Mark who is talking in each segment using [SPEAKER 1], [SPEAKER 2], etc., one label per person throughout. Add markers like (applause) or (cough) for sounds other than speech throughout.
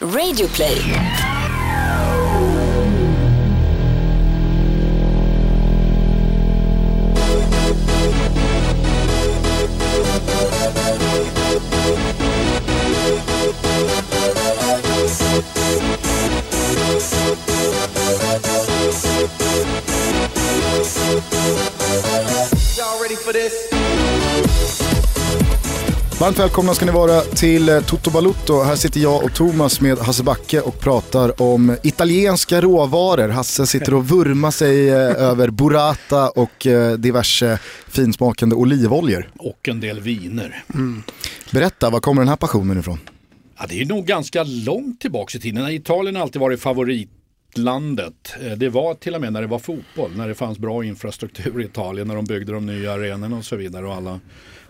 [SPEAKER 1] Radioplay.
[SPEAKER 2] Varmt välkomna ska ni vara till eh, Toto Balutto. Här sitter jag och Thomas med Hasse Backe och pratar om italienska råvaror. Hasse sitter och vurmar sig eh, över burrata och eh, diverse finsmakande olivoljor.
[SPEAKER 3] Och en del viner.
[SPEAKER 2] Berätta, var kommer den här passionen ifrån?
[SPEAKER 3] Ja, det är nog ganska långt tillbaka i tiden. Italien har alltid varit favoritlandet. Eh, Det var till och med när det var fotboll, när det fanns bra infrastruktur i Italien, när de byggde de nya arenorna och så vidare och alla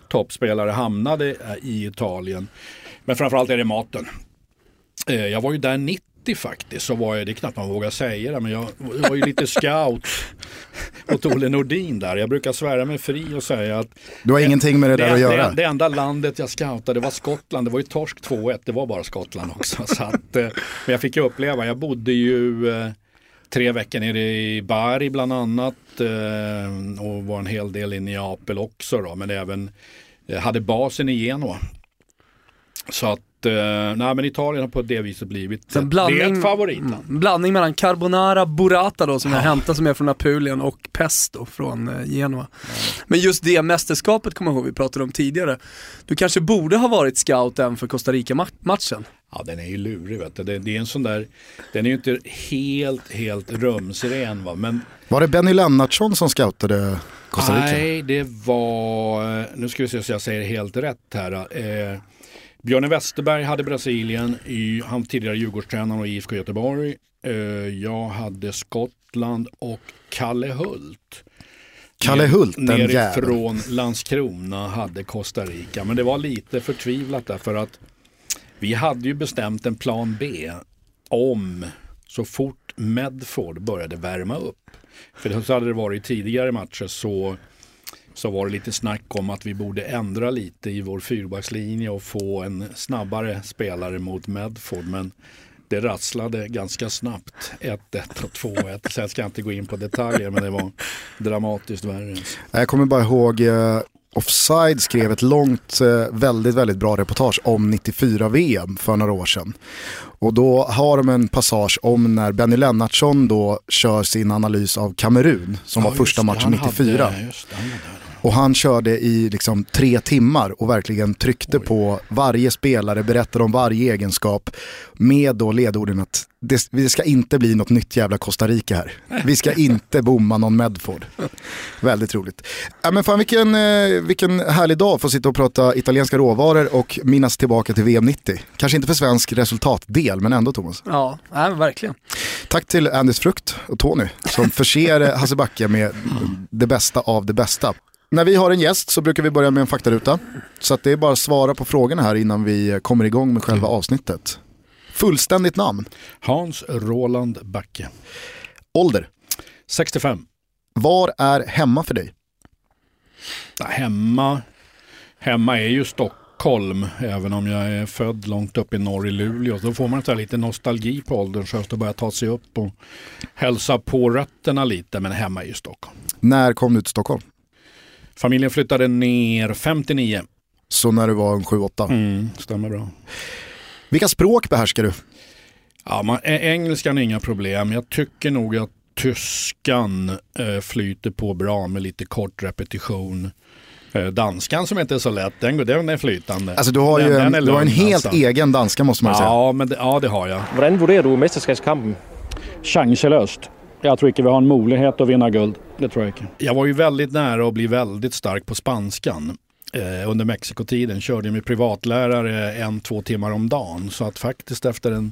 [SPEAKER 3] toppspelare hamnade i Italien. Men framförallt är det maten. Eh, Jag var ju där 90 faktiskt, så var jag, det är knappt man vågar säga det, men jag var ju lite (laughs) scout åt Olle Nordin där. Jag brukar svära mig fri och säga att
[SPEAKER 2] Du har ingenting med det där att göra.
[SPEAKER 3] det, det enda landet jag scoutade var Skottland. Det var ju torsk 2-1. Det var bara Skottland också. (laughs) Så att, eh, men jag fick ju uppleva. Jag bodde ju eh, tre veckor nere i Bari bland annat. Eh, och var en hel del i Neapel också. Då, men även eh, hade basen i Genua. Så att eh, nej, men Italien har på det viset blivit
[SPEAKER 4] en blandning-
[SPEAKER 3] det favoritland.
[SPEAKER 4] En blandning mellan carbonara burrata då som jag hämtar som är från Apulien och pesto från Genua. Men just det mästerskapet kommer jag ihåg vi pratade om tidigare. Du kanske borde ha varit scout även för Costa Rica-matchen.
[SPEAKER 3] Ja den är ju lurig vet du. Det, det är en sån där, den är ju inte helt, helt rumsren va. Men
[SPEAKER 2] Var det Benny Lennartsson som scoutade Costa Rica?
[SPEAKER 3] Nej, det var, nu ska vi se så jag säger helt rätt här. Eh, Björne Westerberg hade Brasilien, i, han tidigare Djurgårdstränare och IFK Göteborg. Eh, jag hade Skottland och Kalle Hult.
[SPEAKER 2] Kalle Hult, den jäveln.
[SPEAKER 3] Nerifrån Landskrona hade Costa Rica. Men det var lite förtvivlat därför att vi hade ju bestämt en plan B om så fort Medford började värma upp. För så hade det varit i tidigare matcher så, så var det lite snack om att vi borde ändra lite i vår fyrbackslinje och få en snabbare spelare mot Medford. Men det rasslade ganska snabbt. 1-1 och 2-1. Sen ska jag inte gå in på detaljer men det var dramatiskt värre.
[SPEAKER 2] Jag kommer bara ihåg eh, Offside skrev ett långt, eh, väldigt, väldigt bra reportage om 94-VM för några år sedan. Och då har de en passage om när Benny Lennartsson då kör sin analys av Kamerun som var
[SPEAKER 3] Ja,
[SPEAKER 2] första
[SPEAKER 3] just det.
[SPEAKER 2] matchen
[SPEAKER 3] Han
[SPEAKER 2] 94.
[SPEAKER 3] Hade, det, var.
[SPEAKER 2] Och han körde i liksom tre timmar och verkligen tryckte på varje spelare, berättade om varje egenskap med då ledorden att det, det ska inte bli något nytt jävla Costa Rica här. Vi ska (laughs) inte bomma någon Medford. Väldigt roligt. Ja, men fan, vilken, eh, vilken härlig dag att få sitta och prata italienska råvaror och minnas tillbaka till VM 90. Kanske inte för svensk resultatdel, men ändå Thomas.
[SPEAKER 4] Ja, nej, verkligen.
[SPEAKER 2] Tack till Andys Frukt och Tony som förser (laughs) Hasse Backe med det bästa av det bästa. När vi har en gäst så brukar vi börja med en faktaruta. Så det är bara att svara på frågorna här innan vi kommer igång med själva avsnittet. Fullständigt namn,
[SPEAKER 3] Hans Roland Backe.
[SPEAKER 2] ålder,
[SPEAKER 3] 65.
[SPEAKER 2] var är hemma för dig?
[SPEAKER 3] Hemma, hemma är ju Stockholm, även om jag är född långt upp i norr i Luleå. Då får man så lite nostalgi på ålderns höst och börja ta sig upp och hälsa på rötterna lite. Men hemma är ju Stockholm.
[SPEAKER 2] När kom du till Stockholm?
[SPEAKER 3] Familjen flyttade ner 59.
[SPEAKER 2] Så när du var en 7-8.
[SPEAKER 3] Mm, stämmer bra.
[SPEAKER 2] Vilka språk behärskar du?
[SPEAKER 3] Ja, man, engelskan är inga problem. Jag tycker nog att tyskan eh, flyter på bra med lite kort repetition. Eh, danskan som inte är så lätt, den, går- den är flytande.
[SPEAKER 2] Alltså du har ju
[SPEAKER 3] Den-
[SPEAKER 2] en,
[SPEAKER 3] den
[SPEAKER 2] du har en helt
[SPEAKER 3] alltså.
[SPEAKER 2] egen danska måste man ju säga.
[SPEAKER 3] Ja, men det, ja, det har jag.
[SPEAKER 5] Hvordan vurderer du mesterskabskampen?
[SPEAKER 6] Chanseløst. Jeg tror ikke vi har en mulighet å vinne guld. Det tror jeg ikke.
[SPEAKER 3] Jag var ju väldigt nära att bli väldigt stark på spanskan. Eh, under Mexikotiden körde jag med privatlärare en, två timmar om dagen. Så att faktiskt efter en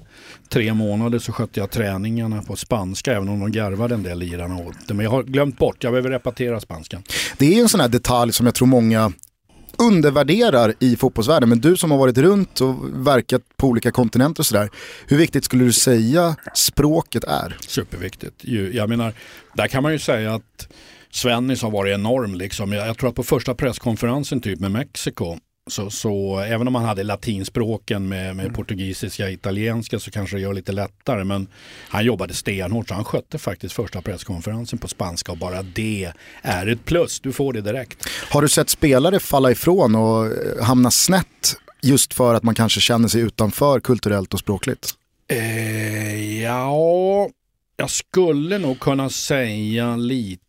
[SPEAKER 3] tre månader så skötte jag träningarna på spanska. Även om de garvade en del lirarna åt det. Men jag har glömt bort, jag behöver repetera spanskan.
[SPEAKER 2] Det är ju en sån här detalj som jag tror många undervärderar i fotbollsvärlden. Men du som har varit runt och verkat på olika kontinenter och sådär. Hur viktigt skulle du säga språket är?
[SPEAKER 3] Superviktigt. Jag menar, där kan man ju säga att Svennis har varit enorm. Liksom. Jag, jag tror att på första presskonferensen typ med Mexiko så, så även om man hade latinspråken med, med portugisiska, italienska så kanske det gör lite lättare. Men han jobbade stenhårt så han skötte faktiskt första presskonferensen på spanska och bara det är ett plus. Du får det direkt.
[SPEAKER 2] Har du sett spelare falla ifrån och eh, hamna snett just för att man kanske känner sig utanför kulturellt och språkligt?
[SPEAKER 3] Eh, ja, jag skulle nog kunna säga lite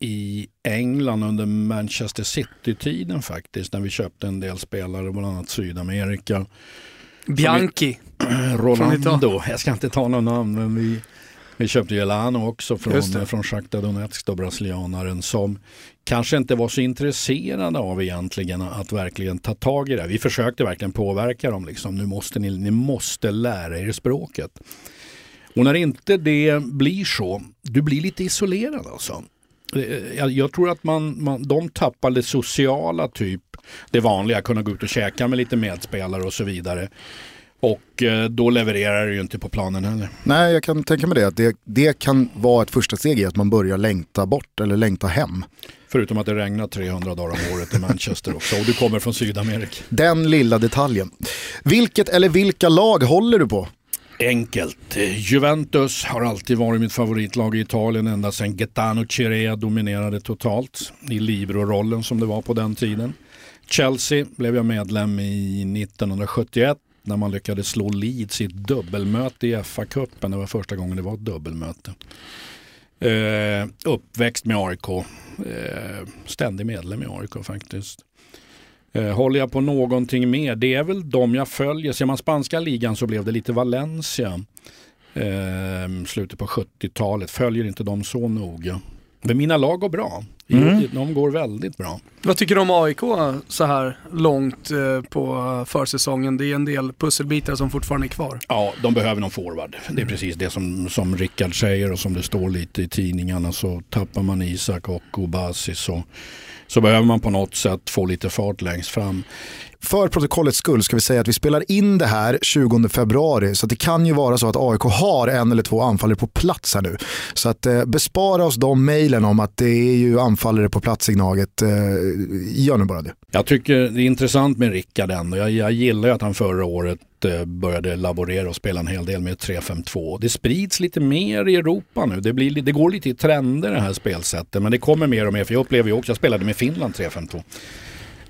[SPEAKER 3] i England under Manchester City-tiden faktiskt. När vi köpte en del spelare, bland annat Sydamerika.
[SPEAKER 4] Bianchi.
[SPEAKER 3] Rolando, (clears throat) jag ska inte ta någon namn men vi, vi köpte ju Elano också från, från Shakhtar Donetsk, då, brasilianaren som kanske inte var så intresserade av egentligen att verkligen ta tag i det. Vi försökte verkligen påverka dem, liksom. nu måste ni, ni måste lära er språket. Och när inte det blir så, du blir lite isolerad alltså. Jag, tror att man, man, de tappar det sociala typ, det vanliga, kunna gå ut och käka med lite medspelare och så vidare. Och eh, då levererar det ju inte på planen heller.
[SPEAKER 2] Nej, jag kan tänka mig det. Att det, det kan vara ett första steg i att man börjar längta bort eller längta hem.
[SPEAKER 3] Förutom att det regnar 300 dagar om året i Manchester också och du kommer från Sydamerika.
[SPEAKER 2] Den lilla detaljen. Vilket eller vilka lag håller du på?
[SPEAKER 3] Enkelt. Juventus har alltid varit mitt favoritlag i Italien ända sedan Gaetano Chirea dominerade totalt i Libro-rollen som det var på den tiden. Chelsea blev jag medlem i 1971 när man lyckades slå Leeds i ett dubbelmöte i FA-cupen. Det var första gången det var ett dubbelmöte. Eh, uppväxt med AIK. Eh, ständig medlem i AIK faktiskt. Eh, håller jag på någonting mer? Det är väl de jag följer. Ser man spanska ligan så blev det lite Valencia. Eh, slutet på 70-talet. Följer inte dem så noga. Men mina lag går bra.
[SPEAKER 2] Mm.
[SPEAKER 3] De går väldigt bra.
[SPEAKER 4] Vad tycker du om AIK så här långt eh, på försäsongen? Det är en del pusselbitar som fortfarande är kvar.
[SPEAKER 3] Ja, de behöver någon forward. Det är precis det som, som Rickard säger och som det står lite i tidningarna. Så tappar man Isak och Obasi så, så behöver man på något sätt få lite fart längst fram.
[SPEAKER 2] För protokollets skull ska vi säga att vi spelar in det här 20 februari så det kan ju vara så att AIK har en eller två anfallare på plats här nu. Så att eh, bespara oss de mejlen om att det är ju anfallare på plats i Gnaget. Eh, gör nu bara det.
[SPEAKER 3] Jag tycker det är intressant med Rickard ändå. Jag, jag gillar ju att han förra året Eh, började laborera och spela en hel del med 3-5-2. Det sprids lite mer i Europa nu. Det, blir, det går lite i trender det här spelsättet. Men det kommer mer och mer. För jag upplever ju också, jag spelade med Finland 3-5-2.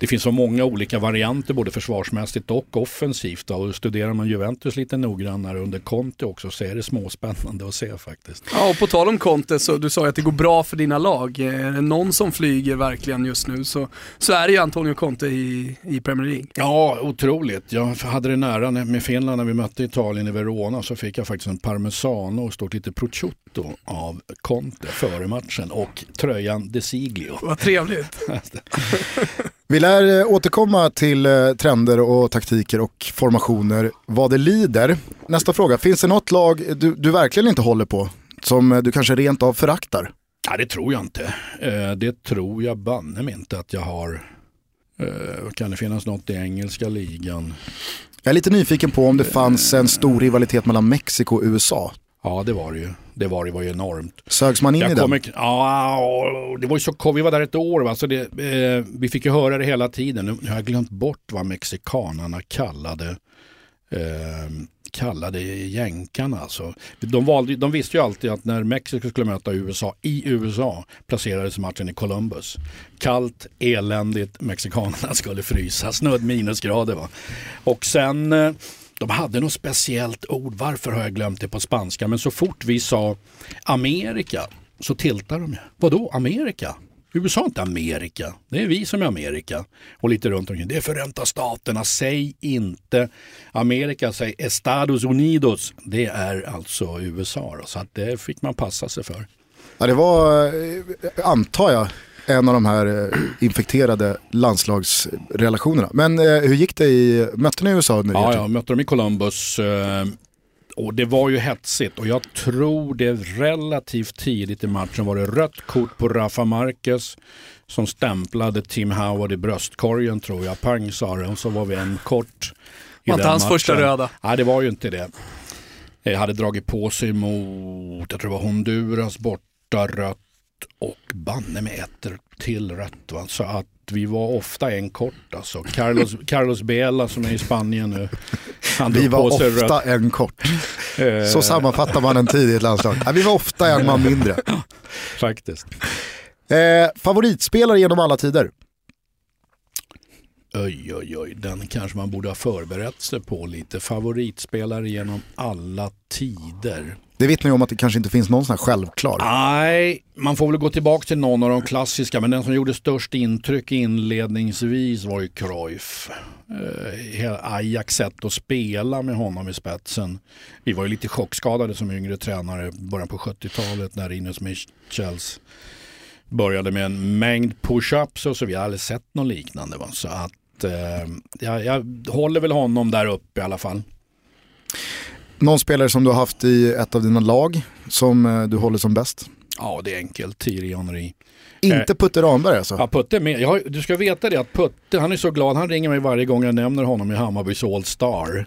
[SPEAKER 3] Det finns så många olika varianter både försvarsmässigt och offensivt. Då. Och studerar man Juventus lite noggrannare under Conte också så är det småspännande att se faktiskt.
[SPEAKER 4] Ja, och på tal om Conte, så du sa ju att det går bra för dina lag. Är det någon som flyger verkligen just nu så, så är det ju Antonio Conte i, i Premier League.
[SPEAKER 3] Ja, otroligt. Jag hade det nära när- med Finland när vi mötte Italien i Verona så fick jag faktiskt en parmesano och stort lite prosciutto av Conte före matchen och tröjan De Siglio.
[SPEAKER 4] Vad trevligt. (laughs)
[SPEAKER 2] Vi lär eh, återkomma till eh, trender och taktiker och formationer vad det lider. Nästa fråga, finns det något lag du, du verkligen inte håller på? Som eh, du kanske rent av föraktar?
[SPEAKER 3] Ja, det tror jag inte. Det tror jag banne mig inte att jag har. Kan det finnas något i engelska ligan?
[SPEAKER 2] Jag är lite nyfiken på om det fanns en stor rivalitet mellan Mexiko och USA.
[SPEAKER 3] Ja, det var det ju. Det var, det var ju enormt.
[SPEAKER 2] Sögs man in i
[SPEAKER 3] Jag
[SPEAKER 2] den?
[SPEAKER 3] kommer, ja, det var ju så, vi var där ett år, va? Så det, eh, vi fick ju höra det hela tiden. Nu, nu har jag glömt bort vad mexikanerna kallade, eh, kallade jänkarna. Alltså. De, valde, de visste ju alltid att när Mexiko skulle möta USA i USA placerades matchen i Columbus. Kallt, eländigt, mexikanerna skulle frysa, snudd minusgrader. Va? Och sen eh, de hade något speciellt ord, varför har jag glömt det på spanska? Men så fort vi sa Amerika så tiltade de. Vadå Amerika? USA är inte Amerika, det är vi som är Amerika. Och lite runt omkring. Det är Förenta Staterna, säg inte Amerika, säg Estados Unidos. Det är alltså USA. Då, så att det fick man passa sig för.
[SPEAKER 2] Ja, det var, eh, antar jag, en av de här eh, infekterade landslagsrelationerna. Men eh, hur gick det i, mötte ni USA? Nu
[SPEAKER 3] Ja, jag mötte dem i Columbus. eh, Och det var ju hetsigt och jag tror det relativt tidigt i matchen var det rött kort på Rafa Marquez som stämplade Tim Howard i bröstkorgen tror jag. Pang sa det och så var vi en kort i
[SPEAKER 4] Var inte
[SPEAKER 3] den
[SPEAKER 4] hans första
[SPEAKER 3] matchen.
[SPEAKER 4] röda.
[SPEAKER 3] Nej, det var ju inte det. Jag hade dragit på sig mot, jag tror det var Honduras borta rött och banne med ett till rött. Va? Så att vi var ofta en kort alltså. Carlos, (laughs) Carlos Bela som är i Spanien nu. Han
[SPEAKER 2] Vi var ofta
[SPEAKER 3] rött.
[SPEAKER 2] en kort.
[SPEAKER 3] Eh,
[SPEAKER 2] Så sammanfattar man en tid i ett landslag. Vi var ofta en man mindre. (laughs)
[SPEAKER 3] Faktiskt.
[SPEAKER 2] Eh, favoritspelare genom alla tider?
[SPEAKER 3] Oj, oj, oj, den kanske man borde ha förberett sig på lite. Favoritspelare genom alla tider.
[SPEAKER 2] Det vittnar ju om att det kanske inte finns någon sån här självklar.
[SPEAKER 3] Nej, man får väl gå tillbaka till någon av de klassiska, men den som gjorde störst intryck inledningsvis var ju Cruyff. Eh, Ajax sätt att spela med honom i spetsen. Vi var ju lite chockskadade som yngre tränare i början på 70-talet när Ines Michels började med en mängd push-ups och så. Vi har aldrig sett något liknande. Va? Så att eh, jag, jag håller väl honom där uppe i alla fall.
[SPEAKER 2] Någon spelare som du har haft i ett av dina lag som eh, du håller som bäst?
[SPEAKER 3] Ja, det är enkelt. Thierry Henry.
[SPEAKER 2] Inte Putte Ramberg alltså?
[SPEAKER 3] Ja, Putte med. Har, du ska veta det att Putte, han är så glad. Han ringer mig varje gång jag nämner honom i Hammarbys All Star.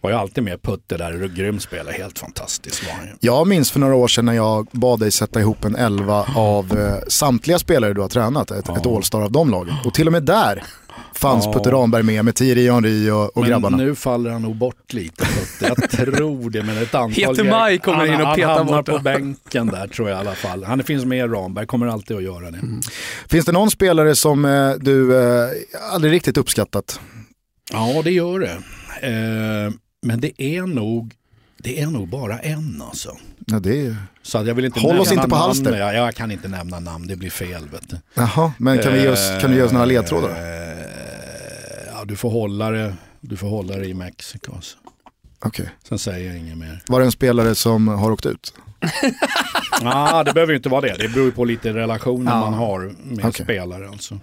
[SPEAKER 3] Var ju alltid med Putte där. Grym spelare. Helt fantastisk var han ju.
[SPEAKER 2] Jag minns för några år sedan när jag bad dig sätta ihop en elva av eh, samtliga spelare du har tränat, ett, ett All-star av de lagen. Och till och med där fanns
[SPEAKER 3] Ja.
[SPEAKER 2] Putte Ramberg med, med Thierry Henry och, och
[SPEAKER 3] Men
[SPEAKER 2] grabbarna.
[SPEAKER 3] nu faller han nog bort lite Putte. Jag (laughs) tror det. Men ett antal
[SPEAKER 4] Heter Maj kommer
[SPEAKER 3] han,
[SPEAKER 4] in och
[SPEAKER 3] han
[SPEAKER 4] petar
[SPEAKER 3] hamnar
[SPEAKER 4] bort
[SPEAKER 3] på bänken där tror jag i alla fall. Han finns med i Ramberg. Kommer alltid att göra det.
[SPEAKER 2] Finns det någon spelare som eh, du eh, aldrig riktigt uppskattat?
[SPEAKER 3] Ja, det gör det. Eh, men det är nog det är nog bara en alltså.
[SPEAKER 2] Ja, det är...
[SPEAKER 3] Så att jag vill inte
[SPEAKER 2] Håll oss inte på halster.
[SPEAKER 3] Jag, jag kan inte nämna namn, det blir fel. Vet du.
[SPEAKER 2] Jaha, men kan, vi ge oss, kan du ge oss några ledtrådar?
[SPEAKER 3] Ja, du får hålla det, du får hålla det i Mexiko. Alltså.
[SPEAKER 2] Okej.
[SPEAKER 3] Sen säger jag inget mer.
[SPEAKER 2] Var det en spelare som har åkt ut? (laughs)
[SPEAKER 3] ah, det behöver ju inte vara det. Det beror ju på lite relationer
[SPEAKER 4] Ja.
[SPEAKER 3] man har med
[SPEAKER 2] Okej.
[SPEAKER 3] spelare. Alltså.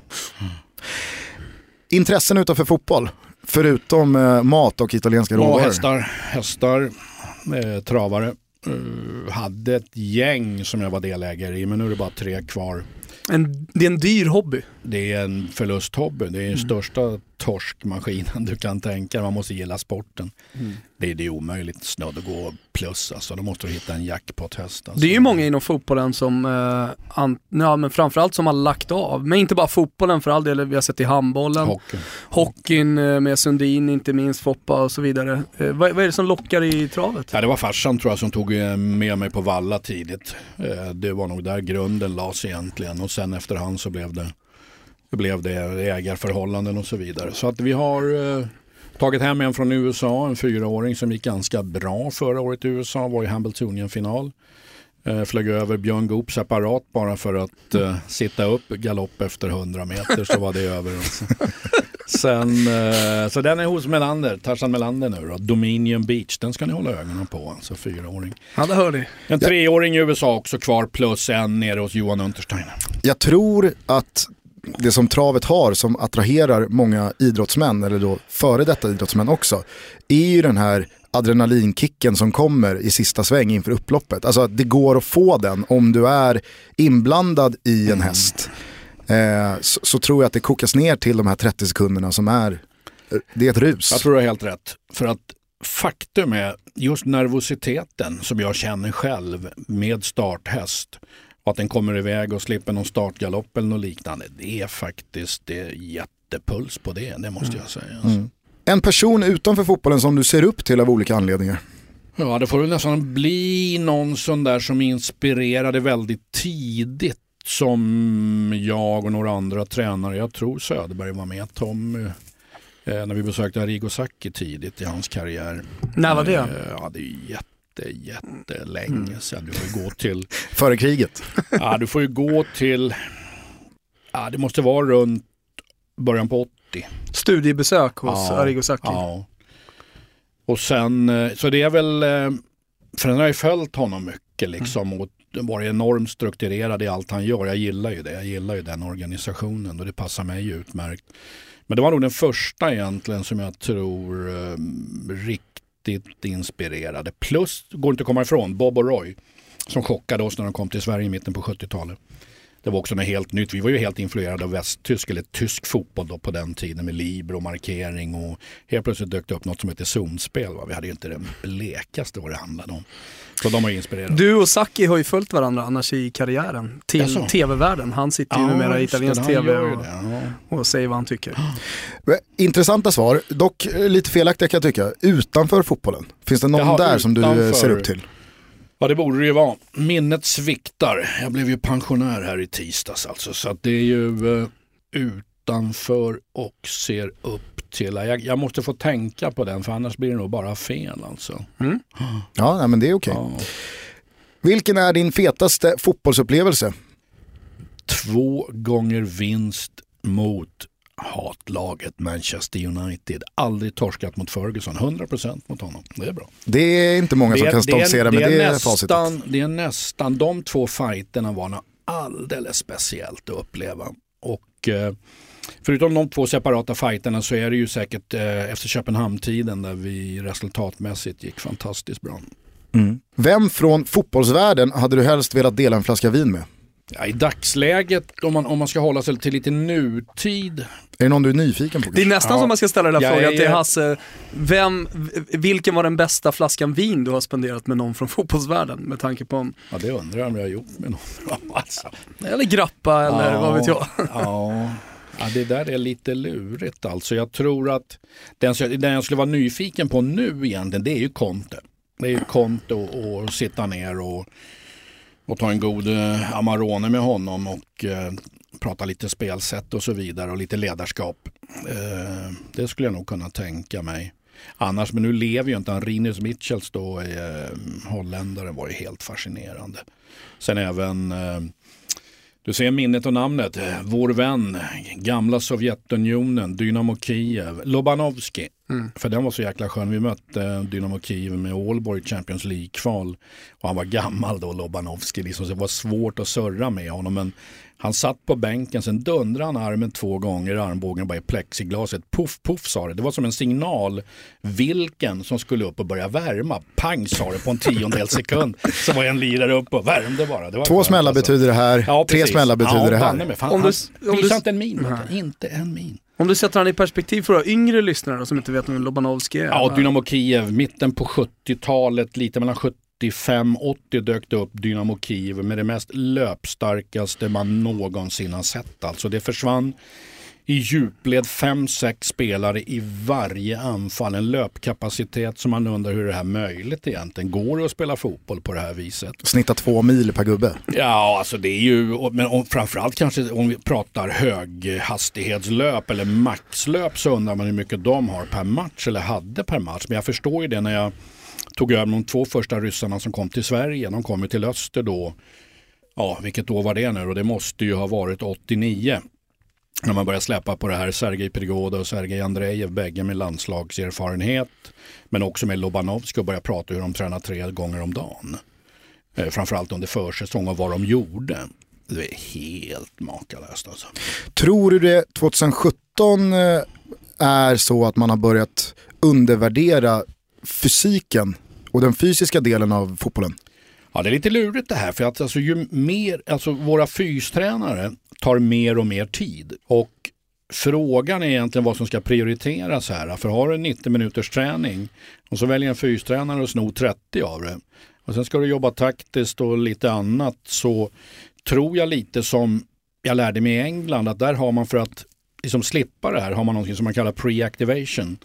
[SPEAKER 2] Intressen utanför fotboll? Förutom eh, mat och italienska råvaror?
[SPEAKER 3] hästar, hästar eh, travare. Eh, hade ett gäng som jag var delägare i, men nu är det bara tre kvar.
[SPEAKER 4] En, det är en dyr hobby.
[SPEAKER 3] Det är en förlusthobby. Det är den största torskmaskinen du kan tänka Man måste gilla sporten. Det, är, det är omöjligt snudd att gå plus. Alltså. Då måste du hitta en jackpot-häst. Alltså.
[SPEAKER 4] Det är ju många inom fotbollen som, eh, an, ja, men framförallt som har lagt av. Men inte bara fotbollen för all del, vi har sett i handbollen,
[SPEAKER 3] Hockey.
[SPEAKER 4] hockeyn eh, med Sundin, inte minst Foppa och så vidare. Eh, vad, vad är det som lockar i travet?
[SPEAKER 3] Ja, det var farsan tror jag som tog eh, med mig på valla tidigt. Eh, Det var nog där grunden lades egentligen och sen efterhand så blev det, det blev det ägarförhållanden och så vidare. Så att vi har eh, tagit hem en från USA, en fyraåring som gick ganska bra förra året i USA, var i Hambletonian-final. Eh, flög över Björn Goop separat bara för att eh, sitta upp galopp efter 100 meter så var det över. (laughs) Sen, eh, så den är hos Melander, Tarzan Melander nu då. Dominion Beach, den ska ni hålla ögonen på, alltså fyraåring.
[SPEAKER 4] Ja, det hör ni.
[SPEAKER 3] En treåring i USA också kvar plus en nere hos Johan Unterstein.
[SPEAKER 2] Jag tror att det som travet har som attraherar många idrottsmän, eller då före detta idrottsmän också, är ju den här adrenalinkicken som kommer i sista sväng inför upploppet. Alltså att det går att få den om du är inblandad i en häst. Eh, så, så tror jag att det kokas ner till de här 30 sekunderna som är, det är ett rus.
[SPEAKER 3] Jag tror du har helt rätt. För att faktum är just nervositeten som jag känner själv med starthäst och att den kommer iväg och slipper någon startgalopp eller något liknande. Det är faktiskt det är jättepuls på det, det måste jag säga. Alltså.
[SPEAKER 2] En person utanför fotbollen som du ser upp till av olika anledningar.
[SPEAKER 3] Ja, det får väl nästan bli någon sån där som inspirerade väldigt tidigt som jag och några andra tränare, jag tror Söderberg var med, Tom, eh, när vi besökte Arrigo Sacchi tidigt i hans karriär.
[SPEAKER 4] När var det?
[SPEAKER 3] Eh, Ja, det är jätte, jättelänge sedan. Du får gå till, (laughs)
[SPEAKER 2] Före kriget.
[SPEAKER 3] ja, du får ju gå till, ja, det måste vara runt början på 80.
[SPEAKER 4] Studiebesök hos
[SPEAKER 3] Ja,
[SPEAKER 4] Arrigo Sacchi.
[SPEAKER 3] Ja. Och sen, eh, så det är väl, eh, för den har ju följt honom mycket liksom och varit enormt strukturerad i allt han gör. Jag gillar ju det, jag gillar ju den organisationen och det passar mig utmärkt. Men det var nog den första egentligen som jag tror eh, riktigt inspirerade. Plus, går inte att komma ifrån, Bob och Roy som chockade oss när de kom till Sverige i mitten på 70-talet. det var också något helt nytt. Vi var ju helt influerade av västtysk eller tysk fotboll då på den tiden med libero och markering och helt plötsligt dök det upp något som heter zonspel. Va? Vi hade ju inte det blekaste vad det handlade om. Så de har inspirerat.
[SPEAKER 4] Du och Saki har ju följt varandra annars i karriären till
[SPEAKER 3] Jaså?
[SPEAKER 4] tv-världen. Han sitter ju numera i italiensk tv och,
[SPEAKER 3] det, ja.
[SPEAKER 4] och säger vad han tycker.
[SPEAKER 2] Intressanta svar, dock eh, lite felaktiga kan jag tycka. Utanför fotbollen, finns det någon
[SPEAKER 3] Jaha,
[SPEAKER 2] där som du
[SPEAKER 3] utanför.
[SPEAKER 2] ser upp till?
[SPEAKER 3] Ja det borde det ju vara. Minnet sviktar. Jag blev ju pensionär här i tisdags alltså. Så att det är ju eh, utanför och ser upp till. Jag, jag måste få tänka på den för annars blir det nog bara fel alltså. (gasps)
[SPEAKER 2] Ja, nej, men det är okej.
[SPEAKER 3] Ja.
[SPEAKER 2] Vilken är din fetaste fotbollsupplevelse?
[SPEAKER 3] Två gånger vinst mot hatlaget Manchester United. Aldrig torskat mot Ferguson. 100% mot honom. Det är bra.
[SPEAKER 2] Det är inte många som kan stoltsera med det, facitet.
[SPEAKER 3] nästan, det är nästan, de två fighterna var något alldeles speciellt att uppleva. Och eh, förutom de två separata fighterna så är det ju säkert eh, efter Köpenhamn-tiden där vi resultatmässigt gick fantastiskt bra.
[SPEAKER 2] Vem från fotbollsvärlden hade du helst velat dela en flaska vin med?
[SPEAKER 3] Ja, I dagsläget, om man, om man ska hålla sig till lite nutid,
[SPEAKER 2] Är det någon du är nyfiken på?
[SPEAKER 4] Det är nästan
[SPEAKER 3] Ja.
[SPEAKER 4] som man ska ställa den här
[SPEAKER 3] Jag
[SPEAKER 4] frågan till Hasse. Vem, vilken var den bästa flaskan vin du har spenderat med någon från fotbollsvärlden? Med tanke på om,
[SPEAKER 3] ja det undrar jag om jag har gjort med någon. (laughs) Alltså.
[SPEAKER 4] eller grappa eller vad vet jag.
[SPEAKER 3] Ja. det där är lite lurigt alltså. Jag tror att den, den jag skulle vara nyfiken på nu egentligen, det är ju Conte. Det är ju Conte och, och sitta ner och, och ta en god eh, Amarone med honom och eh, prata lite spelsätt och så vidare och lite ledarskap. Eh, det skulle jag nog kunna tänka mig. Annars, men nu lever ju inte han. Rinus Michels då, eh, holländaren, var ju helt fascinerande. Sen även eh, du ser minnet och namnet. Vår vän, gamla Sovjetunionen, Dynamo Kiev, Lobanovski. För den var så jäkla skön. Vi mötte Dynamo Kiev med Aalborg Champions League-kval. Och han var gammal då, Lobanovski. Liksom, så det var svårt att surra med honom. Men han satt på bänken, sen dundrade han armen två gånger, armbågen bara i plexiglaset. Puff, puff sa det. Det var som en signal. Vilken som skulle upp och börja värma. Pang sa det på en tiondel (laughs) sekund. Så var en lirare upp och värmde bara. Det var
[SPEAKER 2] Två smällar
[SPEAKER 3] alltså.
[SPEAKER 2] betyder det här,
[SPEAKER 3] Ja,
[SPEAKER 2] tre smällar betyder
[SPEAKER 3] ja,
[SPEAKER 2] det här.
[SPEAKER 3] mig. Fan,
[SPEAKER 4] Om
[SPEAKER 3] han
[SPEAKER 4] du- om du-
[SPEAKER 3] inte en min.
[SPEAKER 4] Nej.
[SPEAKER 3] Inte en min.
[SPEAKER 4] Om du sätter han i perspektiv för våra yngre lyssnare som inte vet vem Lobanovski är.
[SPEAKER 3] Ja? Dynamo Kiev, mitten på 70-talet, lite mellan 75-80 dök det upp Dynamo Kiev med det mest löpstarkaste man någonsin har sett. Alltså det försvann i djupled 5-6 spelare i varje anfall. En löpkapacitet som man undrar hur det här är möjligt egentligen. Går det att spela fotboll på det här viset?
[SPEAKER 2] Snitta två mil per gubbe.
[SPEAKER 3] Ja, alltså det är ju, men om, framförallt kanske om vi pratar höghastighetslöp eller maxlöp så undrar man hur mycket de har per match eller hade per match. Men jag förstår ju det när jag tog över de två första ryssarna som kom till Sverige. De kom ju till öster då, ja vilket år var det nu och det måste ju ha varit 89. När man började släppa på det här Sergej Prigoda och Sergej Andrejev, bägge med landslagserfarenhet. Men också med Lobanovskij och börja prata hur de tränar tre gånger om dagen. Eh, framförallt under försäsong och vad de gjorde. Det är helt makalöst alltså.
[SPEAKER 2] Tror du det 2017 eh, är så att man har börjat undervärdera fysiken och den fysiska delen av fotbollen?
[SPEAKER 3] Ja, det är lite lurigt det här för att alltså, ju mer, alltså, våra fystränare tar mer och mer tid. Och frågan är egentligen vad som ska prioriteras här. För har du 90 minuters träning och så väljer en fystränare att sno 30 av det och sen ska du jobba taktiskt och lite annat så tror jag lite som jag lärde mig i England att där har man för att liksom slippa det här har man något som man kallar pre-activation.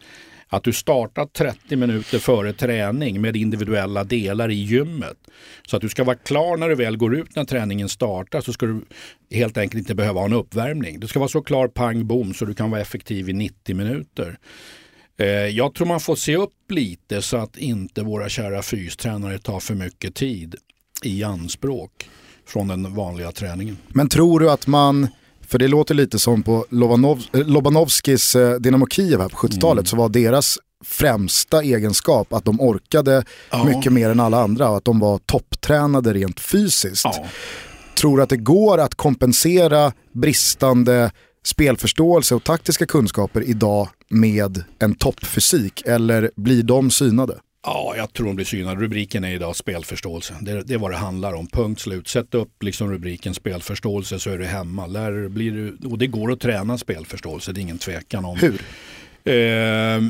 [SPEAKER 3] Att du startar 30 minuter före träning med individuella delar i gymmet. Så att du ska vara klar när du väl går ut när träningen startar så ska du helt enkelt inte behöva ha en uppvärmning. Du ska vara så klar pang bom så du kan vara effektiv i 90 minuter. Eh, jag tror man får se upp lite så att inte våra kära fystränare tar för mycket tid i anspråk från den vanliga träningen.
[SPEAKER 2] Men tror du att man, för det låter lite som på Lobanov, eh, Lobanovskis eh, Dynamo Kiev här på 70-talet så var deras främsta egenskap att de orkade
[SPEAKER 3] Ja.
[SPEAKER 2] mycket mer än alla andra och att de var topptränade rent fysiskt.
[SPEAKER 3] Ja.
[SPEAKER 2] Tror att det går att kompensera bristande spelförståelse och taktiska kunskaper idag med en toppfysik eller blir de synade?
[SPEAKER 3] Ja, jag tror de blir synade. Rubriken är idag spelförståelse. Det, det är vad det handlar om. Punkt slut. Sätt upp liksom rubriken spelförståelse så är du hemma. Lär, blir du, och det går att träna spelförståelse, det är ingen tvekan om.
[SPEAKER 2] Hur?
[SPEAKER 3] Eh,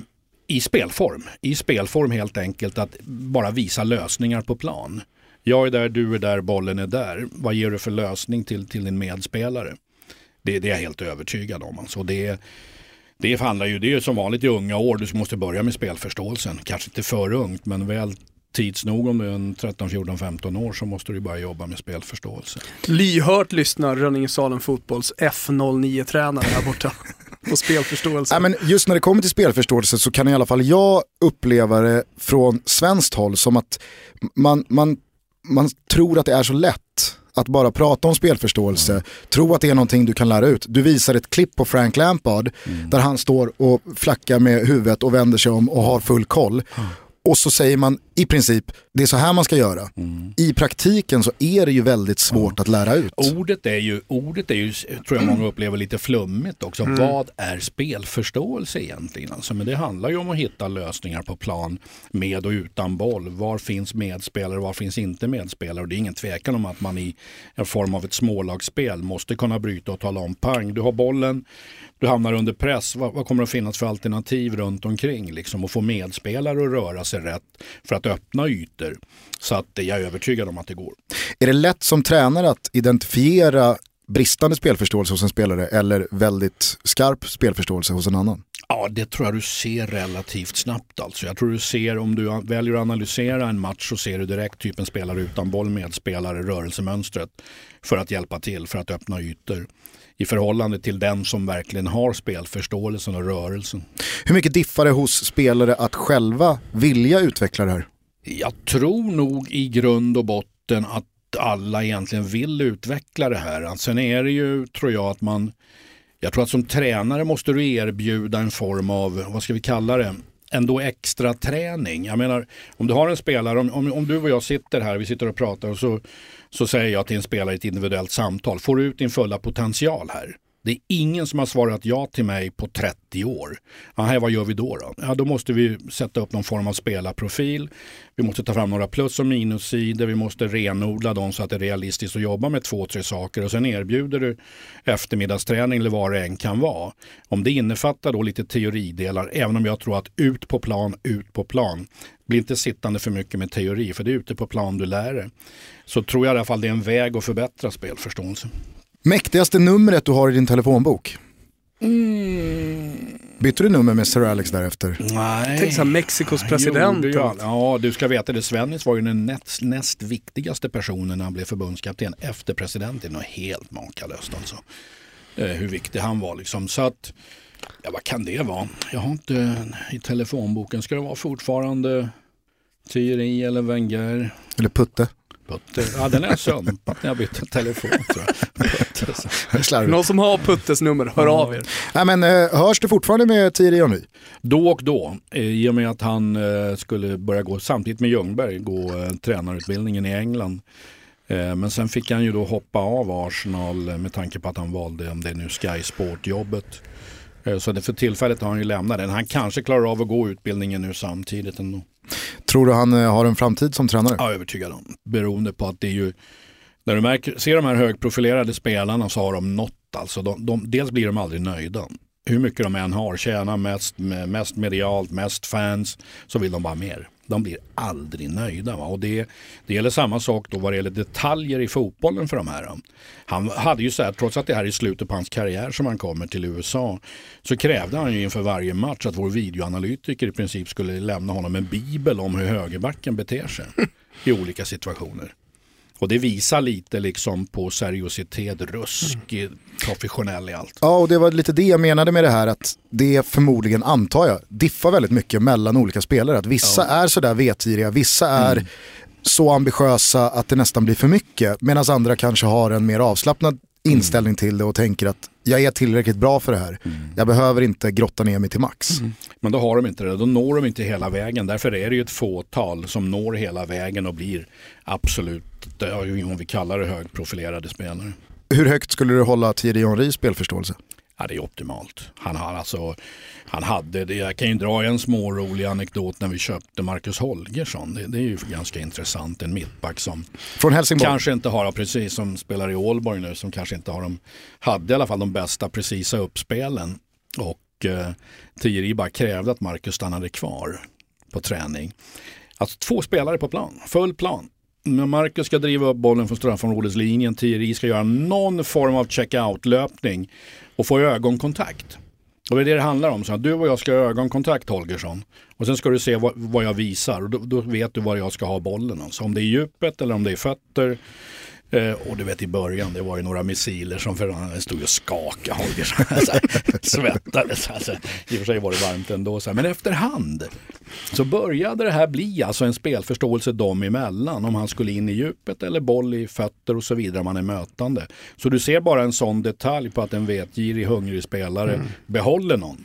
[SPEAKER 3] I spelform. I spelform helt enkelt att bara visa lösningar på plan. Jag är där, du är där, bollen är där. Vad ger du för lösning till, till din medspelare? Det, det är jag helt övertygad om. Alltså det, det handlar ju, det är som vanligt i unga år, du måste börja med spelförståelsen. Kanske inte för ungt, men väl tids nog om du är en 13, 14, 15 år så måste du börja jobba med spelförståelse.
[SPEAKER 4] Lyhört lyssnar Rönningesalen Fotbolls F09-tränare här borta. på spelförståelse.
[SPEAKER 2] Ja, men just när det kommer till spelförståelse så kan i alla fall jag uppleva det från svenskt håll som att man, man, man tror att det är så lätt att bara prata om spelförståelse, mm. tro att det är någonting du kan lära ut. Du visar ett klipp på Frank Lampard mm. där han står och flackar med huvudet och vänder sig om och har full koll. Mm. Och så säger man i princip, det är så här man ska göra. Mm. I praktiken så är det ju väldigt svårt mm. att lära ut.
[SPEAKER 3] Ordet är ju, ordet är ju, tror jag många upplever lite flummigt också. Mm. Vad är spelförståelse egentligen? Alltså, men det handlar ju om att hitta lösningar på plan med och utan boll. Var finns medspelare, var finns inte medspelare? Och det är ingen tvekan om att man i en form av ett smålagsspel måste kunna bryta och tala om pang, du har bollen, du hamnar under press. Vad, vad kommer det att finnas för alternativ runt omkring? Liksom, och få medspelare att röra sig rätt för att öppna ytor. Så att jag är övertygad om att det går.
[SPEAKER 2] Är det lätt som tränare att identifiera bristande spelförståelse hos en spelare eller väldigt skarp spelförståelse hos en annan?
[SPEAKER 3] Ja, det tror jag du ser relativt snabbt. Alltså. Jag tror du ser, om du väljer att analysera en match så ser du direkt typen spelare utan boll, medspelare, rörelsemönstret för att hjälpa till, för att öppna ytor i förhållande till den som verkligen har spelförståelsen och rörelsen.
[SPEAKER 2] Hur mycket diffar det hos spelare att själva vilja utveckla det här?
[SPEAKER 3] Jag tror nog i grund och botten att alla egentligen vill utveckla det här. Sen är det ju, tror jag, att man jag tror att som tränare måste du erbjuda en form av, vad ska vi kalla det, ändå extra träning. Jag menar, om du har en spelare, om, om, om, du och jag sitter här, vi sitter och pratar och så, så säger jag till en spelare i ett individuellt samtal, får du ut din fulla potential här? Det är ingen som har svarat ja till mig på 30 år. Aha, vad gör vi då? Då? Ja, då måste vi sätta upp någon form av spelarprofil. Vi måste ta fram några plus och minussidor. Vi måste renodla dem så att det är realistiskt att jobba med två, tre saker. Och sen erbjuder du eftermiddagsträning eller vad det än kan vara. Om det innefattar då lite teoridelar, även om jag tror att ut på plan, ut på plan. Bli inte sittande för mycket med teori, för det är ute på plan du lär dig. Så tror jag i alla fall det är en väg att förbättra spelförståelsen.
[SPEAKER 2] Mäktigaste numret du har i din telefonbok? Mm. Bytte du nummer med Sir Alex därefter?
[SPEAKER 4] Nej. Tänk såhär Mexikos president.
[SPEAKER 3] Jo, ja, du ska veta det. Svennis var ju den näst, näst viktigaste personen när han blev förbundskapten efter presidenten. Och helt makalöst alltså. Eh, hur viktig han var liksom. Så att, ja vad kan det vara? Jag har inte i telefonboken. Ska det vara fortfarande Thierry eller Wenger?
[SPEAKER 2] Eller Putte?
[SPEAKER 3] Putte. Ja, den är sumpat när jag bytte (laughs) telefon. (laughs)
[SPEAKER 4] Någon som har Puttes nummer, hör av er.
[SPEAKER 2] Ja, men, eh, hörs det fortfarande med Thierry Henry?
[SPEAKER 3] Då och då, eh, i och med att han eh, skulle börja gå samtidigt med Ljungberg, gå tränarutbildningen i England. Men sen fick han ju då hoppa av Arsenal med tanke på att han valde, om det är nu Sky Sport-jobbet. Så det för tillfället har han ju lämnat den. Han kanske klarar av att gå utbildningen nu samtidigt ändå.
[SPEAKER 2] Tror du han eh, har en framtid som tränare?
[SPEAKER 3] Ja, övertygad om. Beroende på att det är ju, när du märker, ser de här högprofilerade spelarna så har de nått alltså. De, de, dels blir de aldrig nöjda. Hur mycket de än har, tjänar mest, mest medialt, mest fans, så vill de bara mer. De blir aldrig nöjda. Va? Och det, det gäller samma sak då vad det gäller detaljer i fotbollen för de här. Han hade ju så här, trots att det här är slutet på hans karriär som han kommer till USA, så krävde han ju inför varje match att vår videoanalytiker i princip skulle lämna honom en bibel om hur högerbacken beter sig i olika situationer. Och det visar lite liksom på seriositet, rusk, mm. professionell i allt.
[SPEAKER 2] Ja, och det var lite det jag menade med det här att det förmodligen, antar jag, diffar väldigt mycket mellan olika spelare. Att vissa ja. är sådär vetgiriga, vissa är mm. så ambitiösa att det nästan blir för mycket. Medan andra kanske har en mer avslappnad inställning mm. till det och tänker att jag är tillräckligt bra för det här. Mm. Jag behöver inte grotta ner mig till max. Mm.
[SPEAKER 3] Men då har de inte det, då når de inte hela vägen. Därför är det ju ett fåtal som når hela vägen och blir absolut, om vi kallar det högprofilerade spelare.
[SPEAKER 2] Hur högt skulle du hålla Thierry Henrys spelförståelse?
[SPEAKER 3] Ja, det är optimalt. Han, har alltså, han hade, det, jag kan ju dra en smårolig anekdot när vi köpte Marcus Holgersson. Det, det är ju ganska intressant, en mittback som
[SPEAKER 2] Från Helsingborg.
[SPEAKER 3] kanske inte har, precis som spelar i Ålborg nu, som kanske inte har de, hade i alla fall de bästa precisa uppspelen. Och eh, Thierry bara krävde att Marcus stannade kvar på träning. Alltså två spelare på plan, full plan. När Marcus ska driva upp bollen från straffområdeslinjen, Thierry ska göra någon form av check-out-löpning och få ögonkontakt. Och det är det det handlar om. Så att du och jag ska ha ögonkontakt Holgersson. Och sen ska du se vad, vad jag visar och då, då vet du var jag ska ha bollen. Alltså om det är djupet eller om det är fötter. Eh, och du vet i början det var ju några missiler som för stod och skakade (laughs) Svettades. Alltså, I och för sig var det varmt ändå. Så här. Men efterhand så började det här bli alltså en spelförståelse dem emellan. Om han skulle in i djupet eller boll i fötter och så vidare. Man är mötande. Så du ser bara en sån detalj på att en vetgirig, hungrig spelare behåller någon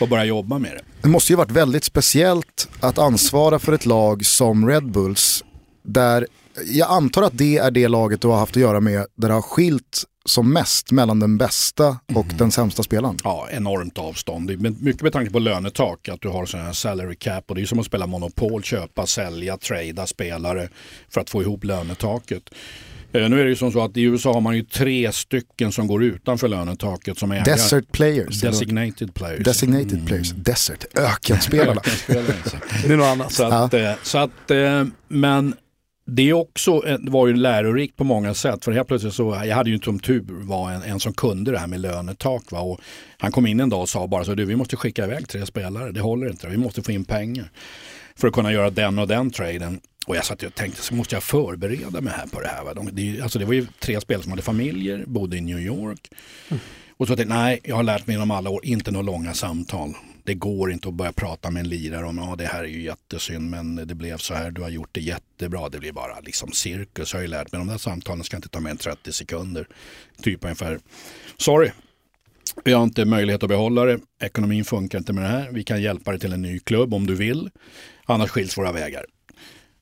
[SPEAKER 3] och börjar jobba med det.
[SPEAKER 2] Det måste ju varit väldigt speciellt att ansvara för ett lag som Red Bulls. Där jag antar att det är det laget du har haft att göra med där det har skilt som mest mellan den bästa och den sämsta spelaren.
[SPEAKER 3] Ja, enormt avstånd. Mycket med tanke på lönetak, att du har sån här salary cap och det är som att spela Monopol, köpa, sälja, trada spelare för att få ihop lönetaket. Eh, Nu är det ju som så att i USA har man ju tre stycken som går utanför lönetaket som ägare.
[SPEAKER 2] Desert players.
[SPEAKER 3] Designated players.
[SPEAKER 2] Designated players. Desert. Ökenspelarna. (laughs)
[SPEAKER 3] Ökenspelare, alltså.
[SPEAKER 4] Det är något annat.
[SPEAKER 3] Så att, eh, så att, eh, men det också, eh, var ju lärorikt på många sätt. För helt plötsligt så, jag hade ju som tur var en, en som kunde det här med lönetak. Va? Och han kom in en dag och sa bara så du vi måste skicka iväg tre spelare, det håller inte, vi måste få in pengar. För att kunna göra den och den traden. Och jag satt och tänkte, så måste jag förbereda mig här på det här. Va? De, det, alltså det var ju tre spelare som hade familjer, bodde i New York. Och så tänkte jag, nej, jag har lärt mig genom alla år, inte några långa samtal. Det går inte att börja prata med en lirare om, ah, det här är ju jättesynd men det blev så här, du har gjort det jättebra. Det blir bara liksom cirkus, jag har ju lärt mig. De där samtalen ska inte ta mer än 30 sekunder. Typ ungefär, sorry, vi har inte möjlighet att behålla det. Ekonomin funkar inte med det här. Vi kan hjälpa dig till en ny klubb om du vill. Annars skiljs våra vägar.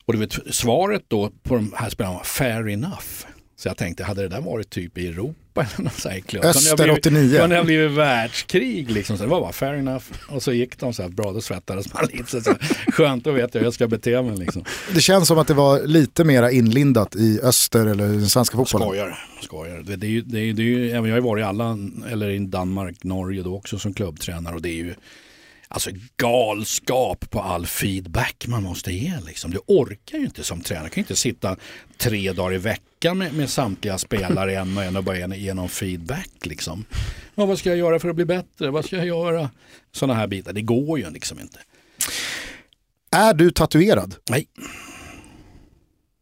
[SPEAKER 3] Och du vet, svaret då på de här spelarna var fair enough. Så jag tänkte, hade det där varit typ i Europa eller någon sån här klubb?
[SPEAKER 2] Öster
[SPEAKER 3] Kunde det ha
[SPEAKER 2] 89.
[SPEAKER 3] blivit- Kunde det ha blivit världskrig liksom. Så det var bara fair enough. Och så gick de så här bra, då svettades man (laughs) lite. Så, så, skönt, då vet jag hur jag ska bete mig liksom.
[SPEAKER 2] Det känns som att det var lite mera inlindat i öster eller den svenska fotbollen.
[SPEAKER 3] Skojar, skojar. Det, det är ju, det är, det är ju, jag har ju varit i alla, eller i Danmark, Norge då också som klubbtränare och det är ju alltså galskap på all feedback man måste ge. Liksom. Du orkar ju inte som tränare, du kan ju inte sitta tre dagar i veckan med, med samtliga spelare en och en och bara ge någon feedback. Liksom. Ja, vad ska jag göra för att bli bättre? Vad ska jag göra? Sådana här bitar, det går ju liksom inte.
[SPEAKER 2] Är du tatuerad?
[SPEAKER 3] Nej,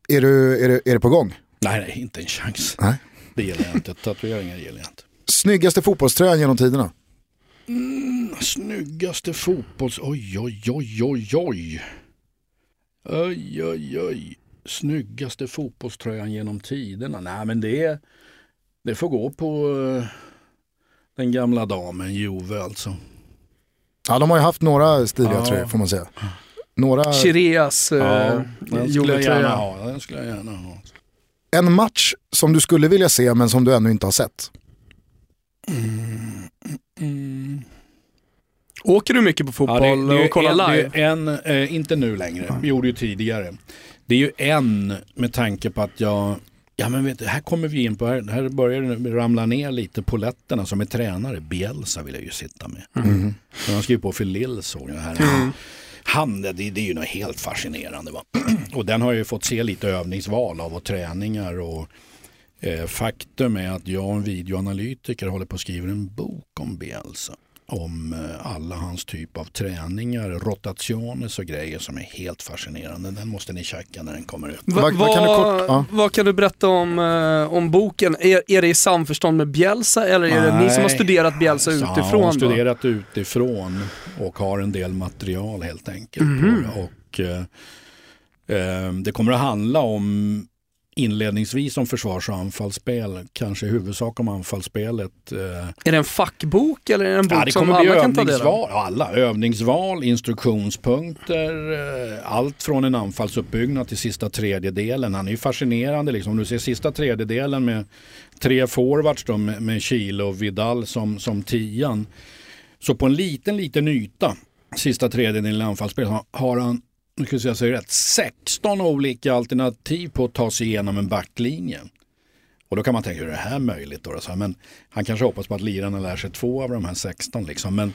[SPEAKER 2] Är du, är du, är det på gång?
[SPEAKER 3] nej, nej inte en chans.
[SPEAKER 2] Nej.
[SPEAKER 3] Det gillar jag inte, tatueringar gillar jag inte.
[SPEAKER 2] Snyggaste fotbollströjan genom tiderna?
[SPEAKER 3] Snyggaste fotbolls... Oj, oj, oj, oj, oj. Oj, oj, oj. Snyggaste fotbollströjan genom tiderna. Nej, men det, det får gå på eh, den gamla damen Juve alltså.
[SPEAKER 2] Ja, de har ju haft några stiliga
[SPEAKER 3] Ja.
[SPEAKER 2] tröjor får man säga. Några,
[SPEAKER 4] Chireas
[SPEAKER 3] jag gärna
[SPEAKER 4] Juve-tröja.
[SPEAKER 3] ha. Den skulle jag gärna ha.
[SPEAKER 2] en match som du skulle vilja se men som du ännu inte har sett.
[SPEAKER 4] Åker du mycket på fotboll
[SPEAKER 3] Ja, det- det
[SPEAKER 4] och kollar
[SPEAKER 3] en, det är
[SPEAKER 4] live?
[SPEAKER 3] En, eh, inte nu längre, vi gjorde ju tidigare. Det är ju en med tanke på att jag, ja men vet du, här kommer vi in på, här, här börjar det ramla ner lite poletterna som är tränare. Bielsa vill jag ju sitta med.
[SPEAKER 2] Mm.
[SPEAKER 3] Men han skriver på för Lill såg jag här. Han, det, det är ju något helt fascinerande. Va? (clears throat) Och den har jag ju fått se lite övningsval av och träningar. Och, faktum är att jag och en videoanalytiker håller på att skriva en bok om Bielsa. Om eh, alla hans typ av träningar, rotationes och grejer som är helt fascinerande. Den måste ni checka när den kommer ut.
[SPEAKER 4] Va,
[SPEAKER 2] Vad- vad kan du kort- ja.
[SPEAKER 4] vad kan du berätta om, eh, om boken? Är, är det i samförstånd med Bielsa eller är det ni som har
[SPEAKER 3] Nej.
[SPEAKER 4] studerat Bielsa utifrån?
[SPEAKER 3] Han har
[SPEAKER 4] då?
[SPEAKER 3] studerat utifrån och har en del material helt enkelt. På det. Och, eh, eh, det kommer att handla om inledningsvis om försvars och anfallsspel, kanske i huvudsak om anfallsspelet. Eh,
[SPEAKER 4] Är det en fackbok eller är det en bok
[SPEAKER 3] Ja, det
[SPEAKER 4] som alla kan ta del av?
[SPEAKER 3] alla övningsval, instruktionspunkter, eh, allt från en anfallsuppbyggnad till sista tredjedelen. Han är ju fascinerande liksom. Om du ser sista tredjedelen med tre forwards då, med, med Chile och Vidal som, som tian. Så på en liten, liten yta, sista tredjedelen i anfallsspel, har han nu ska jag säga rätt, 16 olika alternativ på att ta sig igenom en backlinje. Och då kan man tänka, hur är det här möjligt? Då? Så Men han kanske hoppas på att lirarna lär sig två av de här 16. Liksom. Men,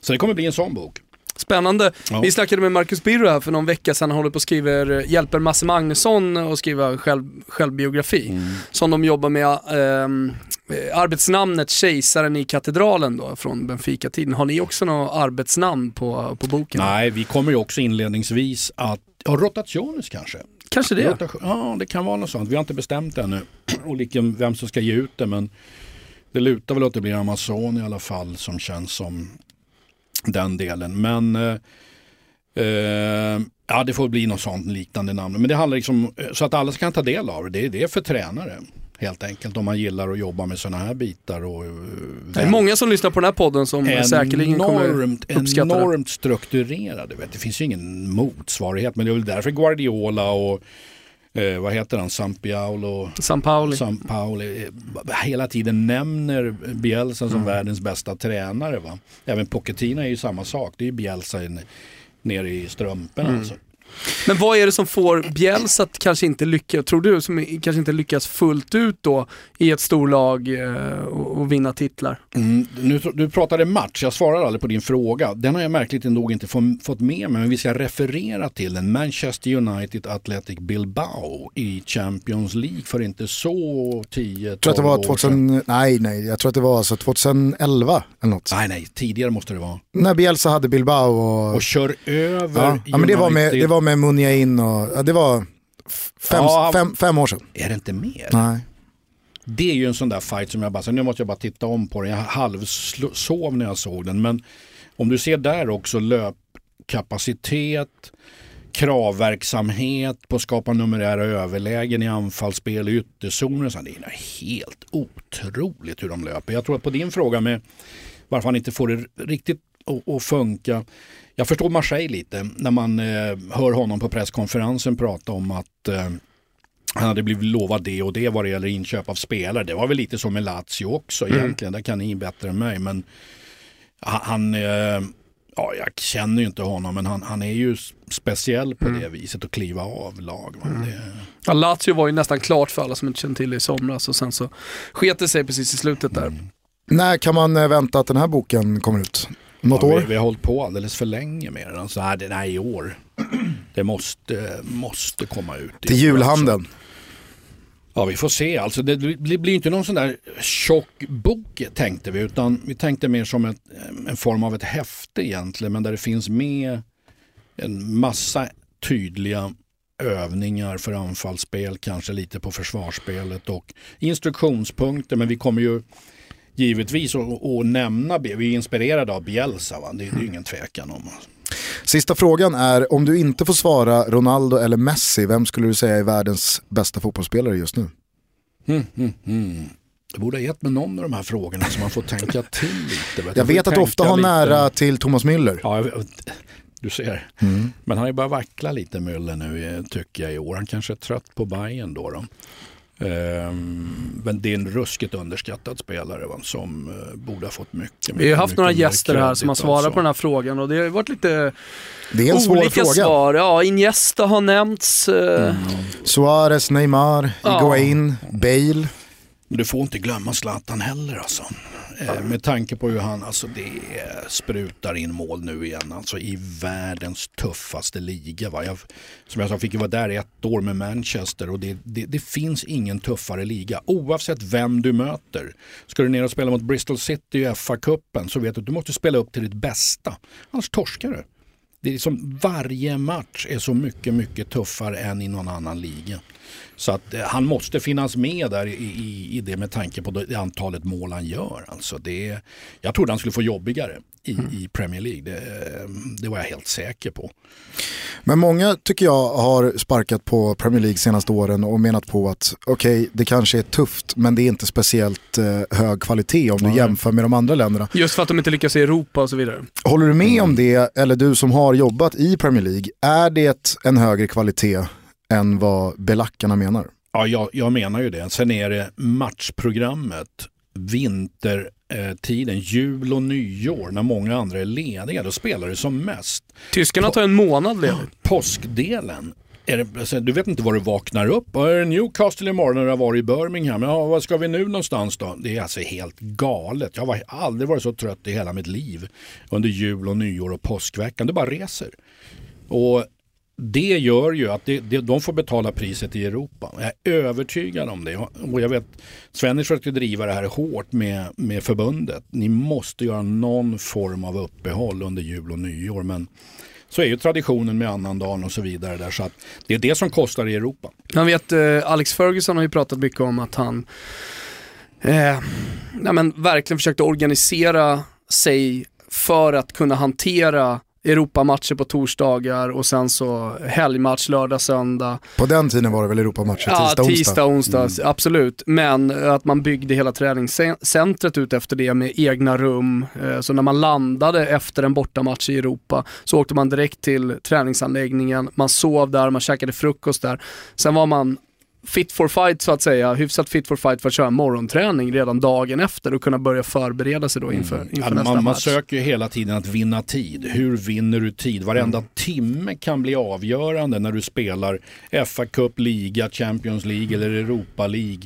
[SPEAKER 3] så det kommer bli en sån bok.
[SPEAKER 4] Spännande.
[SPEAKER 3] Ja.
[SPEAKER 4] Vi snackade med Marcus Birro här för någon vecka sedan. Han håller på och skriver, hjälper Masse Magnusson att skriva själv, självbiografi.
[SPEAKER 3] Mm.
[SPEAKER 4] Som de jobbar med eh, arbetsnamnet Kejsaren i katedralen då från Benfica-tiden. Har ni också något arbetsnamn på, på boken?
[SPEAKER 3] Nej, vi kommer ju också inledningsvis att, ja, rotationes kanske.
[SPEAKER 4] Kanske det.
[SPEAKER 3] Rotation, ja, det kan vara något sånt. Vi har inte bestämt ännu (clears throat) och vilken, vem som ska ge ut det. Men det lutar väl åt att det blir Amazon i alla fall som känns som den delen. Men eh, eh, ja, det får bli något sånt liknande namn. Men det handlar liksom så att alla kan ta del av det. Det är, det är för tränare helt enkelt om man gillar att jobba med sådana här bitar. Och, eh,
[SPEAKER 4] Det är många som lyssnar på den här podden som säkerligen kommer
[SPEAKER 3] enormt,
[SPEAKER 4] uppskatta
[SPEAKER 3] enormt strukturerade. Vet. Det finns ju ingen motsvarighet men det är väl därför Guardiola och eh, vad heter han, Sampiaulo,
[SPEAKER 4] San Pauli.
[SPEAKER 3] San Pauli eh, hela tiden nämner Bielsa som världens bästa tränare. Va? Även Pochettino är ju samma sak, det är ju Bielsa in, nere i strumporna. Alltså.
[SPEAKER 4] Men vad är det som får Bielsa att kanske inte lyckas, tror du, som kanske inte lyckas fullt ut då i ett storlag eh, och, och vinna titlar?
[SPEAKER 3] Mm, nu, du pratade match, jag svarar aldrig på din fråga. Den har jag märkligt nog inte få, fått med mig, men vi ska referera till den. Manchester United Athletic Bilbao i Champions League för inte så 10
[SPEAKER 2] Jag tror att det var 2000, nej nej, jag tror att det var alltså 2011 eller något.
[SPEAKER 3] Nej, nej, tidigare måste det vara.
[SPEAKER 2] När Bielsa hade Bilbao och...
[SPEAKER 3] Och kör över
[SPEAKER 2] ja, ja men det var med, det var med Munja in och, ja, det var fem,
[SPEAKER 3] Ja,
[SPEAKER 2] fem, fem år sedan.
[SPEAKER 3] Är det inte mer?
[SPEAKER 2] Nej.
[SPEAKER 3] Det är ju en sån där fight som jag bara, så nu måste jag bara titta om på den. Jag halvsov när jag såg den. Men om du ser där också löpkapacitet, kravverksamhet på att skapa numerära överlägen i anfallsspel i ytterzoner. så, Det är helt otroligt hur de löper. Jag tror att på din fråga med varför han inte får det riktigt att funka. Jag förstår Marseille lite när man eh, hör honom på presskonferensen prata om att eh, han hade blivit lovad det och det vad det gäller inköp av spelare. Det var väl lite som med Lazio också egentligen. Det kan ni bättre än mig. Men han, eh, ja, jag känner ju inte honom men han, han är ju speciell på det viset att kliva av lag. Va? Det,
[SPEAKER 4] Ja, Lazio var ju nästan klart för alla som inte kände till det i somras och sen så sket det sig precis i slutet där.
[SPEAKER 2] När kan man eh, vänta att den här boken kommer ut? Något
[SPEAKER 3] ja,
[SPEAKER 2] år?
[SPEAKER 3] Vi, vi har hållit på alldeles för länge med den. Så nej, det, nej, i år. Det måste, måste komma ut.
[SPEAKER 2] Till julhandeln.
[SPEAKER 3] Ja, vi får se. Alltså, det blir blir inte någon sån där tjock bok tänkte vi, utan vi tänkte mer som ett, en form av ett häfte egentligen, men där det finns med en massa tydliga övningar för anfallsspel, kanske lite på försvarsspelet och instruktionspunkter, men vi kommer ju givetvis att, att nämna, vi är inspirerade av Bielsa, va? Det, det är ingen tvekan om.
[SPEAKER 2] Sista frågan är, om du inte får svara Ronaldo eller Messi, vem skulle du säga är världens bästa fotbollsspelare just nu?
[SPEAKER 3] Mm, mm, mm. Jag borde ha gett mig någon av de här frågorna så man får tänka till lite. (laughs)
[SPEAKER 2] Jag vet att du ofta har
[SPEAKER 3] lite.
[SPEAKER 2] nära till Thomas Müller.
[SPEAKER 3] Ja, jag du ser. Men han har ju börjat vackla lite Müller nu eh, tycker jag i år. Han kanske är trött på Bayern då. då. Ehm, men det är en ruskigt underskattad spelare va, som eh, borde ha fått mycket.
[SPEAKER 4] Vi har haft
[SPEAKER 3] mycket
[SPEAKER 4] några gäster här som har svarat
[SPEAKER 3] alltså.
[SPEAKER 4] på den här frågan och det har varit lite
[SPEAKER 2] Det är en svår
[SPEAKER 4] olika
[SPEAKER 2] fråga.
[SPEAKER 4] svar. Ja, Iniesta har nämnts. eh,
[SPEAKER 2] Suarez, Neymar,
[SPEAKER 4] Ja.
[SPEAKER 2] Higuain, Bale.
[SPEAKER 3] Men du får inte glömma Zlatan heller alltså. Eh, med tanke på hur han, alltså det sprutar in mål nu igen. Alltså i världens tuffaste liga. Va? Jag, som jag sa, fick ju vara där i ett år med Manchester och det, det, det finns ingen tuffare liga. Oavsett vem du möter. Ska du ner och spela mot Bristol City i FA-cupen så vet du att du måste spela upp till ditt bästa. Annars torskar du. Det är liksom, varje match är så mycket, mycket tuffare än i någon annan liga. Så att eh, han måste finnas med där i, i, i det med tanke på det antalet mål han gör. Alltså det, jag trodde han skulle få jobbigare i, i Premier League. Det, det var jag helt säker på.
[SPEAKER 2] Men många tycker jag har sparkat på Premier League senaste åren och menat på att okej, okay, det kanske är tufft men det är inte speciellt eh, hög kvalitet om du
[SPEAKER 3] Nej.
[SPEAKER 2] jämför med de andra länderna.
[SPEAKER 4] Just för att de inte lyckas i Europa och så vidare.
[SPEAKER 2] Håller du med
[SPEAKER 3] Mm.
[SPEAKER 2] om det, eller du som har jobbat i Premier League, är det en högre kvalitet än vad belackarna menar?
[SPEAKER 3] Ja, jag, jag menar ju det. Sen är det matchprogrammet, vintertiden, jul och nyår när många andra är lediga. Då spelar det som mest.
[SPEAKER 4] Tyskarna tar en månad ledigt.
[SPEAKER 3] Påskdelen. Det, alltså, du vet inte var du vaknar upp. Är det Newcastle imorgon när du har varit i Birmingham? Ja, var ska vi nu någonstans då? Det är alltså helt galet. Jag har aldrig varit så trött i hela mitt liv under jul och nyår och påskveckan. Det bara reser. Och det gör ju att det, det, de får betala priset i Europa. Jag är övertygad om det. Och jag vet, Svennis försökte driva det här hårt med, med förbundet. Ni måste göra någon form av uppehåll under jul och nyår. Men så är ju traditionen med annandagen och så vidare där. Så att det är det som kostar i Europa.
[SPEAKER 4] Man vet, eh, Alex Ferguson har ju pratat mycket om att han eh, nej men verkligen försökte organisera sig för att kunna hantera Europamatcher på torsdagar och sen så helgmatch lördag, söndag.
[SPEAKER 2] På den tiden var det väl Europamatcher,
[SPEAKER 4] Ja,
[SPEAKER 2] tisdag,
[SPEAKER 4] tisdag,
[SPEAKER 2] onsdag.
[SPEAKER 4] onsdag, absolut. Men att man byggde hela träningscentret ut efter det med egna rum. Eh, Så när man landade efter en bortamatch i Europa så åkte man direkt till träningsanläggningen, man sov där, man käkade frukost där. Sen var man fit for fight så att säga, hyfsat fit for fight för att köra morgonträning redan dagen efter och kunna börja förbereda sig då inför, inför
[SPEAKER 3] Ja,
[SPEAKER 4] nästa
[SPEAKER 3] man, man
[SPEAKER 4] match.
[SPEAKER 3] söker ju hela tiden att vinna tid. Hur vinner du tid? Varenda timme kan bli avgörande när du spelar FA Cup, liga, Champions League eller Europa League.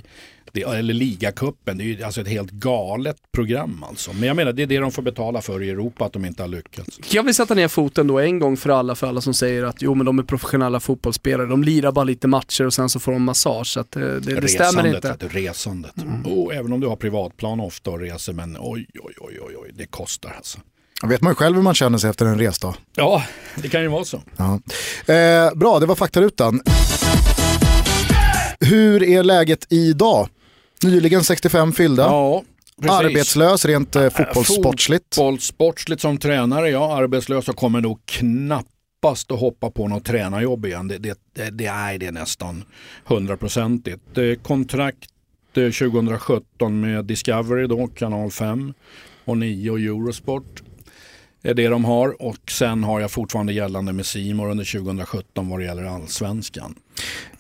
[SPEAKER 3] Det, eller ligacupen. Det är ju alltså ett helt galet program alltså. Men jag menar det är det de får betala för i Europa att de inte har lyckats.
[SPEAKER 4] Jag vill sätta ner foten då en gång för alla, för alla som säger att jo men de är professionella fotbollsspelare, de lirar bara lite matcher och sen så får de massage. Så att, eh, det, det stämmer
[SPEAKER 3] resandet,
[SPEAKER 4] inte.
[SPEAKER 3] vet du, resandet. Oh, även om du har privatplan ofta och reser men oj oj oj oj, oj det kostar alltså.
[SPEAKER 2] Vet man ju själv hur man känner sig efter en resdag.
[SPEAKER 3] Ja, det kan ju vara så.
[SPEAKER 2] Ja. Eh, bra, det var faktarutan. Hur är läget idag? Nyligen 65 fyllda.
[SPEAKER 3] Ja, precis.
[SPEAKER 2] Arbetslös rent eh, fotbollssportsligt.
[SPEAKER 3] Fotbollssportsligt som tränare, ja. Arbetslös och kommer nog knappast att hoppa på något tränarjobb igen. Det, det, det, det är det nästan hundraprocentigt. Eh, Kontrakt eh, 2017 med Discovery då, kanal 5 och 9 och Eurosport är det de har och sen har jag fortfarande gällande med Simor under 2017 vad det gäller allsvenskan.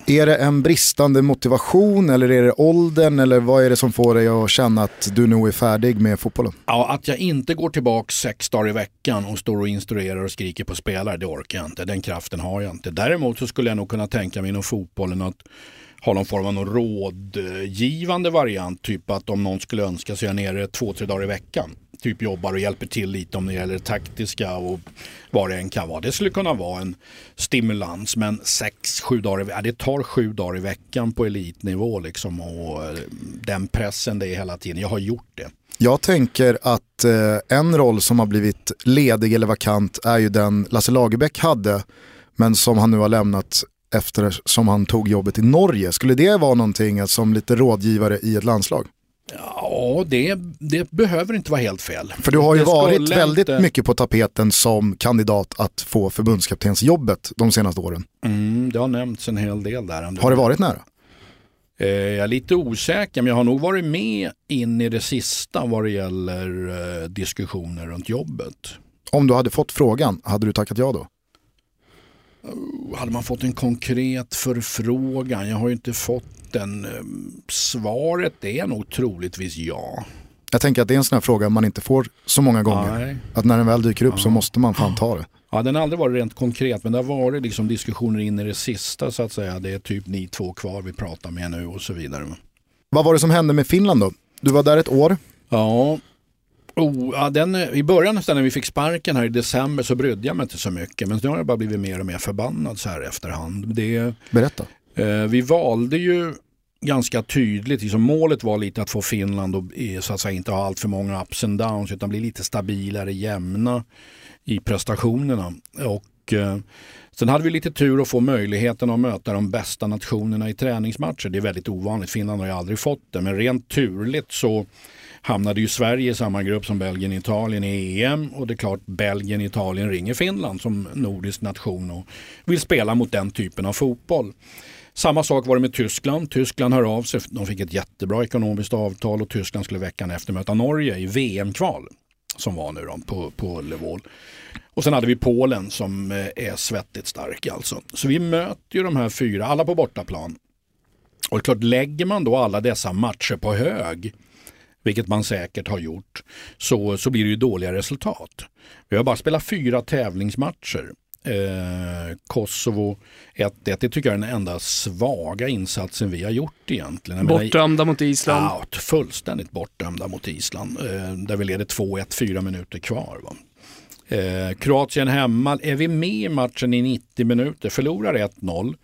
[SPEAKER 2] Är det en bristande motivation eller är det åldern eller vad är det som får dig att känna att du nog är färdig med fotbollen?
[SPEAKER 3] Ja, att jag inte går tillbaka sex dagar i veckan och står och instruerar och skriker på spelare, det orkar jag inte. Den kraften har jag inte. Däremot så skulle jag nog kunna tänka mig inom fotbollen att ha någon form av någon rådgivande variant. Typ att om någon skulle önska sig jag är nere två, tre dagar i veckan. Typ jobbar och hjälper till lite om det gäller taktiska och vad det än kan vara. Det skulle kunna vara en stimulans men sex, sju dagar i veckan. Det tar sju dagar i veckan på elitnivå liksom och eh, den pressen det är hela tiden. Jag har gjort det.
[SPEAKER 2] Jag tänker att eh, en roll som har blivit ledig eller vakant är ju den Lasse Lagerbäck hade, men som han nu har lämnat efter som han tog jobbet i Norge. Skulle det vara någonting som lite rådgivare i ett landslag?
[SPEAKER 3] Ja, det, det behöver inte vara helt fel.
[SPEAKER 2] För du har ju
[SPEAKER 3] Det
[SPEAKER 2] varit väldigt
[SPEAKER 3] inte-
[SPEAKER 2] mycket på tapeten som kandidat att få förbundskaptensjobbet de senaste åren.
[SPEAKER 3] Mm, det har nämnts en hel del där.
[SPEAKER 2] Har det varit nära?
[SPEAKER 3] Eh, jag är lite osäker, men jag har nog varit med in i det sista vad det gäller eh, diskussioner runt jobbet.
[SPEAKER 2] Om du hade fått frågan, hade du tackat ja då?
[SPEAKER 3] Hade man fått en konkret förfrågan? Jag har ju inte fått den. Eh, svaret är nog troligtvis ja.
[SPEAKER 2] Jag tänker att det är en sån här fråga man inte får så många gånger.
[SPEAKER 3] Nej.
[SPEAKER 2] Att när den väl dyker upp så måste man fan ta det.
[SPEAKER 3] Ja, den har aldrig varit rent konkret, men det har varit liksom diskussioner in i det sista så att säga. Det är typ ni två kvar vi pratar med nu och så vidare.
[SPEAKER 2] Vad var det som hände med Finland då? Du var där ett år.
[SPEAKER 3] Ja, oh, ja den, i början när vi fick sparken här i december så brydde jag mig inte så mycket. Men nu har jag bara blivit mer och mer förbannad så här efterhand. Det,
[SPEAKER 2] Berätta.
[SPEAKER 3] eh, vi valde ju ganska tydligt, liksom målet var lite att få Finland att eh, så att säga, inte ha allt för många ups and downs utan bli lite stabilare, jämna i prestationerna. Och, eh, sen hade vi lite tur att få möjligheten att möta de bästa nationerna i träningsmatcher. Det är väldigt ovanligt, Finland har ju aldrig fått det, men rent turligt så hamnade ju Sverige i samma grupp som Belgien och Italien i EM och det är klart Belgien och Italien ringer Finland som nordisk nation och vill spela mot den typen av fotboll. Samma sak var det med Tyskland. Tyskland hör av sig. De fick ett jättebra ekonomiskt avtal och Tyskland skulle veckan efter möta Norge i VM-kval som var nu då, på, på Levol. Och sen hade vi Polen som eh, är svettigt stark alltså. Så vi möter ju de här fyra, alla på bortaplan. Och det är klart, lägger man då alla dessa matcher på hög, vilket man säkert har gjort, så, så blir det ju dåliga resultat. Vi har bara spelat fyra tävlingsmatcher. Eh, Kosovo 1-1, det tycker jag är den enda svaga insatsen vi har gjort egentligen. Jag menar,
[SPEAKER 4] Bortdömda mot Island.
[SPEAKER 3] Ja, fullständigt bortdömda mot Island. Eh, där vi leder 2-1, fyra minuter kvar. Va? Eh, Kroatien hemma, är vi med i matchen i 90 minuter, förlorar 1-0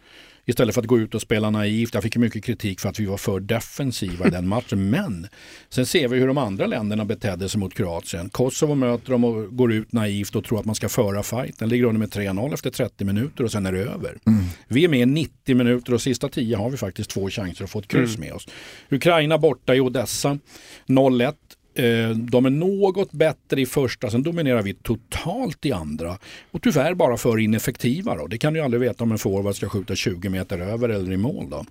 [SPEAKER 3] istället för att gå ut och spela naivt. Jag fick mycket kritik för att vi var för defensiva i den matchen. (laughs) Men sen ser vi hur de andra länderna betedde sig mot Kroatien. Kosovo möter dem och går ut naivt och tror att man ska föra fighten. Ligger under med 3-0 efter 30 minuter och sen är det över.
[SPEAKER 2] Mm.
[SPEAKER 3] Vi är med i 90 minuter och sista 10 har vi faktiskt två chanser att få ett kryss med oss. Ukraina borta i Odessa 0-1. Eh, de är något bättre i första, sen dominerar vi totalt i andra. Och tyvärr bara för ineffektiva. Då. Det kan du ju aldrig veta om en forward ska skjuta 20 meter över eller i mål. Då.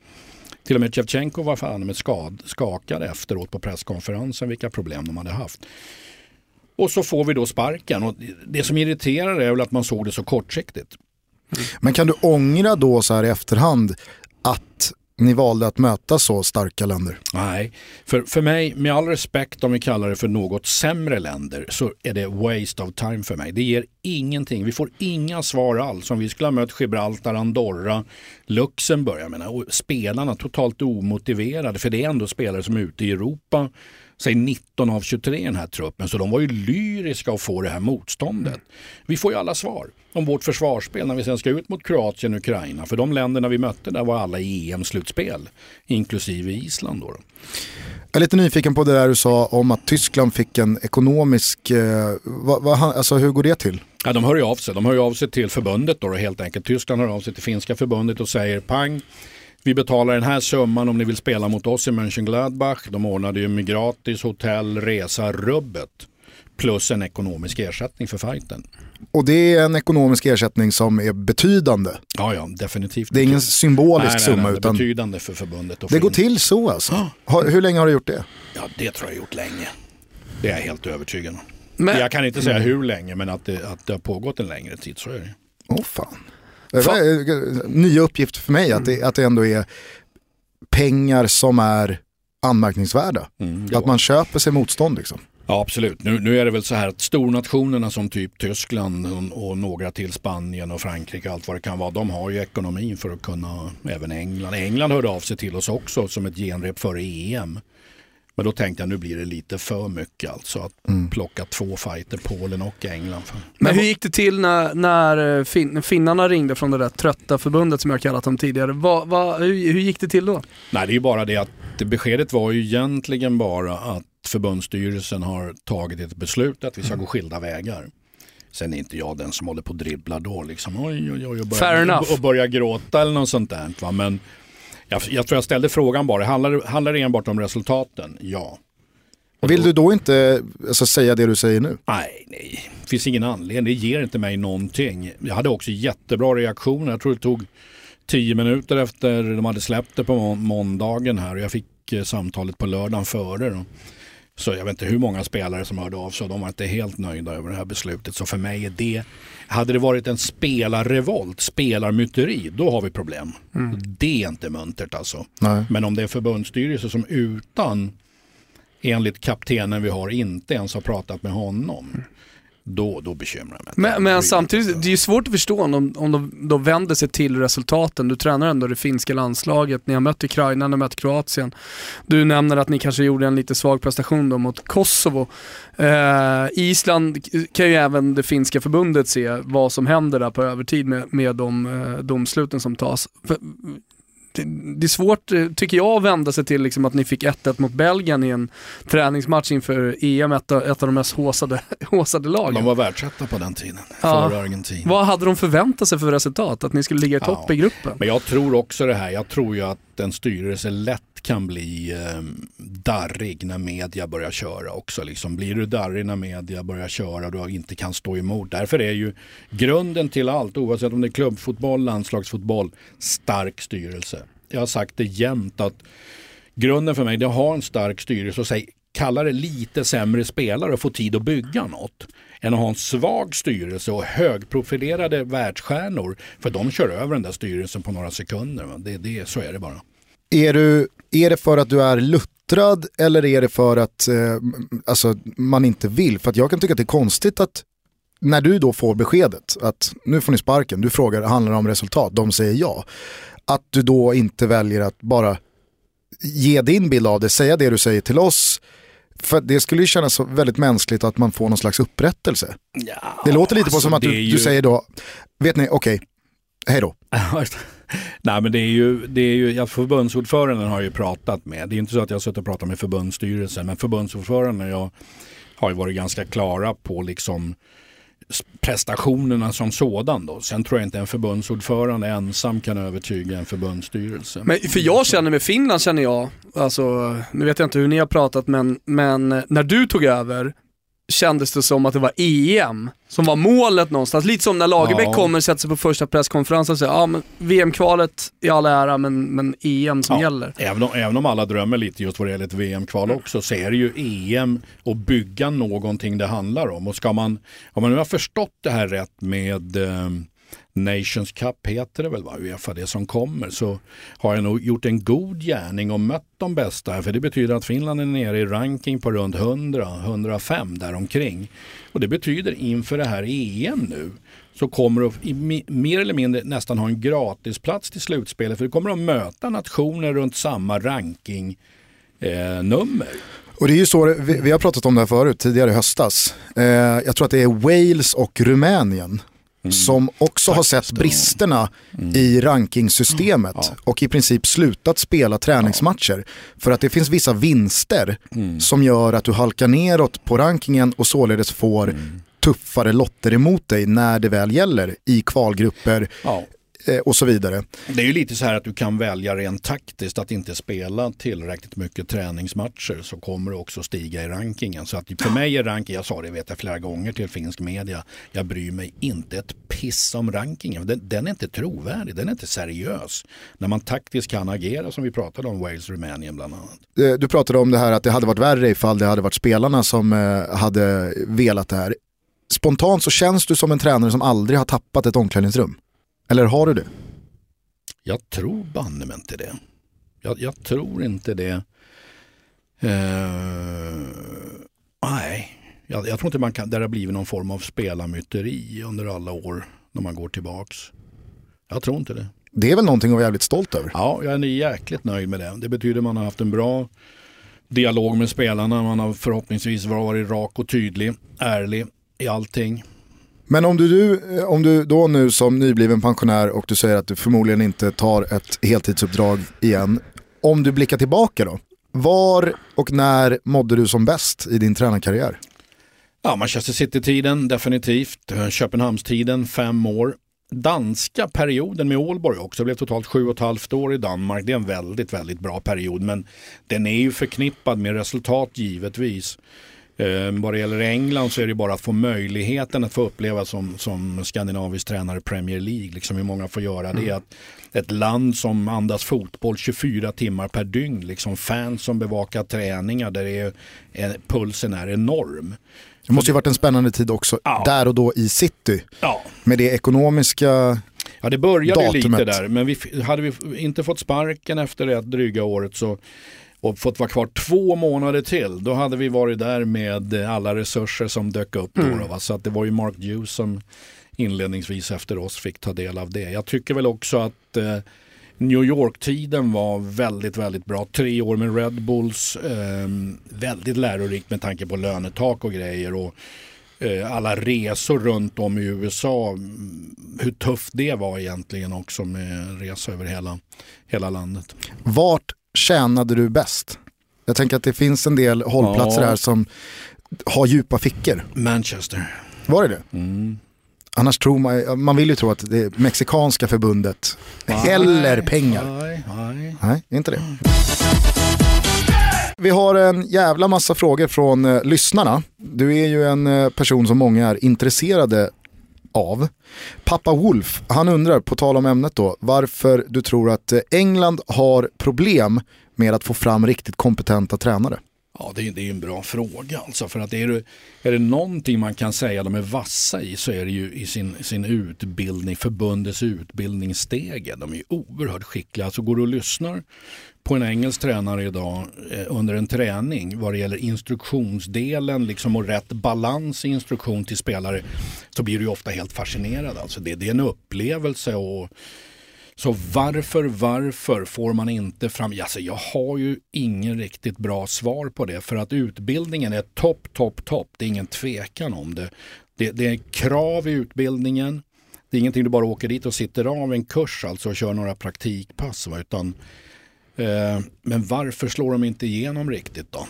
[SPEAKER 3] Till och med Shevchenko var fan med skad, skakad efteråt på presskonferensen vilka problem de hade haft. Och så får vi då sparken. Och det som irriterar är väl att man såg det så kortsiktigt.
[SPEAKER 2] Men kan du ångra då så här i efterhand att ni valde att möta så starka länder?
[SPEAKER 3] Nej, för, för mig, med all respekt om vi kallar det för något sämre länder, så är det waste of time för mig. Det ger ingenting. Vi får inga svar alls. Om vi skulle ha mött Gibraltar, Andorra, Luxemburg, jag menar, och spelarna totalt omotiverade, för det är ändå spelare som är ute i Europa, säg 19 av 23 i den här truppen, så de var ju lyriska att få det här motståndet. Vi får ju alla svar om vårt försvarsspel när vi sen ska ut mot Kroatien och Ukraina, för de länderna vi mötte där var alla i EM-slutspel, inklusive Island. Då. då.
[SPEAKER 2] Jag är lite nyfiken på det där du sa om att Tyskland fick en ekonomisk, eh, vad, vad, alltså hur går det till?
[SPEAKER 3] Ja, de hör ju av sig. De hör ju av sig till förbundet då, då helt enkelt. Tyskland hör av sig till finska förbundet och säger pang, vi betalar den här summan om ni vill spela mot oss i Mönchengladbach. De ordnade ju med gratis hotell, resa, rubbet plus en ekonomisk ersättning för fighten.
[SPEAKER 2] Och det är en ekonomisk ersättning som är betydande.
[SPEAKER 3] Ja, ja, definitivt.
[SPEAKER 2] Det är ingen symbolisk
[SPEAKER 3] nej, nej,
[SPEAKER 2] summa
[SPEAKER 3] nej, det är
[SPEAKER 2] utan
[SPEAKER 3] betydande för förbundet.
[SPEAKER 2] det
[SPEAKER 3] få
[SPEAKER 2] går
[SPEAKER 3] in.
[SPEAKER 2] till så alltså. Har, hur länge har du gjort det?
[SPEAKER 3] Ja, det tror jag gjort länge. Det är jag helt övertygad om.
[SPEAKER 4] Men,
[SPEAKER 3] Jag kan inte säga hur länge, men att det, att det har pågått en längre tid så är det.
[SPEAKER 2] Åh fan. Nya uppgifter för mig att det, att det ändå är pengar som är anmärkningsvärda.
[SPEAKER 3] Mm,
[SPEAKER 2] Att man köper sig motstånd liksom.
[SPEAKER 3] Ja absolut. Nu, nu är det väl så här att stornationerna som typ Tyskland och, och några till Spanien och Frankrike och allt vad det kan vara. De har ju ekonomin för att kunna, även England. England hörde av sig till oss också som ett genrep före EM. Men då tänkte jag nu blir det lite för mycket alltså att plocka två fighter, Polen och England.
[SPEAKER 4] Men hur gick det till när, när eh, fin, finnarna ringde från det där trötta förbundet som jag kallat dem tidigare? Vad, vad, hur, hur gick det till då?
[SPEAKER 3] Nej det är ju bara det att det beskedet var ju egentligen bara att förbundsstyrelsen har tagit ett beslut att vi ska gå skilda vägar. Sen är inte jag den som håller på och dribblar då liksom oj oj oj och
[SPEAKER 4] Fair
[SPEAKER 3] börjar,
[SPEAKER 4] enough.
[SPEAKER 3] och börjar gråta eller något sånt där. Va? Men jag, jag tror jag ställde frågan bara, handlar, handlar det enbart om resultaten? Ja.
[SPEAKER 2] Vill du då inte alltså, säga det du säger nu?
[SPEAKER 3] Nej, nej, det finns ingen anledning. Det ger inte mig någonting. Jag hade också jättebra reaktioner. Jag tror det tog tio minuter efter de hade släppt det på må- måndagen här och jag fick eh, samtalet på lördagen före. Då. Så jag vet inte hur många spelare som hörde av sig och de var inte helt nöjda över det här beslutet. Så för mig är det, hade det varit en spelarrevolt, spelarmyteri, då har vi problem. Det är inte muntert alltså.
[SPEAKER 2] Nej.
[SPEAKER 3] Men om det är förbundsstyrelse som utan, enligt kaptenen vi har, inte ens har pratat med honom. Då, då bekymrar jag mig.
[SPEAKER 4] Men, men samtidigt, det är ju svårt att förstå om de, om de, de vänder sig till resultaten. Du tränar ändå det finska landslaget, ni har mött Ukraina, ni har mött Kroatien. Du nämner att ni kanske gjorde en lite svag prestation då mot Kosovo. Eh, Island kan ju även det finska förbundet se vad som händer där på övertid med, med de eh, domsluten som tas. För, det, det är svårt, eh, tycker jag, att vända sig till liksom att ni fick 1-1 mot Belgien i en träningsmatch inför EM, ett, av- ett av de mest håsade, (laughs) håsade lagen.
[SPEAKER 3] De var världsetta på den tiden,
[SPEAKER 4] Ja.
[SPEAKER 3] före Argentina.
[SPEAKER 4] Vad hade de förväntat sig för resultat? Att ni skulle ligga i topp
[SPEAKER 3] Ja.
[SPEAKER 4] i gruppen?
[SPEAKER 3] Men jag tror också det här, jag tror ju att att en styrelse lätt kan bli eh, darrig när media börjar köra också. Liksom, blir du darrig när media börjar köra och du inte kan stå emot. Därför är ju grunden till allt, oavsett om det är klubbfotboll, landslagsfotboll, stark styrelse. Jag har sagt det jämt att grunden för mig det är att ha en stark styrelse och säg, kalla det lite sämre spelare och få tid att bygga något än att ha en svag styrelse och högprofilerade världsstjärnor. För de kör över den där styrelsen på några sekunder. Det, det, så är det bara.
[SPEAKER 2] Är, du, är det för att du är luttrad eller är det för att eh, alltså, man inte vill? För att jag kan tycka att det är konstigt att när du då får beskedet att nu får ni sparken, du frågar handlar det om resultat, de säger ja. Att du då inte väljer att bara ge din bild av det, säga det du säger till oss. För det skulle ju kännas väldigt mänskligt att man får någon slags upprättelse.
[SPEAKER 3] Ja,
[SPEAKER 2] det låter lite på
[SPEAKER 3] alltså,
[SPEAKER 2] som att du,
[SPEAKER 3] ju...
[SPEAKER 2] du säger då, vet ni, okej, okay, hej då. (laughs)
[SPEAKER 3] Nej men det är ju, det är ju ja, förbundsordföranden har ju pratat med. Det är inte så att jag har suttit och pratat med förbundsstyrelsen men förbundsordföranden och jag har ju varit ganska klara på liksom prestationerna som sådan då. Sen tror jag inte en förbundsordförande ensam kan övertyga en förbundsstyrelse.
[SPEAKER 4] Men för jag känner med Finland känner jag, alltså nu vet jag inte hur ni har pratat men, men när du tog över kändes det som att det var EM som var målet någonstans. Lite som när Lagerbäck ja. kommer och sätter sig på första presskonferensen och säger ja men VM-kvalet i all ära men, men EM som ja. gäller.
[SPEAKER 3] Även om, även om alla drömmer lite just vad det gäller ett VM-kval mm. också så är det ju EM och bygga någonting det handlar om. Och ska man, om man nu har förstått det här rätt med eh, Nations Cup heter det väl, va? Uefa det som kommer, så har jag nog gjort en god gärning och mött de bästa. För det betyder att Finland är nere i ranking på runt 100-105 däromkring. Och det betyder inför det här EM nu så kommer de mer eller mindre nästan ha en gratisplats till slutspelet. För det kommer att möta nationer runt samma rankingnummer. Eh,
[SPEAKER 2] och det är ju så, vi, vi, har pratat om det här förut, tidigare i höstas. Eh, jag tror att det är Wales och Rumänien Mm. som också Faktiskt, har sett bristerna mm. i rankingsystemet ja. och i princip slutat spela träningsmatcher. Ja. För att det finns vissa vinster mm. som gör att du halkar neråt på rankingen och således får mm. tuffare lotter emot dig när det väl gäller i kvalgrupper. Ja. Eh, och så vidare.
[SPEAKER 3] Det är ju lite så här att du kan välja rent taktiskt att inte spela tillräckligt mycket träningsmatcher så kommer du också stiga i rankingen. Så att för mig är ranking, jag sa det vet jag flera gånger till finsk media, jag bryr mig inte ett piss om rankingen. Den, den är inte trovärdig, den är inte seriös. När man taktiskt kan agera som vi pratade om Wales, Rumänien bland annat.
[SPEAKER 2] Eh, du pratade om det här att det hade varit värre ifall det hade varit spelarna som eh, hade velat det här. Spontant så känns du som en tränare som aldrig har tappat ett omklädningsrum. Eller har du det?
[SPEAKER 3] Jag tror banne mig inte det. Jag, jag, tror inte det. Uh, nej, jag, jag, tror inte man kan, det har blivit någon form av spelarmyteri under alla år när man går tillbaks. Jag tror inte det.
[SPEAKER 2] Det är väl någonting att vara jävligt stolt över?
[SPEAKER 3] Ja, jag är jäkligt nöjd med det. Det betyder att man har haft en bra dialog med spelarna. Man har förhoppningsvis varit rak och tydlig, ärlig i allting.
[SPEAKER 2] Men om du, du, eh, om du då nu som nybliven pensionär och du säger att du förmodligen inte tar ett heltidsuppdrag igen. Om du blickar tillbaka då, var och när mådde du som bäst i din tränarkarriär?
[SPEAKER 3] Ja, Manchester City-tiden definitivt. Eh, Köpenhamnstiden fem år. Danska perioden med Ålborg också, det blev totalt sju och ett halvt år i Danmark. Det är en väldigt, väldigt bra period men den är ju förknippad med resultat givetvis. Eh, vad det gäller England så är det bara att få möjligheten att få uppleva som, som skandinavisk tränare Premier League. Liksom hur många får göra det. Mm. Att ett land som andas fotboll 24 timmar per dygn. Liksom fans som bevakar träningar där är, är, pulsen är enorm.
[SPEAKER 2] Det måste ju varit en spännande tid också, ja. där och då i city. Ja. Med det ekonomiska
[SPEAKER 3] Ja det började datumet. lite där men vi, hade vi inte fått sparken efter det dryga året så och fått vara kvar två månader till, då hade vi varit där med alla resurser som dök upp. Då, mm. då Så att det var ju Mark Hughes som inledningsvis efter oss fick ta del av det. Jag tycker väl också att eh, New York-tiden var väldigt, väldigt bra. Tre år med Red Bulls, eh, väldigt lärorikt med tanke på lönetak och grejer. Och, eh, alla resor runt om i USA, hur tufft det var egentligen också med resa över hela, hela landet.
[SPEAKER 2] Vart tjänade du bäst? Jag tänker att det finns en del hållplatser ja. här som har djupa fickor.
[SPEAKER 3] Manchester.
[SPEAKER 2] Var det det? Mm. Annars tror man, man vill ju tro att det mexikanska förbundet. Eller pengar.
[SPEAKER 3] Nej, nej.
[SPEAKER 2] Nej, inte det. Vi har en jävla massa frågor från eh, lyssnarna. Du är ju en eh, person som många är intresserade av. Pappa Wolf, han undrar, på tal om ämnet då, varför du tror att eh, England har problem med att få fram riktigt kompetenta tränare.
[SPEAKER 3] Ja, det är, det är en bra fråga alltså. För att är det, är det någonting man kan säga de är vassa i så är det ju i sin, sin utbildning, förbundets utbildningsstege. De är ju oerhört skickliga. Alltså går du och lyssnar på en engelsk tränare idag eh, under en träning vad det gäller instruktionsdelen liksom och rätt balans i instruktion till spelare så blir du ju ofta helt fascinerad. Alltså det, det är en upplevelse och så varför, varför får man inte fram, alltså jag har ju ingen riktigt bra svar på det för att utbildningen är topp, topp, topp. Det är ingen tvekan om det. Det, det är krav i utbildningen. Det är ingenting du bara åker dit och sitter av en kurs alltså och kör några praktikpass. Va? Utan, men varför slår de inte igenom riktigt då?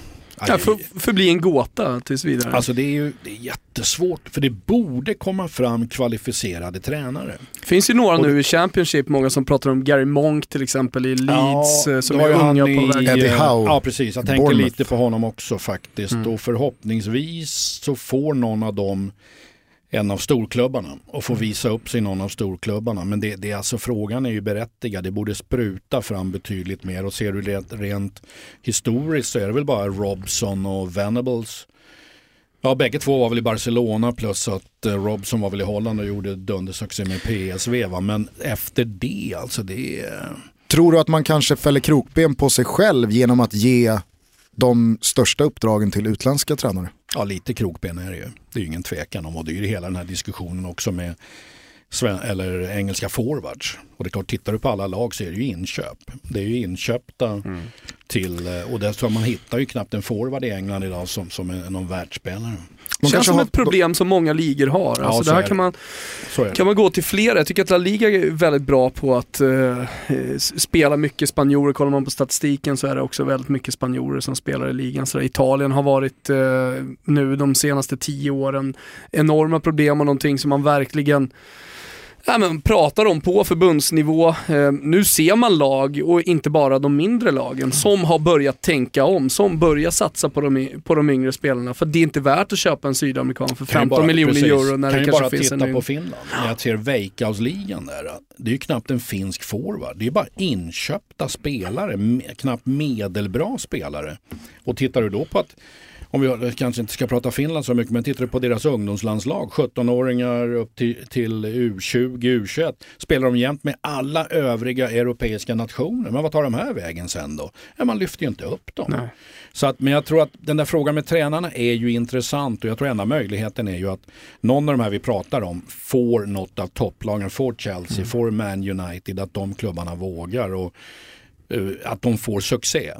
[SPEAKER 4] Ja, för, förbli en gåta tills vidare.
[SPEAKER 3] Alltså det är ju det är jättesvårt för det borde komma fram kvalificerade tränare.
[SPEAKER 4] Det finns ju några nu i Championship, många som pratar om Gary Monk till exempel i Leeds
[SPEAKER 3] Ja,
[SPEAKER 4] som
[SPEAKER 3] det var
[SPEAKER 4] är unga
[SPEAKER 3] i-
[SPEAKER 4] på väg.
[SPEAKER 2] Eddie Howe.
[SPEAKER 3] Ja precis, jag tänker
[SPEAKER 2] Bournemouth.
[SPEAKER 3] lite på honom också faktiskt.
[SPEAKER 4] Mm.
[SPEAKER 3] Och förhoppningsvis så får någon av dem en av storklubbarna och får visa upp sig i någon av storklubbarna. Men det, det är alltså, frågan är ju berättigad. Det borde spruta fram betydligt mer och ser du rent, rent historiskt så är det väl bara Robson och Venables. Ja, bägge två var väl i Barcelona plus att eh, Robson var väl i Holland och gjorde dundersuccé med PSV. Va? Men efter det, alltså det är...
[SPEAKER 2] Tror du att man kanske fäller krokben på sig själv genom att ge de största uppdragen till utländska tränare?
[SPEAKER 3] Ja, lite krokben är det ju. Det är ju ingen tvekan om och det är ju hela den här diskussionen också med eller engelska forwards. Och det är klart, tittar du på alla lag så är det ju inköp. Det är ju inköpta till, eh, och jag man hittar ju knappt en forward i England idag som, som är någon världsspelare.
[SPEAKER 2] De
[SPEAKER 4] känns som
[SPEAKER 2] har-
[SPEAKER 4] ett problem som många ligor har.
[SPEAKER 3] Ja,
[SPEAKER 4] Alltså
[SPEAKER 3] så
[SPEAKER 4] det här
[SPEAKER 3] är
[SPEAKER 4] kan man, kan man gå till flera. Jag tycker att La Liga är väldigt bra på att eh, spela mycket spanjorer. Kollar man på statistiken så är det också väldigt mycket spanjorer som spelar i ligan. Så Italien har varit eh, nu de senaste tio åren enorma problem och någonting som man verkligen Ja, men pratar om på förbundsnivå. Eh, nu ser man lag, och inte bara de mindre lagen, som har börjat tänka om, som börjar satsa på de, på de yngre spelarna. För det är inte värt att köpa en sydamerikan för 15
[SPEAKER 3] Kan ju bara-
[SPEAKER 4] miljoner
[SPEAKER 3] precis.
[SPEAKER 4] euro när
[SPEAKER 3] kan
[SPEAKER 4] det
[SPEAKER 3] ju
[SPEAKER 4] kanske
[SPEAKER 3] bara
[SPEAKER 4] finns
[SPEAKER 3] titta
[SPEAKER 4] en
[SPEAKER 3] på
[SPEAKER 4] yng-
[SPEAKER 3] Finland. När jag ser Veikkausligan där. Det är ju knappt en finsk forward. Det är bara inköpta spelare. Knappt medelbra spelare. Och tittar du då på att om vi kanske inte ska prata Finland så mycket, men tittar du på deras ungdomslandslag, 17-åringar upp till, till U20, U21, spelar de jämt med alla övriga europeiska nationer. Men vad tar de här vägen sen då? Ja, man lyfter ju inte upp dem.
[SPEAKER 4] Nej.
[SPEAKER 3] Så att, men jag tror att den där frågan med tränarna är ju intressant och jag tror enda möjligheten är ju att någon av de här vi pratar om får något av topplagen, får Chelsea, får Man United, att de klubbarna vågar och att de får succé.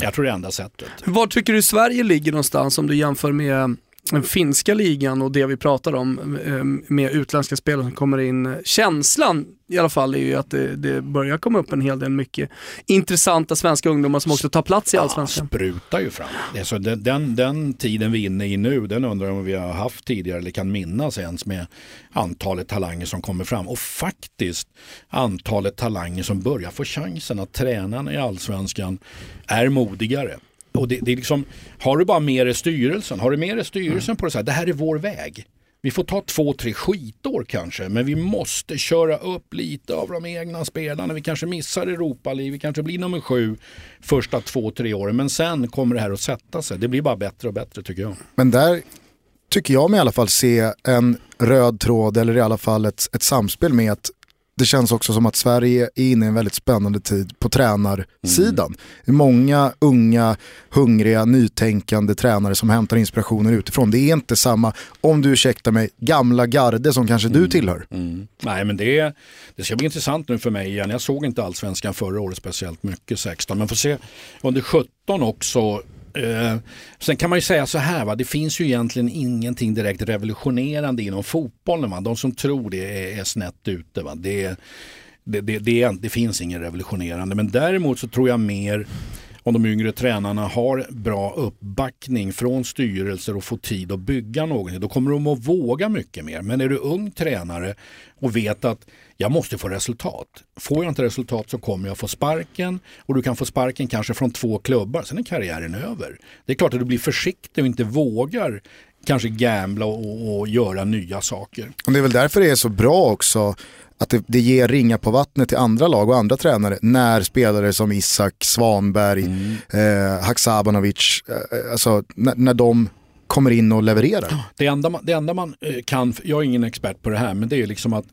[SPEAKER 3] Jag tror det är enda sättet.
[SPEAKER 4] Var tycker du Sverige ligger någonstans om du jämför med den finska ligan och det vi pratar om eh, med utländska spelare som kommer in. Känslan i alla fall är ju att det, det börjar komma upp en hel del mycket intressanta svenska ungdomar som också tar plats i
[SPEAKER 3] Ja,
[SPEAKER 4] Allsvenskan.
[SPEAKER 3] sprutar ju fram. Det är så den, den, den tiden vi är inne i nu, den undrar jag om vi har haft tidigare eller kan minnas ens med antalet talanger som kommer fram. Och faktiskt antalet talanger som börjar få chansen att tränarna i allsvenskan är modigare. Och det, det är liksom, har du bara mer i styrelsen, har du mer i styrelsen på det så här, det här är vår väg. Vi får ta två, tre skitår kanske, men vi måste köra upp lite av de egna spelarna. Vi kanske missar Europa League, vi kanske blir nummer sju första två, tre åren. Men sen kommer det här att sätta sig. Det blir bara bättre och bättre tycker jag.
[SPEAKER 2] Men där tycker jag mig i alla fall se en röd tråd eller i alla fall ett, ett samspel med att det känns också som att Sverige är inne i en väldigt spännande tid på tränarsidan. Det är många unga, hungriga, nytänkande tränare som hämtar inspirationer utifrån. Det är inte samma, om du ursäktar mig, gamla garde som kanske du tillhör.
[SPEAKER 3] Nej men det, det ska bli intressant nu för mig igen. Jag såg inte allsvenskan förra året speciellt mycket, 16. Men får se under 17 också. Eh, sen kan man ju säga så här, va? det finns ju egentligen ingenting direkt revolutionerande inom fotbollen. Va? De som tror det är, är snett ute. Va? Det, det, det, det, det finns ingen revolutionerande. Men däremot så tror jag mer om de yngre tränarna har bra uppbackning från styrelser och får tid att bygga någonting, då kommer de att våga mycket mer. Men är du ung tränare och vet att jag måste få resultat. Får jag inte resultat så kommer jag få sparken och du kan få sparken kanske från två klubbar, sen är karriären över. Det är klart att du blir försiktig och inte vågar kanske gambla och, och göra nya saker.
[SPEAKER 2] Och det är väl därför det är så bra också att det, det ger ringa på vattnet till andra lag och andra tränare när spelare som Isak, Svanberg, mm. eh, Haksabanovic, eh, alltså när, när de kommer in och levererar.
[SPEAKER 3] Det enda, man, det enda man eh, kan, jag är ingen expert på det här, men det är liksom att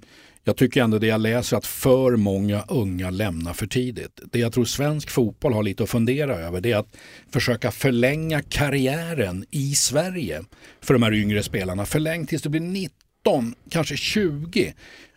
[SPEAKER 3] jag tycker ändå det jag läser att för många unga lämnar för tidigt. Det jag tror svensk fotboll har lite att fundera över det är att försöka förlänga karriären i Sverige för de här yngre spelarna. Förläng tills du blir 19, kanske 20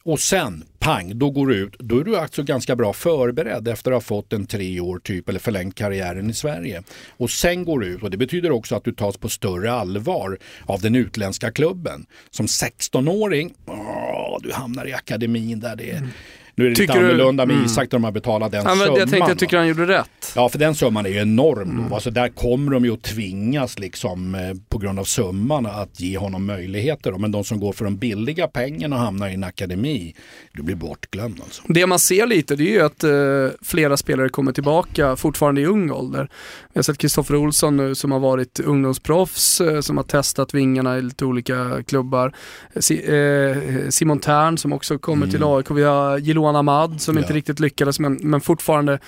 [SPEAKER 3] och sen, pang, då går du ut. Då är du alltså ganska bra förberedd efter att ha fått en tre år typ eller förlängt karriären i Sverige. Och sen går du ut och det betyder också att du tas på större allvar av den utländska klubben. Som 16-åring, åh, du hamnar i akademin där det är mm nu är det tycker lite annorlunda med mm. Isak när de har betalat den
[SPEAKER 4] ja,
[SPEAKER 3] summan.
[SPEAKER 4] Jag tänkte, jag tycker han gjorde rätt.
[SPEAKER 3] Ja, för den summan är ju enorm. Mm. Alltså, där kommer de ju att tvingas liksom, eh, på grund av summan att ge honom möjligheter. Men de som går för de billiga pengarna och hamnar i en akademi, du blir bortglömd. Alltså.
[SPEAKER 4] Det man ser lite det är ju att eh, flera spelare kommer tillbaka fortfarande i ung ålder. Vi har sett Kristoffer Olsson nu som har varit ungdomsproffs, eh, som har testat vingarna i lite olika klubbar. Si, eh, Simon Tern som också kommer mm. till AIK. Vi har Gilo Johan Ahmad som ja. inte riktigt lyckades men, men fortfarande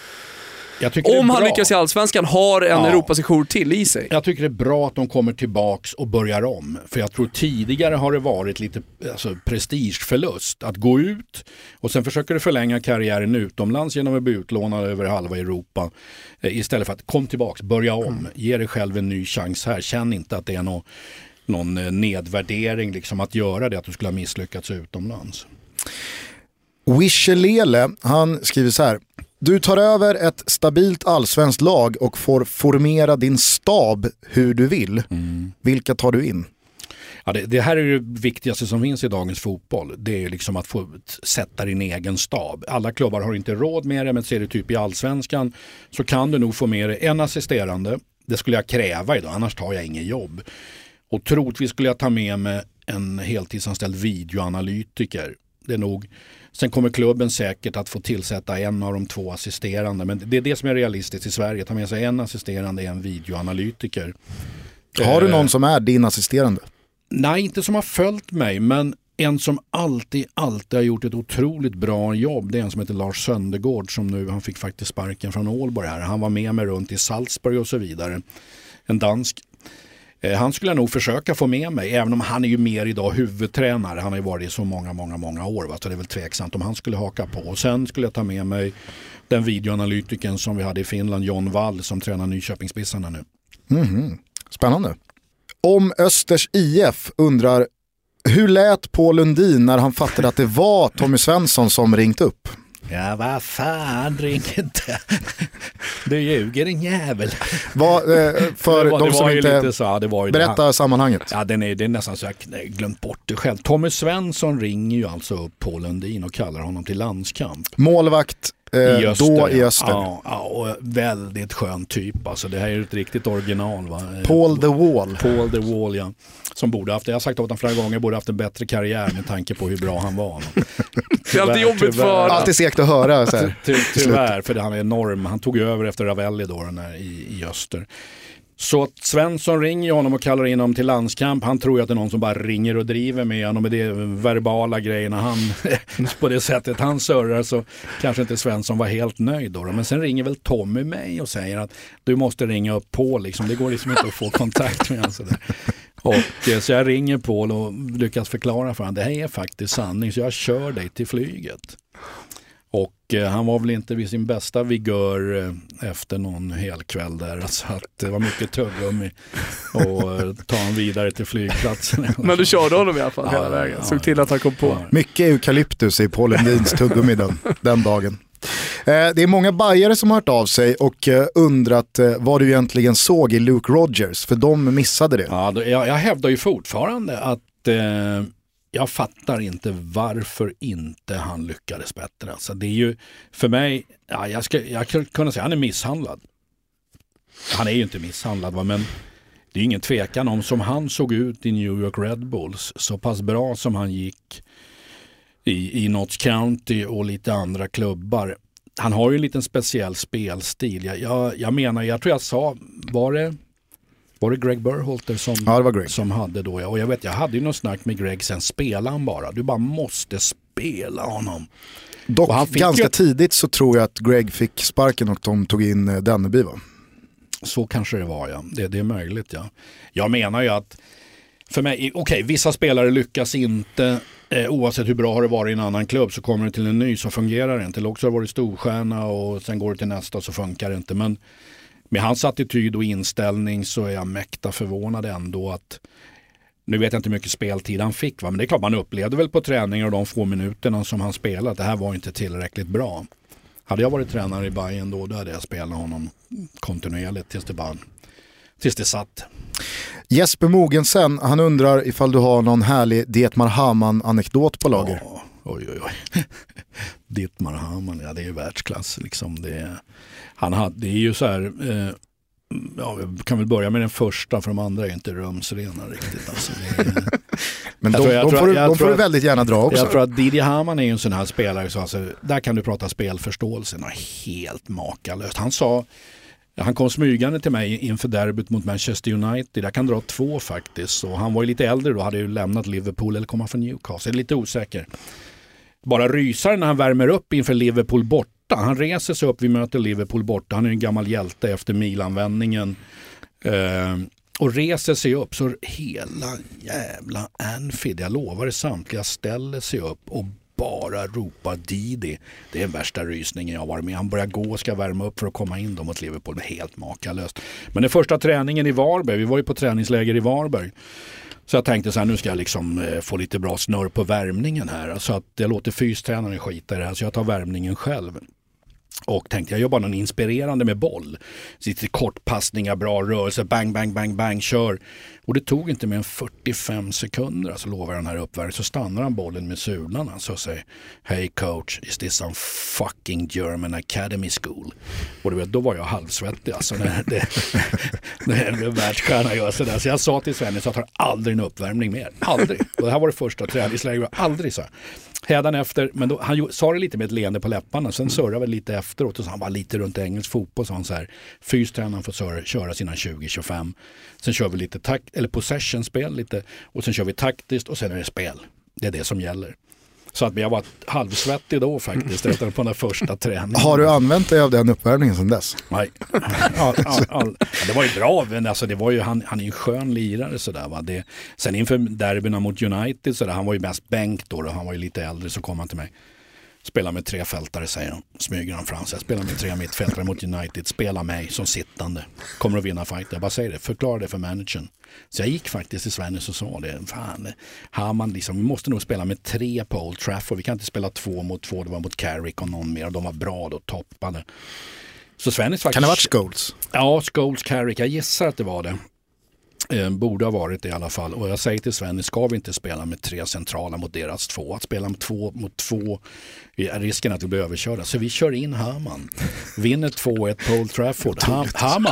[SPEAKER 4] om han lyckas i Allsvenskan har en ja. Europasejour till i sig.
[SPEAKER 3] Jag tycker det är bra att de kommer tillbaks och börjar om. För jag tror tidigare har det varit lite alltså, prestigeförlust att gå ut och sen försöker du förlänga karriären utomlands genom att bli utlånad över halva Europa. Eh, istället för att kom tillbaks, börja om, mm. ge dig själv en ny chans här. Känn inte att det är någon, någon eh, nedvärdering liksom att göra det, att du skulle ha misslyckats utomlands.
[SPEAKER 2] Wishelele, han skriver så här. Du tar över ett stabilt allsvenskt lag och får formera din stab hur du vill. Mm. Vilka tar du in?
[SPEAKER 3] Ja, det, det, här är det viktigaste som finns i dagens fotboll. Det är liksom att få sätta din egen stab. Alla klubbar har inte råd med det men ser du typ i allsvenskan så kan du nog få med dig en assisterande. Det skulle jag kräva idag, annars tar jag inget jobb. Och troligtvis skulle jag ta med mig en heltidsanställd videoanalytiker. Det är nog Sen kommer klubben säkert att få tillsätta en av de två assisterande. Men det är det som är realistiskt i Sverige. Ta med sig en assisterande, en videoanalytiker.
[SPEAKER 2] Har du någon eh, som är din assisterande?
[SPEAKER 3] Nej, inte som har följt mig. Men en som alltid, alltid har gjort ett otroligt bra jobb. Det är en som heter Lars Söndergård som nu, han fick faktiskt sparken från Ålborg här. Han var med mig runt i Salzburg och så vidare. En dansk Eh, han skulle jag nog försöka få med mig, även om han är ju mer idag huvudtränare. Han har ju varit i så många, många, många år. Va? Så det är väl tveksamt om han skulle haka på. Och sen skulle jag ta med mig den videoanalytiken som vi hade i Finland, John Wall, som tränar Nyköpingsbissarna nu.
[SPEAKER 2] Mm -hmm. Spännande. Om Östers IF undrar, hur lät Paul Lundin när han fattade att det var Tommy Svensson som ringt upp?
[SPEAKER 3] Ja, vad fan, ring inte. Du ljuger din jävel.
[SPEAKER 2] Vad, eh, för det var, de som inte
[SPEAKER 3] så,
[SPEAKER 2] berätta
[SPEAKER 3] här,
[SPEAKER 2] sammanhanget.
[SPEAKER 3] Ja, den är, det är nästan så jag glömt bort det själv. Tommy Svensson ringer ju alltså upp Paul Lundin och kallar honom till landskamp.
[SPEAKER 2] Målvakt I öster, då i öster.
[SPEAKER 3] Ja, ja, och väldigt skön typ. Alltså, det här är ett riktigt original. Va?
[SPEAKER 2] Paul the Wall.
[SPEAKER 3] Paul the Wall, ja. Som borde haft, jag har sagt åt honom flera gånger, borde haft en bättre karriär med tanke på hur bra han var. (laughs)
[SPEAKER 4] det är alltid jobbigt för
[SPEAKER 2] Alltid segt att höra. Så
[SPEAKER 3] här. Ty, ty, tyvärr, för han är enorm. Han tog över efter Ravelli då, i, i öster. Så Svensson ringer honom och kallar in honom till landskamp. Han tror ju att det är någon som bara ringer och driver med honom med de verbala grejerna. Han, (laughs) på det sättet han surrar så kanske inte Svensson var helt nöjd då. Men sen ringer väl Tommy mig och säger att du måste ringa upp Paul. Liksom. Det går liksom inte att få kontakt med honom. Och, eh, så jag ringer Paul och lyckas förklara för honom. Det här är faktiskt sanning så jag kör dig till flyget. Och eh, han var väl inte vid sin bästa vigör eh, efter någon helkväll där. (laughs) Så att det var mycket tuggummi och eh, ta honom vidare till flygplatsen. (laughs)
[SPEAKER 4] Men du körde honom i alla fall ja, hela vägen. Såg till att han kom på.
[SPEAKER 2] Mycket eukalyptus i Paul Lundins tuggummi den, den dagen. Det är många bajare som har hört av sig och undrat vad du egentligen såg i Luke Rogers, för de missade det.
[SPEAKER 3] Ja, jag, jag hävdar ju fortfarande att eh, jag fattar inte varför inte han lyckades bättre. Alltså det är ju för mig, ja, jag, ska, jag kunna säga han är misshandlad. han är ju inte misshandlad va? men det är ingen tvekan om som han såg ut i New York Red Bulls, så pass bra som han gick i, i Notts County och lite andra klubbar. Han har ju en liten speciell spelstil. Jag, jag, jag menar, jag tror jag sa, var det, var det Greg Burholter som,
[SPEAKER 2] Ja, det var Greg.
[SPEAKER 3] som hade då? ja. Och jag vet, jag hade ju något snack med Greg, sen spelade han bara. Du bara måste spela honom.
[SPEAKER 2] Dock
[SPEAKER 3] Och han fick
[SPEAKER 2] ganska
[SPEAKER 3] ju-
[SPEAKER 2] tidigt så tror jag att Greg fick sparken och de tog in eh, Denneby va?
[SPEAKER 3] Så kanske det var ja. Det, det är möjligt ja. Jag menar ju att för mig, okej vissa spelare lyckas inte eh, oavsett hur bra har det varit i en annan klubb så kommer du till en ny så fungerar det inte. Eller också har det varit storstjärna och sen går du till nästa så funkar det inte. Men med hans attityd och inställning så är jag mäkta förvånad ändå att nu vet jag inte hur mycket speltid han fick va? men det är klart man upplevde väl på träningar och de få minuterna som han spelade att det här var inte tillräckligt bra. Hade jag varit tränare i Bayern då, då hade jag spelat honom kontinuerligt tills det, bara, tills det satt.
[SPEAKER 2] Jesper Mogensen, han undrar ifall du har någon härlig Dietmar Hamann-anekdot på lager.
[SPEAKER 3] Ja, oj, oj, oj. (laughs) Dietmar Hamann, ja det är världsklass. Liksom. Det, är, han hade, det är ju så här, eh, ja, vi kan väl börja med den första för de andra är inte rumsrena riktigt. Alltså, är, (laughs)
[SPEAKER 2] Men
[SPEAKER 3] Jag
[SPEAKER 2] de,
[SPEAKER 3] tror- jag
[SPEAKER 2] de får,
[SPEAKER 3] jag
[SPEAKER 2] de får du väldigt gärna dra också.
[SPEAKER 3] Jag tror att Didier Hamann är ju en sån här spelare, så alltså, där kan du prata spelförståelse, helt makalöst. Han sa, han kom smygande till mig inför derbyt mot Manchester United, jag kan dra två faktiskt. Och han var ju lite äldre då, hade ju lämnat Liverpool eller komma från Newcastle, lite osäker. Bara rysare när han värmer upp inför Liverpool borta. Han reser sig upp, vi möter Liverpool borta, han är en gammal hjälte efter Milanvändningen. Eh, och reser sig upp så hela jävla Anfield, jag lovar det samtliga, ställer sig upp och bara ropar Didi. Det är den värsta rysningen jag har varit med Han börjar gå och ska värma upp för att komma in då mot Liverpool. Helt makalöst. Men den första träningen i Varberg, vi var ju på träningsläger i Varberg. Så jag tänkte så här, nu ska jag liksom eh, få lite bra snurr på värmningen här. Så att jag låter fystränaren skita i det här, så jag tar värmningen själv. Och tänkte jag gör bara någon inspirerande med boll. Så Lite kortpassningar, bra rörelse, bang, bang, bang, bang, kör. Och det tog inte mer än 45 sekunder, alltså lovar jag den här uppvärmningen, så stannar han bollen med sulan alltså och säger Hey coach, is this some fucking German academy school? Och du vet, då var jag halvsvettig alltså när, det, när (laughs) en världsstjärna gör sådär. Så jag sa till Sven, jag tar aldrig en uppvärmning mer. Aldrig. Och det här var det första träningsläget, aldrig så här. Hädanefter, men då, han sa det lite med ett leende på läpparna, sen surrade väl lite efteråt och så han var lite runt engelsk fotboll, så han så här, fystränaren får surra, köra sina 20-25. Sen kör vi lite takt, eller possession-spel lite och sen kör vi taktiskt och sen är det spel. Det är det som gäller. Så att jag var halvsvettig då faktiskt efter på den första träningen.
[SPEAKER 2] Har du använt dig av den uppvärmningen sedan dess?
[SPEAKER 3] Nej. Ja, ja, ja, det var ju bra, men alltså det var ju, han, han är ju en skön lirare sådär. Va? Det, sen inför derbyna mot United, sådär, han var ju mest bänk då, då, han var ju lite äldre, så kom han till mig. Spela med tre fältare säger han, smyger han fram sig. Spela med tre mittfältare mot United, spela mig som sittande. Kommer att vinna fighten. Jag bara säger det, förklara det för managern. Så jag gick faktiskt till Svennis och sa det. Fan, Hamann liksom, vi måste nog spela med tre på Old Trafford. Vi kan inte spela två mot två, det var mot Carrick och någon mer. De var bra då, toppade. Så Svennis faktiskt...
[SPEAKER 2] Kan det ha varit Scholes?
[SPEAKER 3] Ja, Scholes Carrick, jag gissar att det var det. Eh, borde ha varit det i alla fall. Och jag säger till Sven, ska vi inte spela med tre centrala mot deras två? Att spela med två mot två är risken att vi blir överkörda. Så vi kör in Hamann. Vinner 2-1 på Old Trafford. Ham,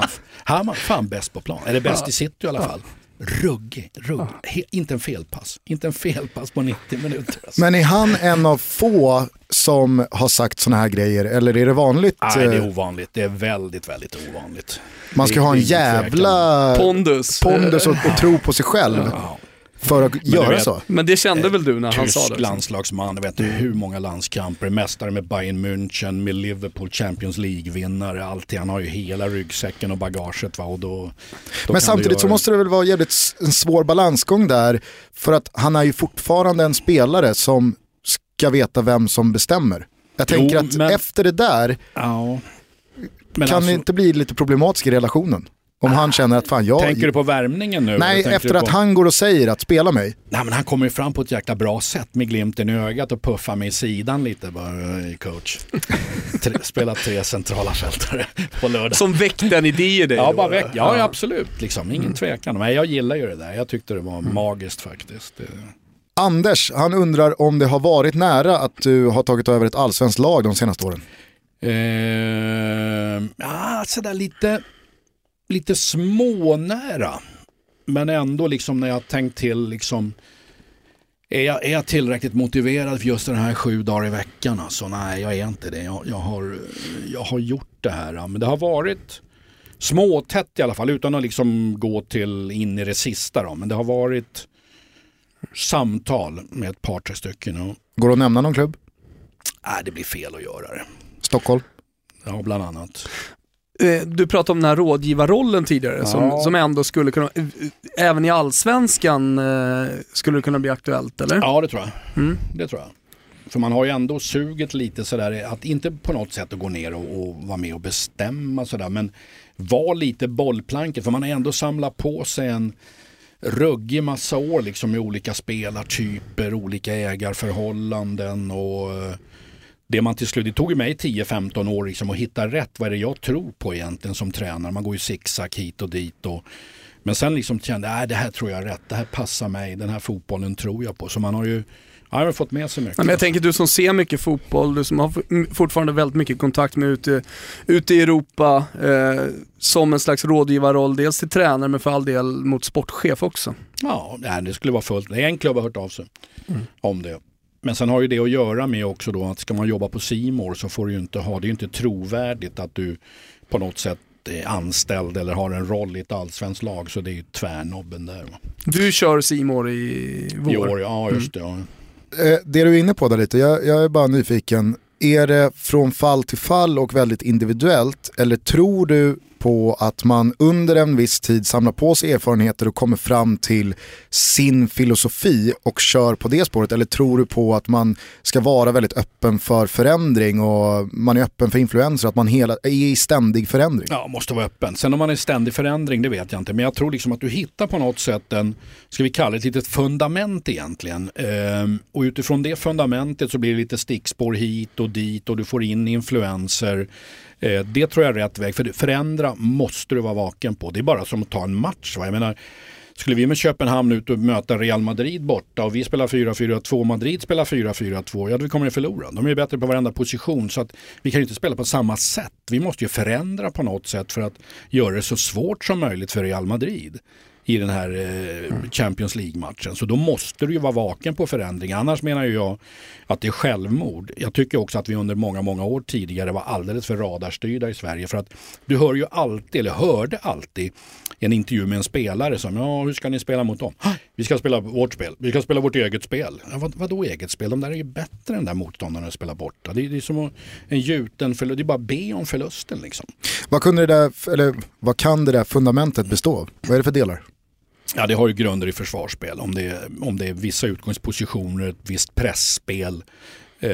[SPEAKER 3] Hamann, fan bäst på plan. Eller bäst i city i alla fall. Ruggig, ruggig. He, inte en felpass. Inte en felpass på 90 minuter. Alltså.
[SPEAKER 2] Men är han en av få som har sagt sådana här grejer eller är det vanligt?
[SPEAKER 3] Nej, det är
[SPEAKER 2] eh,
[SPEAKER 3] ovanligt. Det är väldigt, väldigt ovanligt.
[SPEAKER 2] man ska ha en jävla
[SPEAKER 4] Pondus.
[SPEAKER 2] pondus och, och tro på sig själv
[SPEAKER 3] Ja.
[SPEAKER 2] För att
[SPEAKER 3] du
[SPEAKER 2] göra
[SPEAKER 3] vet-
[SPEAKER 2] så.
[SPEAKER 4] Men det kände väl du när han sa
[SPEAKER 3] Tysk
[SPEAKER 4] det?
[SPEAKER 3] landslagsman, jag vet inte hur många landskamper, mästare med Bayern München, med Liverpool, Champions League-vinnare, alltid. Han har ju hela ryggsäcken och bagaget. Va? Och då, då
[SPEAKER 2] Men samtidigt så
[SPEAKER 3] göra-
[SPEAKER 2] måste det väl vara jävligt en svår balansgång där. För att han är ju fortfarande en spelare som ska veta vem som bestämmer. Jag
[SPEAKER 3] Jo,
[SPEAKER 2] tänker att
[SPEAKER 3] men-
[SPEAKER 2] efter det där
[SPEAKER 3] Ja. Men
[SPEAKER 2] kan
[SPEAKER 3] alltså,
[SPEAKER 2] det inte bli lite problematiskt i relationen. Om han känner att fan jag...
[SPEAKER 3] Tänker du på värmningen nu?
[SPEAKER 2] Nej, efter att
[SPEAKER 3] på...
[SPEAKER 2] han går och säger att spela mig.
[SPEAKER 3] Nej, men han kommer ju fram på ett jäkla bra sätt med glimten i ögat och puffar mig i sidan lite bara, "Hej, coach. (laughs) tre, spela tre centrala fältare på lördag.
[SPEAKER 4] Som väckte en idé i dig
[SPEAKER 3] Ja, bara väck. ja, ja, absolut. Liksom. Ingen tvekan. Men jag gillar ju det där. Jag tyckte det var magiskt faktiskt. Det-
[SPEAKER 2] Anders, han undrar om det har varit nära att du har tagit över ett allsvenskt lag de senaste åren.
[SPEAKER 3] Eh, ja, sådär lite. Lite smånära. Men ändå liksom när jag tänkt till liksom är jag, är jag tillräckligt motiverad för just den här sju dagar i veckan? Alltså, nej, jag är inte det. Jag, jag, har, jag har gjort det här. Men det har varit småtätt i alla fall utan att liksom gå till in i det sista. Då. Men det har varit samtal med ett par, tre stycken. Och,
[SPEAKER 2] Går det att nämna någon klubb?
[SPEAKER 3] nej, det blir fel att göra det.
[SPEAKER 2] Stockholm?
[SPEAKER 3] Ja, bland annat.
[SPEAKER 4] Eh, Du pratade om den här rådgivarrollen tidigare som,
[SPEAKER 3] Ja.
[SPEAKER 4] som ändå skulle kunna, eh, även i allsvenskan eh, skulle det kunna bli aktuellt eller?
[SPEAKER 3] Ja, det tror jag.
[SPEAKER 4] Mm.
[SPEAKER 3] Det tror jag. För man har ju ändå suget lite sådär att inte på något sätt att gå ner och, och vara med och bestämma sådär men var lite bollplanket för man har ändå samlat på sig en ruggig massa år liksom med olika spelartyper, olika ägarförhållanden och det man till slut, det tog mig 10-15 år liksom att hitta rätt. Vad är det jag tror på egentligen som tränare? Man går ju zigzag hit och dit. Och, men sen liksom kände jag, det här tror jag är rätt. Det här passar mig. Den här fotbollen tror jag på. Så man har ju ja, jag har fått med sig mycket.
[SPEAKER 4] Men jag tänker du som ser mycket fotboll, du som har fortfarande väldigt mycket kontakt med ute, ute i Europa, eh, som en slags rådgivarroll, dels till tränare men för all del mot sportchef också.
[SPEAKER 3] Ja, det skulle vara fullt. Det är en klubb har hört av sig
[SPEAKER 4] Mm.
[SPEAKER 3] om det. Men sen har ju det att göra med också då att ska man jobba på Simor så får du ju inte ha, det är ju inte trovärdigt att du på något sätt är anställd eller har en roll i ett allsvenskt lag så det är ju tvärnobben där.
[SPEAKER 4] Du kör Simor i vår.
[SPEAKER 3] I år, ja just det. Ja.
[SPEAKER 2] Eh, det du är inne på där lite, jag, jag är bara nyfiken. Är det från fall till fall och väldigt individuellt eller tror du på att man under en viss tid samlar på sig erfarenheter och kommer fram till sin filosofi och kör på det spåret? Eller tror du på att man ska vara väldigt öppen för förändring och man är öppen för influenser, att man hela, är i ständig förändring?
[SPEAKER 3] Ja, måste vara öppen. Sen om man är i ständig förändring, det vet jag inte. Men jag tror liksom att du hittar på något sätt en, ska vi kalla det ett litet fundament egentligen. Ehm, och utifrån det fundamentet så blir det lite stickspår hit och dit och du får in influenser. Eh, det tror jag är rätt väg. För förändra måste du vara vaken på. Det är bara som att ta en match. Va? Jag menar, skulle vi med Köpenhamn ut och möta Real Madrid borta och vi spelar 4-4-2 Madrid spelar 4-4-2, ja då kommer vi förlora. De är ju bättre på varenda position så att vi kan ju inte spela på samma sätt. Vi måste ju förändra på något sätt för att göra det så svårt som möjligt för Real Madrid i den här eh, Champions League-matchen. Så då måste du ju vara vaken på förändring. Annars menar ju jag att det är självmord. Jag tycker också att vi under många, många år tidigare var alldeles för radarstyrda i Sverige. För att du hör ju alltid, eller hörde alltid, en intervju med en spelare som, ja hur ska ni spela mot dem? Vi ska spela vårt spel, vi ska spela vårt eget spel. Ja, vad, vadå eget spel? De där är ju bättre än där motståndarna spelar borta. Det är, det är som en gjuten förlust, det är bara be om förlusten liksom.
[SPEAKER 2] Vad, kunde det där, eller, vad kan det där fundamentet bestå av? Vad är det för delar?
[SPEAKER 3] Ja, det har ju grunder i försvarsspel. Om det är, om det är vissa utgångspositioner, ett visst pressspel, eh,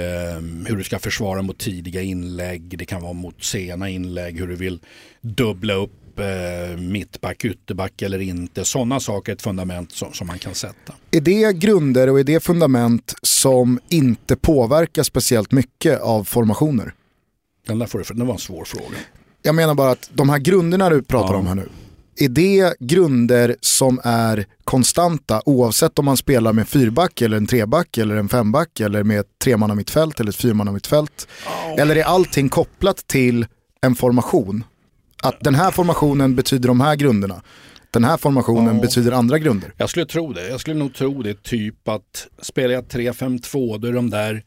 [SPEAKER 3] hur du ska försvara mot tidiga inlägg, det kan vara mot sena inlägg, hur du vill dubbla upp eh, mittback, ytterback eller inte. Sådana saker är ett fundament som, som man kan sätta.
[SPEAKER 2] Är det grunder och är det fundament som inte påverkar speciellt mycket av formationer?
[SPEAKER 3] Den där får du, det var en svår fråga.
[SPEAKER 2] Jag menar bara att de här grunderna du pratar
[SPEAKER 3] Ja.
[SPEAKER 2] om här nu, är det grunder som är konstanta oavsett om man spelar med fyrback eller en treback eller en femback eller med ett tremanna mittfält eller ett fyrmanna mittfält? Eller är allting kopplat till en formation? Att den här formationen betyder de här grunderna. Den här formationen
[SPEAKER 3] Ja.
[SPEAKER 2] betyder andra grunder.
[SPEAKER 3] Jag skulle tro det. Jag skulle nog tro det. Typ att spelar jag 3-5-2 då är de där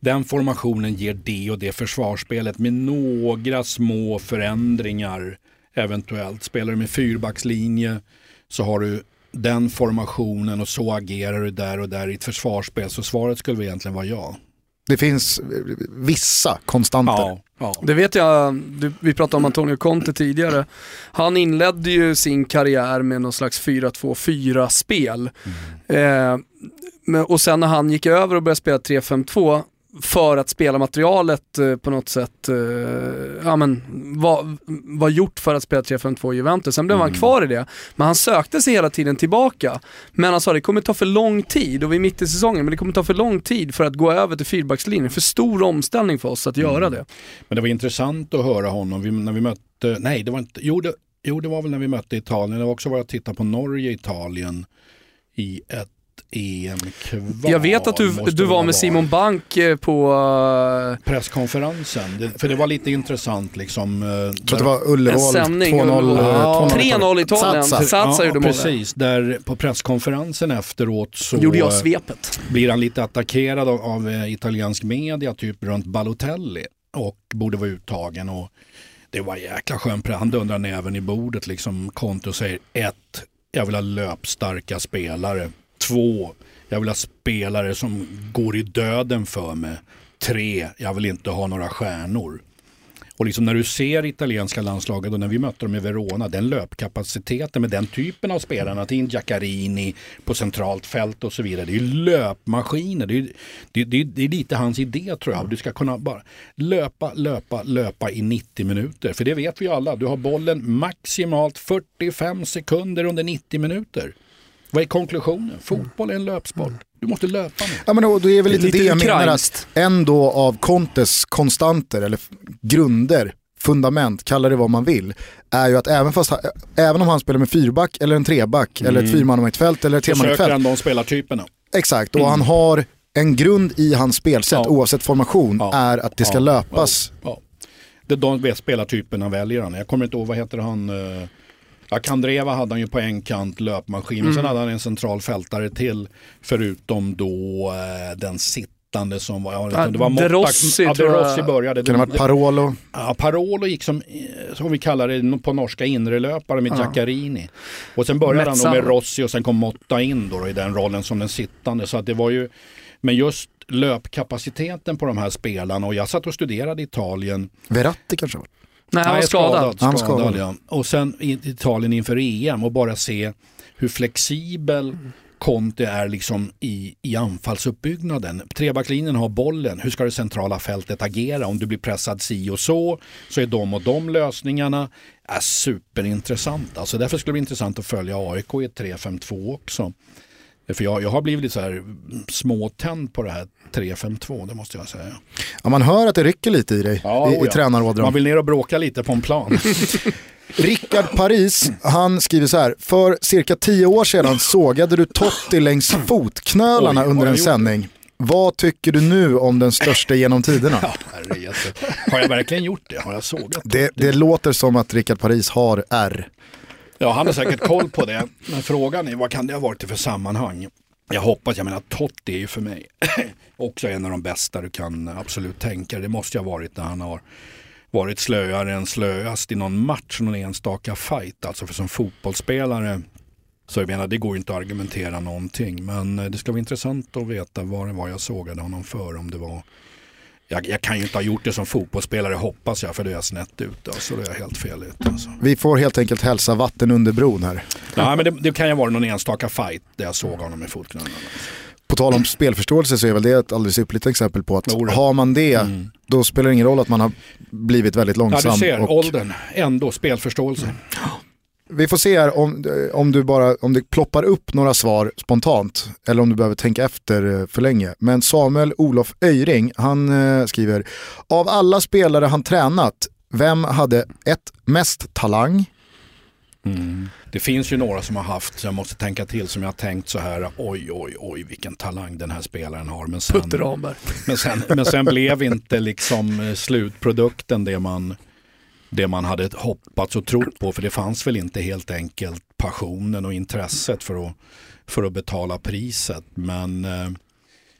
[SPEAKER 3] den formationen ger det och det försvarsspelet med några små förändringar eventuellt. Spelar du med fyrbackslinje så har du den formationen och så agerar du där och där i ett försvarsspel. Så svaret skulle egentligen vara ja.
[SPEAKER 2] Det finns eh, vissa konstanter.
[SPEAKER 3] Ja, ja.
[SPEAKER 4] Det vet jag, du, vi pratade om Antonio Conte tidigare. Han inledde ju sin karriär med någon slags 4-2-4 spel. Eh, och sen när han gick över och började spela 3-5-2 för att spela materialet eh, på något sätt eh, ja, men, var, var gjort för att spela 3-5-2 i Juventus. Sen blev han kvar i det, men han sökte sig hela tiden tillbaka. Men han sa det kommer ta för lång tid och vi är mitt i säsongen, men det kommer ta för lång tid för att gå över till fyrbackslinjen. För stor omställning för oss att göra det.
[SPEAKER 3] Men det var intressant att höra honom vi, när vi mötte, nej det var inte, jo det, jo det var väl när vi mötte Italien. Det var också var jag tittade på Norge Italien i ett EM-kval.
[SPEAKER 4] Jag vet att du, du var med. Simon Bank eh, på... eh,
[SPEAKER 3] Presskonferensen, det, för det var lite intressant liksom. eh,
[SPEAKER 2] Jag tror att det var Ullevål,
[SPEAKER 4] En sändning,
[SPEAKER 2] 2-0.
[SPEAKER 4] Ullevål.
[SPEAKER 2] eh,
[SPEAKER 4] Ja,
[SPEAKER 2] 2-0
[SPEAKER 4] 3-0 Italien.
[SPEAKER 2] Satsa.
[SPEAKER 4] Gjorde målet.
[SPEAKER 3] precis. Där på presskonferensen efteråt så
[SPEAKER 4] Gjorde jag
[SPEAKER 3] eh,
[SPEAKER 4] svepet.
[SPEAKER 3] blir han lite attackerad av, av eh, italiensk media, typ runt Balotelli och borde vara uttagen. Och det var jäkla skön pre- Han dundrar näven i bordet liksom. Konto säger ett, jag vill ha löpstarka spelare. Två, jag vill ha spelare som går i döden för mig. Tre, jag vill inte ha några stjärnor. Och liksom när du ser italienska landslaget och när vi mötte dem i Verona, den löpkapaciteten med den typen av spelarna, till Giaccarini på centralt fält och så vidare. Det är ju löpmaskiner. Det är, det, det, det är lite hans idé tror jag. Du ska kunna bara löpa, löpa, löpa i 90 minuter. För det vet vi ju alla. Du har bollen maximalt 45 sekunder under 90 minuter. Vad är konklusionen? Fotboll är en löpsport. Du måste löpa nu.
[SPEAKER 2] Ja men då, då är väl lite,
[SPEAKER 4] Lite
[SPEAKER 2] det jag menar att en då av Contes konstanter eller grunder, fundament, kalla det vad man vill, är ju att även, fast, även om han spelar med fyrback eller en treback eller ett fyrmannamittfält eller ett tremannamittfält.
[SPEAKER 3] han de spelartyperna.
[SPEAKER 2] Exakt, och han har en grund i hans spelsätt
[SPEAKER 3] Ja.
[SPEAKER 2] oavsett formation
[SPEAKER 3] Ja.
[SPEAKER 2] är att det ska
[SPEAKER 3] Ja.
[SPEAKER 2] löpas.
[SPEAKER 3] Ja. Det är de spelartyperna väljer han. Jag kommer inte ihåg, vad heter han? eh, Ja, Kandreva hade han ju på en kant löpmaskin, men sen hade han en central fältare till. Förutom då eh, den sittande som var, jag vet det var Motta-
[SPEAKER 4] Rossi,
[SPEAKER 3] ja. Rossi började.
[SPEAKER 2] Kan det ha varit Parolo?
[SPEAKER 3] Ja, Parolo gick som, eh, som vi kallar det på norska, inrelöpare med
[SPEAKER 4] Ja.
[SPEAKER 3] Giaccarini. Och sen började han då med. Rossi och sen kom Motta in då, då i den rollen som den sittande. Så att det var ju, men just löpkapaciteten på de här spelarna och jag satt och studerade Italien.
[SPEAKER 2] Verratti kanske?
[SPEAKER 4] Nej, han var skadad.
[SPEAKER 3] Skadad,
[SPEAKER 2] skadad.
[SPEAKER 3] ja. Och sen i Italien inför EM och bara se hur flexibel Conte är liksom i, i anfallsuppbyggnaden. Trebacklinjen har bollen, hur ska det centrala fältet agera? Om du blir pressad si och så, så är de och de lösningarna är superintressant. Alltså därför skulle det bli intressant att följa AIK i ett 3-5-2 också. För jag, jag har blivit så här småtänd på det här 3-5-2, det måste jag säga.
[SPEAKER 2] Ja, man hör att det rycker lite i dig
[SPEAKER 3] Ja,
[SPEAKER 2] i,
[SPEAKER 3] oh
[SPEAKER 2] i
[SPEAKER 3] ja.
[SPEAKER 2] tränarådran.
[SPEAKER 3] Man vill ner och bråka lite på en plan. (laughs)
[SPEAKER 2] Rickard Paris, han skriver så här. För cirka tio år sedan sågade du Totti längs fotknölarna under en sändning. Vad tycker du nu om den största genom tiderna? (laughs)
[SPEAKER 3] Ja. Har jag verkligen gjort det? Har jag sågat
[SPEAKER 2] Det, det låter som att Rickard Paris har R.
[SPEAKER 3] Ja, han har säkert koll på det. Men frågan är vad kan det ha varit för sammanhang? Jag hoppas, jag menar Totti är ju för mig (clears throat) också en av de bästa du kan absolut tänka dig. Det måste ju ha varit när han har varit slöare än slöast i någon match, någon enstaka fight. Alltså för som fotbollsspelare så jag menar, det går ju inte att argumentera någonting. Men eh, det ska vara intressant att veta vad det var jag sågade honom för. Om det var jag, jag kan ju inte ha gjort det som fotbollsspelare hoppas jag för då är jag snett ute. Alltså, då är jag helt fel ute. Alltså.
[SPEAKER 2] Vi får helt enkelt hälsa vatten under bron här.
[SPEAKER 3] Nej, men det, det kan ju vara någon enstaka fight där jag såg honom med fotknölarna.
[SPEAKER 2] På tal om spelförståelse så är väl det ett alldeles ypperligt exempel på att har man det,
[SPEAKER 3] Mm.
[SPEAKER 2] då spelar det ingen roll att man har blivit väldigt
[SPEAKER 3] Ja,
[SPEAKER 2] långsam.
[SPEAKER 3] du ser,
[SPEAKER 2] och
[SPEAKER 3] åldern, ändå spelförståelse.
[SPEAKER 2] Vi får se här om, om, du bara, om det ploppar upp några svar spontant eller om du behöver tänka efter eh, för länge. Men Samuel Olof Öjring, han eh, skriver, av alla spelare han tränat, vem hade ett mest talang?
[SPEAKER 3] Det finns ju några som har haft, så jag måste tänka till, som jag har tänkt så här, oj, oj, oj, vilken talang den här spelaren har. Men sen, men sen, men sen blev inte liksom eh, slutprodukten det man, det man hade hoppats och trott på. För det fanns väl inte helt enkelt passionen och intresset för att, för att betala priset. Men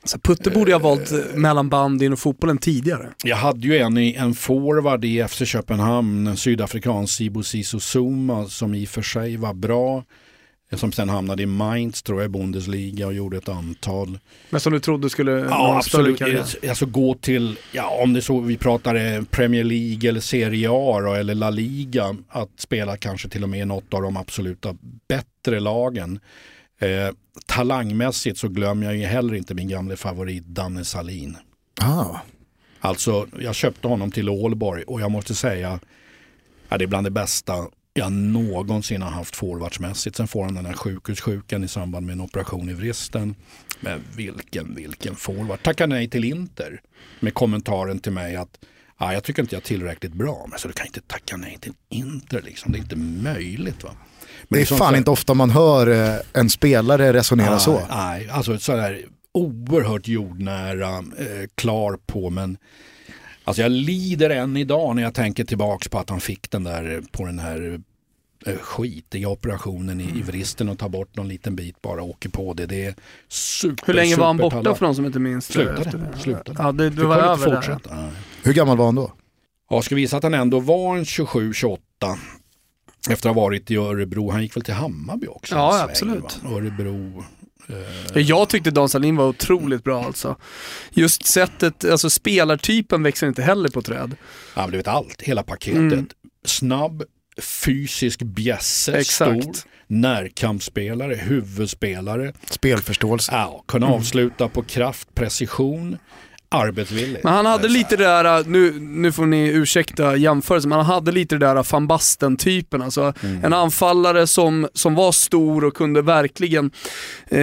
[SPEAKER 4] Så Putte borde jag ha valt eh, mellan bandyn och fotbollen tidigare.
[SPEAKER 3] Jag hade ju en, en forward i FC Köpenhamn, en sydafrikansk Sibo Siso Zuma som i och för sig var bra. Som sen hamnade i Mainz tror jag i Bundesliga och gjorde ett antal.
[SPEAKER 4] Men som du trodde skulle
[SPEAKER 3] Ja absolut,
[SPEAKER 4] karriär.
[SPEAKER 3] alltså gå till, ja om det så vi pratar eh, Premier League eller Serie A då, eller La Liga. Att spela kanske till och med något av de absoluta bättre lagen. Eh, talangmässigt så glömmer jag ju heller inte min gamla favorit Danne Salin.
[SPEAKER 2] Ah.
[SPEAKER 3] Alltså jag köpte honom till Ålborg och jag måste säga ja, det är bland det bästa jag någonsin har haft forwardsmässigt. Sen får han den här sjukhussjukan i samband med en operation i vristen. Men vilken, vilken forward. Tackar nej till Inter med kommentaren till mig att Ja, jag tycker inte jag är tillräckligt bra, men så du kan inte tacka nej till Inter liksom. Det är inte möjligt va. Men
[SPEAKER 2] Det är
[SPEAKER 3] som
[SPEAKER 2] fan
[SPEAKER 3] så-
[SPEAKER 2] inte ofta man hör eh, en spelare resonera
[SPEAKER 3] nej,
[SPEAKER 2] så.
[SPEAKER 3] Nej, alltså sådär oerhört jordnära, eh, klar på men Alltså jag lider än idag när jag tänker tillbaks på att han fick den där på den här eh, skitiga operationen i, i vristen och tar bort någon liten bit bara och åker på det. Det är super,
[SPEAKER 4] Hur länge var han
[SPEAKER 3] super
[SPEAKER 4] borta
[SPEAKER 3] talang.
[SPEAKER 4] för de som inte minns?
[SPEAKER 3] Slutade, slutade.
[SPEAKER 4] Ja, det, det var över där.
[SPEAKER 3] fortsätta. Nej.
[SPEAKER 2] Hur gammal var han då?
[SPEAKER 3] Ja, ska visa att han ändå var en 27-28 efter att ha varit i Örebro. Han gick väl till Hammarby också?
[SPEAKER 4] Ja,
[SPEAKER 3] sväng,
[SPEAKER 4] absolut.
[SPEAKER 3] va? Örebro.
[SPEAKER 4] Ja, Jag tyckte Dan Sahlin var otroligt bra alltså. Just sättet, alltså spelartypen växer inte heller på träd.
[SPEAKER 3] Ja, men du vet allt, hela paketet.
[SPEAKER 4] Mm.
[SPEAKER 3] Snabb, fysisk bjässe,
[SPEAKER 4] Exakt.
[SPEAKER 3] stor, närkampsspelare, huvudspelare.
[SPEAKER 2] Spelförståelse.
[SPEAKER 3] Ja, kunna avsluta på kraft, precision, arbetsvillig.
[SPEAKER 4] Mm. Men han hade lite det där, nu, nu får ni ursäkta jämförelsen, men han hade lite det där van Basten-typen. Alltså
[SPEAKER 3] Mm.
[SPEAKER 4] en anfallare som, som var stor och kunde verkligen eh,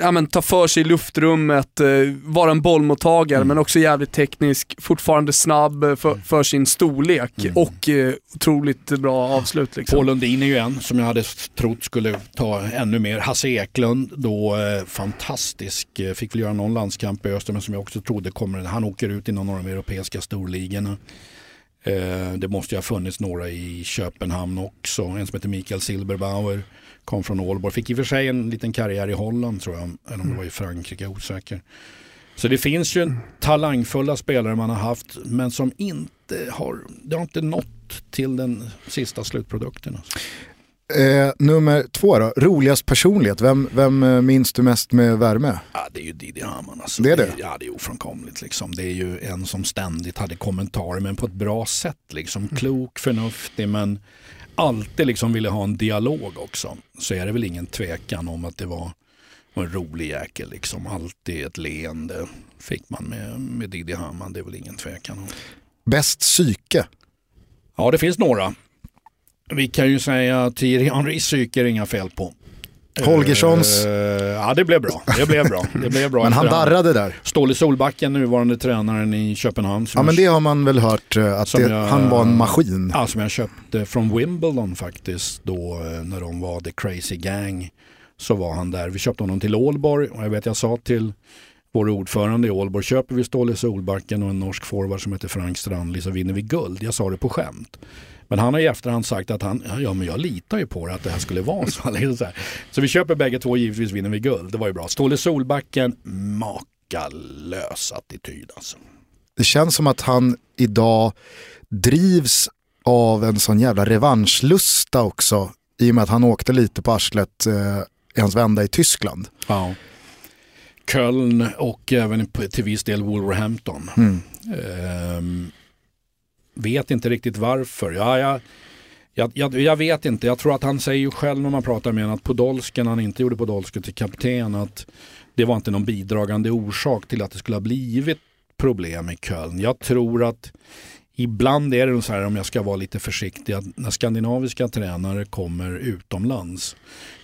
[SPEAKER 4] ja, men, ta för sig i luftrummet, eh, vara en bollmottagare
[SPEAKER 3] Mm.
[SPEAKER 4] men också jävligt teknisk, fortfarande snabb eh, för, för sin storlek
[SPEAKER 3] Mm.
[SPEAKER 4] och eh, otroligt bra avslut. Liksom.
[SPEAKER 3] Paul Lundin är ju en som jag hade trott skulle ta ännu mer. Hasse Eklund då eh, fantastisk, eh, fick väl göra någon landskamp i Öster men som jag också trodde kommer, han åker ut i någon av de europeiska storligorna. Eh, det måste ju ha funnits några i Köpenhamn också, en som heter Mikael Silberbauer. Kom från Ålborg, fick i och för sig en liten karriär i Holland tror jag, eller om det var i Frankrike, osäker. Så det finns ju talangfulla spelare man har haft men som inte har, det har inte nått till den sista slutprodukten. Alltså.
[SPEAKER 2] Eh, nummer två då, roligast personlighet. Vem, vem eh, minns du mest med värme?
[SPEAKER 3] Ja, det är ju Didi Hamann. Alltså.
[SPEAKER 2] Det är det?
[SPEAKER 3] Ja, det är ofrånkomligt. Liksom. Det är ju en som ständigt hade kommentarer men på ett bra sätt. Liksom. Klok, förnuftig men alltid liksom ville ha en dialog också. Så är det väl ingen tvekan om att det var var en rolig jäkel. Liksom. Alltid ett leende fick man med, med Didi Hamann. Det är väl ingen tvekan om.
[SPEAKER 2] Bäst psyke?
[SPEAKER 3] Ja, det finns några. Vi kan ju säga att Thierry Henrys psyke är det inga fel på.
[SPEAKER 2] Holgerssons?
[SPEAKER 3] Eh, ja, det blev bra. Det blev bra. Det blev bra (laughs)
[SPEAKER 2] Men han darrade där.
[SPEAKER 3] Ståle Solbacken, nuvarande tränaren i Köpenhamn.
[SPEAKER 2] Ja men det har man väl hört eh, att det,
[SPEAKER 3] jag-
[SPEAKER 2] han var en maskin.
[SPEAKER 3] ja, som jag köpte från Wimbledon faktiskt. Då eh, när de var The Crazy Gang. Så var han där. Vi köpte honom till Ålborg och jag vet jag sa till vår ordförande i Ålborg, köper vi Ståle Solbacken och en norsk forward som heter Frank Strandli så vinner vi guld. Jag sa det på skämt. Men han har i efterhand sagt att han, ja men jag litar ju på det att det här skulle vara så. Liksom så, så vi köper bägge två, givetvis vinner vi guld. Det var ju bra. Ståle Solbacken, makalös attityd alltså.
[SPEAKER 2] Det känns som att han idag drivs av en sån jävla revanschlusta också. I och med att han åkte lite på arslet eh, i hans vända i Tyskland.
[SPEAKER 3] Ja. Köln och även till viss del Wolverhampton.
[SPEAKER 2] Mm.
[SPEAKER 3] Ehm, vet inte riktigt varför. Ja, jag, jag, jag, jag vet inte. Jag tror att han säger ju själv när man pratar med honom att Podolsken, han inte gjorde Podolsken till kapten, att det var inte någon bidragande orsak till att det skulle ha blivit problem i Köln. Jag tror att ibland är det så här, om jag ska vara lite försiktig, att när skandinaviska tränare kommer utomlands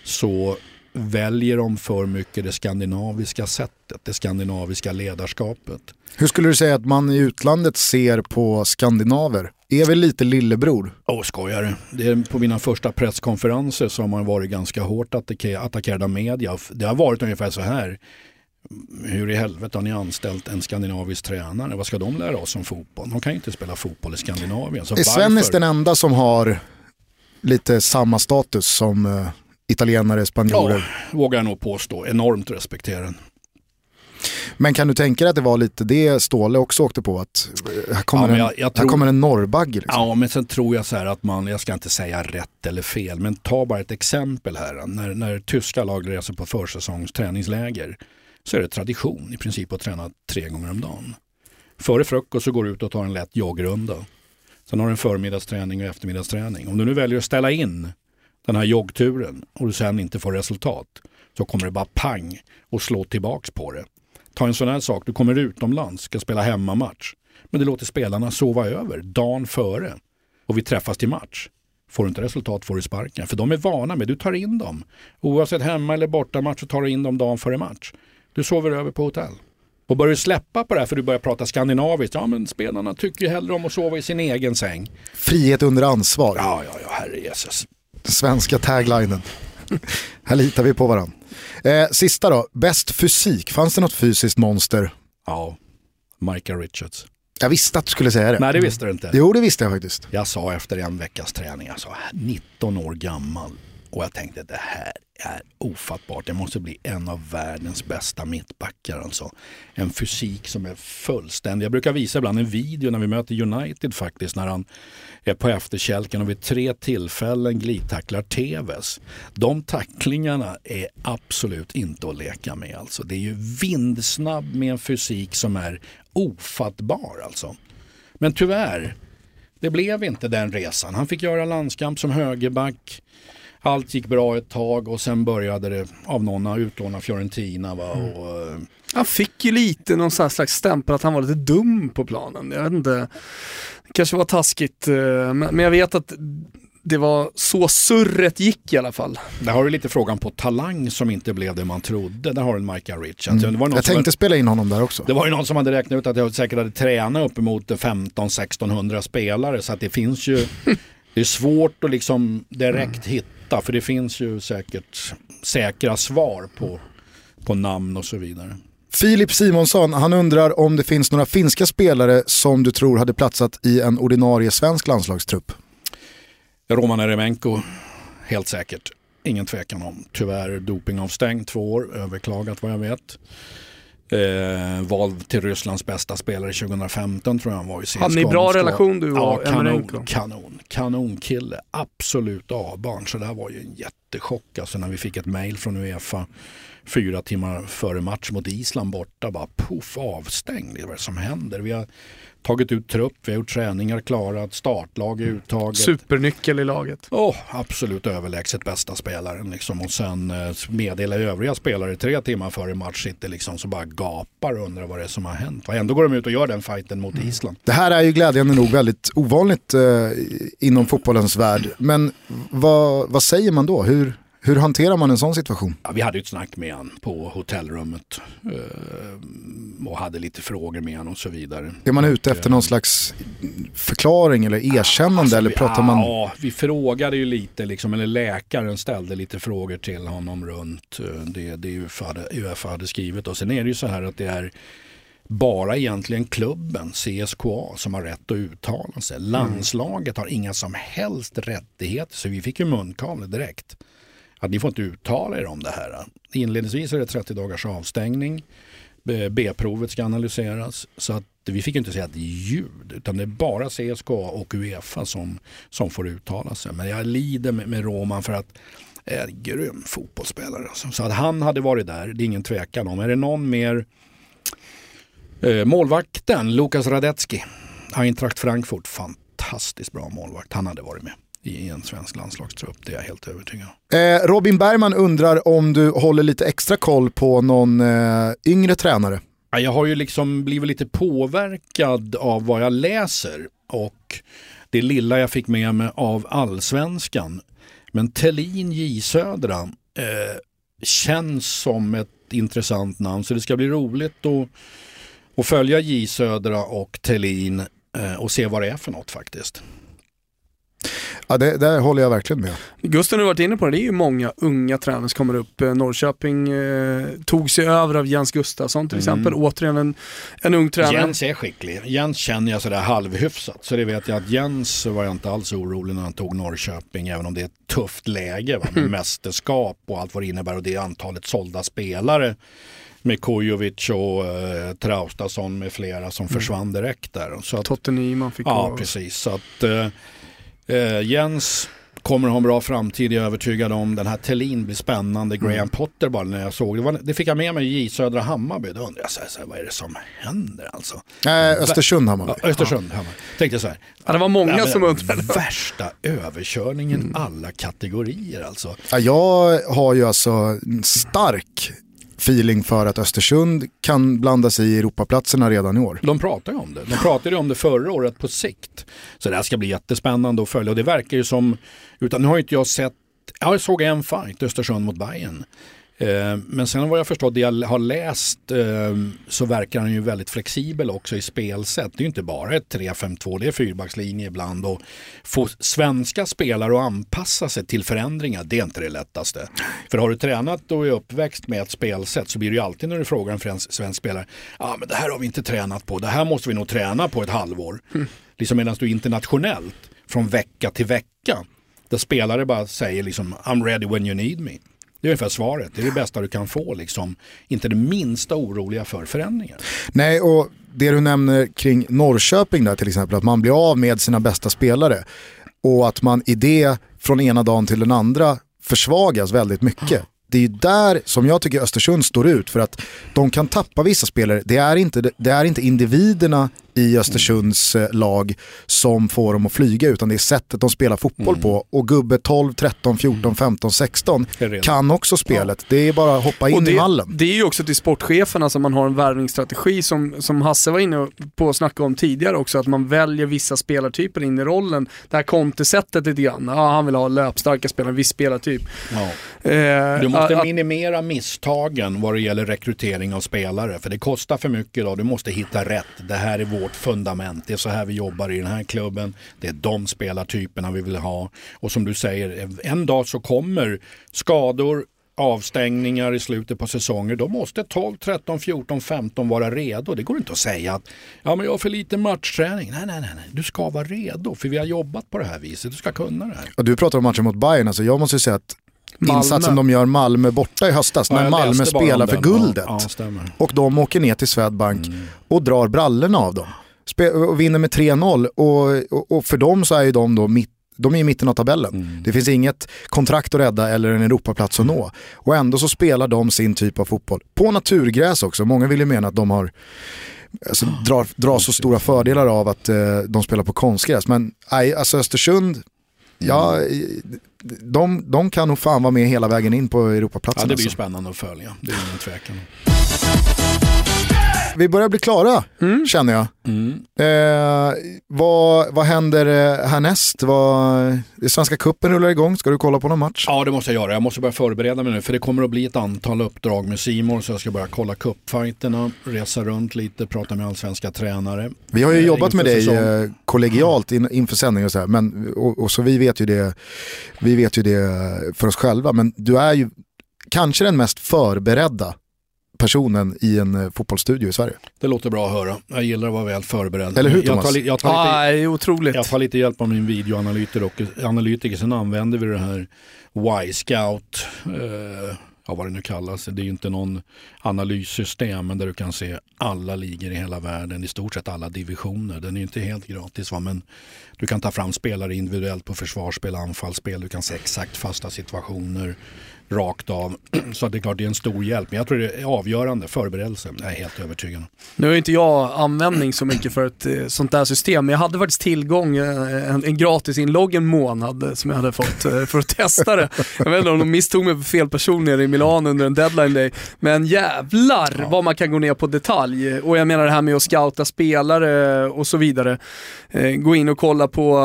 [SPEAKER 3] så väljer de för mycket det skandinaviska sättet, det skandinaviska ledarskapet.
[SPEAKER 2] Hur skulle du säga att man i utlandet ser på skandinaver? Är vi lite lillebror?
[SPEAKER 3] Åh, skojar du? På mina första presskonferenser så har man varit ganska hårt attacke- attackerad av media. Det har varit ungefär så här. Hur i helvete har ni anställt en skandinavisk tränare? Vad ska de lära oss om fotboll? De kan ju inte spela fotboll i Skandinavien. Så
[SPEAKER 2] Är Svennis den enda som har lite samma status som eh, italienare, spanjorer?
[SPEAKER 3] Ja, vågar jag nog påstå. Enormt respekterad.
[SPEAKER 2] Men kan du tänka dig att det var lite det Ståle också åkte på? Att eh, här kommer,
[SPEAKER 3] Ja,
[SPEAKER 2] en,
[SPEAKER 3] jag- jag
[SPEAKER 2] här
[SPEAKER 3] tror-
[SPEAKER 2] kommer en norrbagge. Liksom.
[SPEAKER 3] Ja, men sen tror jag så här att man, jag ska inte säga rätt eller fel, men ta bara ett exempel här. När, när tyska lag reser på försäsongsträningsläger så är det tradition i princip att träna tre gånger om dagen. Före frukost så går du ut och tar en lätt joggrunda. Sen har du en förmiddagsträning och eftermiddagsträning. Om du nu väljer att ställa in den här joggturen och du sen inte får resultat så kommer det bara pang och slå tillbaks på det. Ta en sån här sak, du kommer utomlands, ska spela hemmamatch. Men du låter spelarna sova över dagen före och vi träffas till match. Får du inte resultat får du sparken. För de är vana med, du tar in dem. Oavsett hemma eller bortamatch så tar du in dem dagen före match. Du sover över på hotell. Och börjar du släppa på det här för du börjar prata skandinaviskt, ja men spelarna tycker ju hellre om att sova i sin egen säng.
[SPEAKER 2] Frihet under ansvar.
[SPEAKER 3] Ja, ja, ja, herre Jesus.
[SPEAKER 2] Svenska taglinen. här litar vi på varandra. Eh, sista då, bäst fysik. Fanns det något fysiskt monster?
[SPEAKER 3] Ja, Michael Richards.
[SPEAKER 2] Jag visste att du skulle säga det.
[SPEAKER 3] Nej, det visste du inte.
[SPEAKER 2] Jo, det visste jag faktiskt.
[SPEAKER 3] Jag sa efter en veckas träning, jag sa 19 år gammal. Och jag tänkte det här är ofattbart. Det måste bli en av världens bästa mittbackar. Alltså. En fysik som är fullständig. Jag brukar visa ibland en video när vi möter United faktiskt. När han är på efterkälken och vid tre tillfällen glidtacklar Tevez. De tacklingarna är absolut inte att leka med. Alltså. Det är ju vindsnabb med en fysik som är ofattbar. Alltså. Men tyvärr, det blev inte den resan. Han fick göra landskamp som högerback. Allt gick bra ett tag och sen började det av någon utlåna Fiorentina. Va?
[SPEAKER 4] Mm.
[SPEAKER 3] Och, eh,
[SPEAKER 4] Han fick ju lite någon slags stämpel att han var lite dum på planen. Jag vet inte, det kanske var taskigt, eh, men jag vet att det var så surret gick i alla fall.
[SPEAKER 3] där har du lite frågan på talang som inte blev det man trodde. Där har du en Michael Richards.
[SPEAKER 2] Mm. Jag tänkte spela in honom där också.
[SPEAKER 3] det var ju någon som hade räknat ut att jag säkert hade tränat uppemot 15-1600 spelare så att det finns ju (laughs) Det är svårt att liksom direkt hitta för det finns ju säkert säkra svar på, på namn och så vidare.
[SPEAKER 2] Filip Simonsson, han undrar om det finns några finska spelare som du tror hade platsat i en ordinarie svensk landslagstrupp.
[SPEAKER 3] Roman Eremenko, helt säkert. Ingen tvekan om. Tyvärr dopingavstängd två år, överklagat vad jag vet. Eh, vald till Rysslands bästa spelare 2015 tror jag han var i CSKA
[SPEAKER 4] Hade ni bra relation du och
[SPEAKER 3] Ja, kanon, kanon, kanonkille. Absolut A-barn. Så det här var ju en jättechock alltså när vi fick ett mail från Uefa fyra timmar före match mot Island borta. Bara poff avstängd. Det är vad som händer. Vi har tagit ut trupp, vi har gjort träningar klarat, startlag är uttaget.
[SPEAKER 4] Supernyckel i laget.
[SPEAKER 3] Oh, absolut överlägset bästa spelaren. Liksom. Och sen eh, meddela övriga spelare tre timmar före match sitter liksom så bara gapar och undrar vad det är som har hänt. Och ändå går de ut och gör den fighten mot Island.
[SPEAKER 2] Det här är ju glädjande nog väldigt ovanligt eh, inom fotbollens värld. Men vad, vad säger man då? Hur, hur hanterar man en sån situation?
[SPEAKER 3] Ja, vi hade ett snack med han på hotellrummet eh, och hade lite frågor med han och så vidare.
[SPEAKER 2] Är man ute efter någon slags förklaring eller erkännande eller
[SPEAKER 3] vi,
[SPEAKER 2] pratar man...
[SPEAKER 3] Ja, vi frågade ju lite, liksom, eller läkaren ställde lite frågor till honom runt eh, det, det UFA, hade, hade skrivit. Och sen är det ju så här att det är bara egentligen klubben, CSKA, som har rätt att uttala sig. Landslaget har inga som helst rättigheter, så vi fick ju munkavle direkt. Att ni får inte uttala er om det här. Inledningsvis är det 30 dagars avstängning. B-provet ska analyseras. Så att vi fick inte säga ett ljud utan det är bara CSKA och Uefa som, som får uttala sig. Men jag lider med, med Roman för att är en grym fotbollsspelare. Alltså. Så att han hade varit där, det är ingen tvekan om. Är det någon mer eh, målvakten, Lukas Radetski, Eintracht Frankfurt, fantastiskt bra målvakt. Han hade varit med i en svensk landslagstrupp, det är jag helt övertygad om.
[SPEAKER 2] Eh, Robin Bergman undrar om du håller lite extra koll på någon eh, yngre tränare.
[SPEAKER 3] Ja, Jag har ju liksom blivit lite påverkad av vad jag läser och det lilla jag fick med mig av allsvenskan. Men Tellin J Södra eh, känns som ett intressant namn så det ska bli roligt att, att följa J Södra och Tellin eh, och se vad det är för något faktiskt.
[SPEAKER 2] Ja, det, där håller jag verkligen med.
[SPEAKER 4] Gusten har varit inne på det, det är ju många unga tränare som kommer upp. Eh, Norrköping eh, tog sig över av Jens Gustafsson till exempel, återigen en, en ung tränare.
[SPEAKER 3] Jens är skicklig. Jens känner jag sådär halvhyfsat. Så det vet jag att Jens var jag inte alls orolig när han tog Norrköping. Även om det är ett tufft läge va? med mästerskap och allt vad det innebär. Och det antalet sålda spelare med Kujovic och eh, Traustason med flera som försvann direkt där. Så att,
[SPEAKER 4] Totte Nyman fick
[SPEAKER 3] ja,
[SPEAKER 4] gå.
[SPEAKER 3] precis. Så att eh, eh, Jens kommer ha en bra framtid, jag är övertygad om. Den här Tellin blir spännande. Graham Potter bara när jag såg det. Var, det fick jag med mig i Södra Hammarby. Då undrade jag så här, så här, vad är det som händer alltså?
[SPEAKER 2] Eh, Östersund har man.
[SPEAKER 3] Ja, Östersund, Hammar. Tänkte så här.
[SPEAKER 4] Ja, det var många
[SPEAKER 3] Ja, men
[SPEAKER 4] som undrade.
[SPEAKER 3] Värsta överkörningen alla kategorier alltså.
[SPEAKER 2] Ja, jag har ju alltså en stark feeling för att Östersund kan blanda sig i Europaplatserna redan i år.
[SPEAKER 3] De pratar ju om det. De pratade ju om det förra året på sikt. Så det här ska bli jättespännande att följa. Och det verkar ju som, utan nu har inte jag sett, jag såg en fight, Östersund mot Bayern. Eh, Men sen vad jag förstår, det jag har läst eh, så verkar han ju väldigt flexibel också i spelsätt. Det är ju inte bara ett 3-5-2, det är fyrbackslinje ibland. Och få svenska spelare att anpassa sig till förändringar, det är inte det lättaste. För har du tränat och är uppväxt med ett spelsätt så blir det ju alltid när du frågar en svensk spelare, ja ah, men det här har vi inte tränat på, det här måste vi nog träna på ett halvår. Liksom medan du internationellt, från vecka till vecka, där spelare bara säger liksom I'm ready when you need me. Det är ungefär svaret, det är det bästa du kan få liksom. Inte det minsta oroliga för förändringar.
[SPEAKER 2] Nej, och det du nämner kring Norrköping där till exempel, att man blir av med sina bästa spelare och att man i det från ena dagen till den andra försvagas väldigt mycket. Det är ju där som jag tycker Östersund står ut för att de kan tappa vissa spelare. Det är inte, det är inte individerna i Östersunds eh, lag som får dem att flyga utan det är sättet de spelar fotboll på. Och gubbe 12, 13, 14, 15, 16
[SPEAKER 3] Det är redan.
[SPEAKER 2] kan också spelet. Det är bara att hoppa in
[SPEAKER 4] Och
[SPEAKER 2] i
[SPEAKER 4] det,
[SPEAKER 2] mallen.
[SPEAKER 4] det är ju också till sportcheferna som man har en värvningsstrategi som, som Hasse var inne på att snacka om tidigare också, att man väljer vissa spelartyper in i rollen. Det här kontesättet lite grann, ja, han vill ha löpstarka spelare, viss spelartyp.
[SPEAKER 3] Ja.
[SPEAKER 4] Eh,
[SPEAKER 3] Du måste
[SPEAKER 4] att-
[SPEAKER 3] minimera misstagen vad det gäller rekrytering av spelare. För det kostar för mycket idag. Du måste hitta rätt. Det här är vårt fundament. Det är så här vi jobbar i den här klubben. Det är de spelartyperna vi vill ha. Och som du säger, en dag så kommer skador, avstängningar i slutet på säsonger. Då måste 12, 13, 14, 15 vara redo. Det går inte att säga att ja, men jag har för lite matchträning. Nej, nej, nej, nej. Du ska vara redo för vi har jobbat på det här viset. Du ska kunna det här.
[SPEAKER 2] Och du pratar om matchen mot Bayern, alltså jag måste säga att
[SPEAKER 4] Malmö.
[SPEAKER 2] insatsen de gör Malmö borta i höstas,
[SPEAKER 3] Ja,
[SPEAKER 2] när Malmö spelar för guldet.
[SPEAKER 3] Ja,
[SPEAKER 2] och de åker ner till Swedbank
[SPEAKER 3] Mm.
[SPEAKER 2] och drar brallorna av dem. Spe- och vinner med 3-0 och, och, och för dem så är ju de då mitt de är i mitten av tabellen.
[SPEAKER 3] Mm.
[SPEAKER 2] Det finns inget kontrakt att rädda eller en Europaplats att nå. Och ändå så spelar de sin typ av fotboll. På naturgräs också. Många vill ju mena att de har alltså, drar, drar så stora fördelar av att eh, de spelar på konstgräs. Men nej, alltså Östersund, ja, de, de kan nog fan vara med hela vägen in på Europaplatsen.
[SPEAKER 3] Ja, det blir
[SPEAKER 2] alltså.
[SPEAKER 3] spännande att följa. Det är ingen tvekan.
[SPEAKER 2] Vi börjar bli klara, känner jag.
[SPEAKER 3] Mm.
[SPEAKER 2] Eh, vad, vad händer eh, härnäst? Vad, det Svenska cupen rullar igång, ska du kolla på någon match?
[SPEAKER 3] Ja, det måste jag göra. Jag måste börja förbereda mig nu för det kommer att bli ett antal uppdrag med Simon så jag ska börja kolla cupfighterna, resa runt lite, prata med allsvenska tränare.
[SPEAKER 2] Vi har ju
[SPEAKER 3] Eh,
[SPEAKER 2] jobbat med dig
[SPEAKER 3] säsong.
[SPEAKER 2] eh, kollegialt in, inför sändning och så här, men, och, och så vi vet, ju det, vi vet ju det för oss själva, men du är ju kanske den mest förberedda personen i en eh, fotbollsstudio i Sverige.
[SPEAKER 3] Det låter bra att höra. Jag gillar att vara väl förberedd.
[SPEAKER 2] Eller hur,
[SPEAKER 3] jag
[SPEAKER 2] Thomas?
[SPEAKER 3] tar, li- jag, tar lite,
[SPEAKER 4] det är otroligt.
[SPEAKER 3] jag tar lite hjälp av min videoanalytiker och analytiker. Sen använder vi det här Y-scout, eh, ja, vad det nu kallas. Det är ju inte någon analyssystem men där du kan se alla ligor i hela världen, i stort sett alla divisioner. Den är inte helt gratis va? men du kan ta fram spelare individuellt på försvarsspel, anfallsspel, du kan se exakt fasta situationer rakt av. (clears throat) Så det är klart det är en stor hjälp. Men jag tror det är avgörande, förberedelse. Jag är helt övertygad.
[SPEAKER 4] Nu har inte jag användning så mycket för ett eh, sånt där system, men jag hade faktiskt tillgång, eh, en, en gratis inlogg en månad eh, som jag hade fått för att testa det. Jag vet inte om de misstog mig för fel person nere i Milano under en deadline day, men jävlar vad man kan gå ner på detalj. Och jag menar det här med att scouta spelare och så vidare. Gå in och kolla på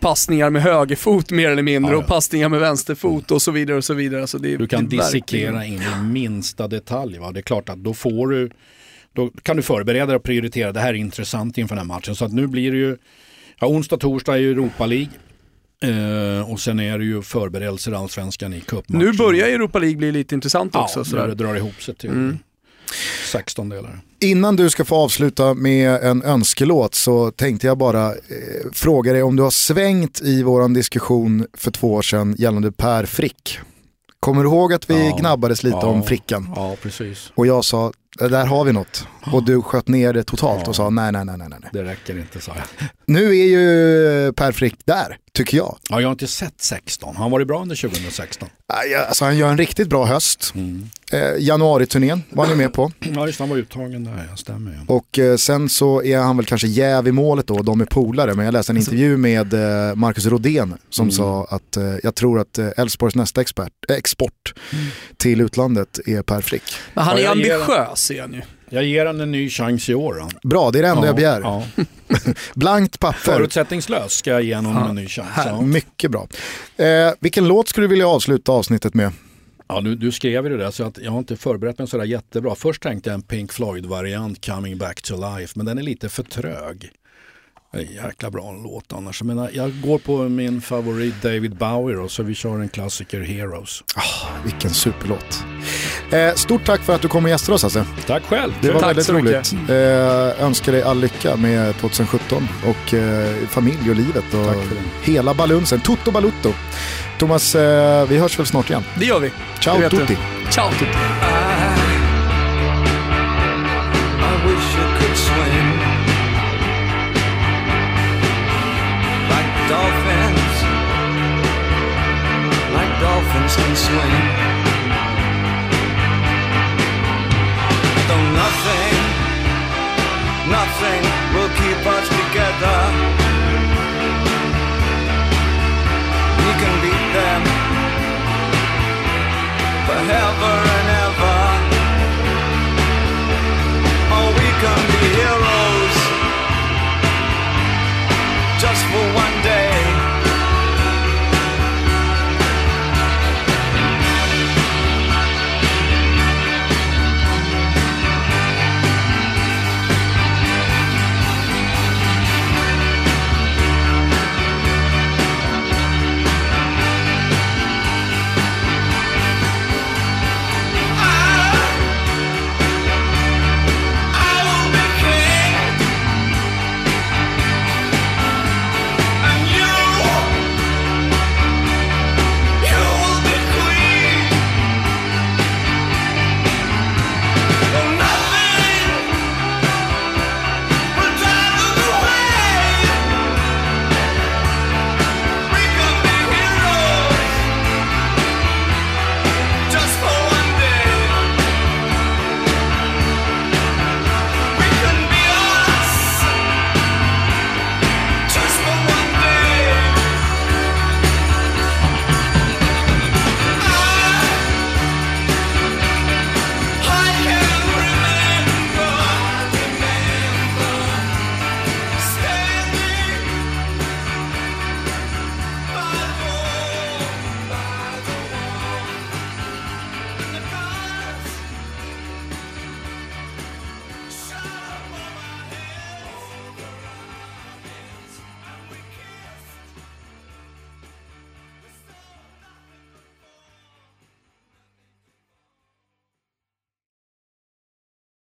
[SPEAKER 4] passningar med högerfot mer eller mindre
[SPEAKER 3] Ja, ja.
[SPEAKER 4] och passningar med vänsterfot och så vidare och så vidare. Alltså det,
[SPEAKER 3] Du kan dissekera in i minsta detalj. Va? Det är klart att då får du, då kan du förbereda dig och prioritera. Det här är intressant inför den här matchen. Så att nu blir det ju, ja, onsdag, torsdag är ju Europa League. Eh, och sen är det ju förberedelser Allsvenskan i cupmatchen.
[SPEAKER 4] Nu börjar Europa League bli lite intressant
[SPEAKER 3] ja,
[SPEAKER 4] också. sådär.
[SPEAKER 3] det drar ihop sig till
[SPEAKER 4] Mm.
[SPEAKER 3] 16 delar.
[SPEAKER 2] Innan du ska få avsluta med en önskelåt så tänkte jag bara eh, fråga dig om du har svängt i våran diskussion för två år sedan gällande Per Frick. Kommer du ihåg att vi
[SPEAKER 3] Ja.
[SPEAKER 2] gnabbades lite
[SPEAKER 3] Ja.
[SPEAKER 2] om Fricken?
[SPEAKER 3] Ja, precis.
[SPEAKER 2] Och jag sa, "Det där har vi något. Och du sköt ner det totalt
[SPEAKER 3] Ja.
[SPEAKER 2] och sa nej, nej, nej, nej. nej.
[SPEAKER 3] Det räcker inte sa jag.
[SPEAKER 2] Nu är ju Per Frick där, tycker jag.
[SPEAKER 3] Ja, jag har inte sett 16. Han har varit bra under 2016.
[SPEAKER 2] Aj, Alltså, han gör en riktigt bra höst.
[SPEAKER 3] Mm.
[SPEAKER 2] Eh, januariturnén var ni med på.
[SPEAKER 3] Ja, just han var uttagen där, jag stämmer ju.
[SPEAKER 2] Och eh, sen så är han väl kanske jäv i målet då, de är polare. Men jag läste en intervju med eh, Marcus Rodén som
[SPEAKER 3] Mm.
[SPEAKER 2] sa att eh, jag tror att eh, Elfsborgs nästa expert, eh, export till utlandet är Per Frick.
[SPEAKER 4] Men han är ambitiös han ju.
[SPEAKER 3] Jag ger honom en ny chans i år. då.
[SPEAKER 2] Bra, det är det enda
[SPEAKER 3] Ja,
[SPEAKER 2] jag begär.
[SPEAKER 3] Ja. (laughs)
[SPEAKER 2] Blankt papper.
[SPEAKER 3] Förutsättningslös ska jag ge honom
[SPEAKER 4] Ja.
[SPEAKER 3] en ny chans.
[SPEAKER 4] Här.
[SPEAKER 3] Ja.
[SPEAKER 2] Mycket bra. Eh, vilken låt skulle du vilja avsluta avsnittet med?
[SPEAKER 3] Ja, du, du skrev ju det där så att jag har inte förberett mig sådär jättebra. Först tänkte jag en Pink Floyd-variant, Coming Back to Life, men den är lite för trög. Jäkla bra låt annars. Jag, menar, jag går på min favorit David Bowie och så vi kör en klassiker Heroes.
[SPEAKER 2] Oh, vilken superlåt. Eh, stort tack för att du kom och gästade oss Hasse.
[SPEAKER 3] Tack själv.
[SPEAKER 2] Det var
[SPEAKER 4] Tack
[SPEAKER 2] väldigt roligt. Eh, önskar dig all lycka med 2017 och eh, familj och livet och hela balunsen. Tutto balutto. Thomas, eh, vi hörs väl snart igen.
[SPEAKER 4] Det gör vi.
[SPEAKER 2] Ciao
[SPEAKER 4] vet du.
[SPEAKER 2] tutti.
[SPEAKER 4] Ciao tutti.
[SPEAKER 1] can swim. Though nothing, nothing will keep us together. We can beat them forever.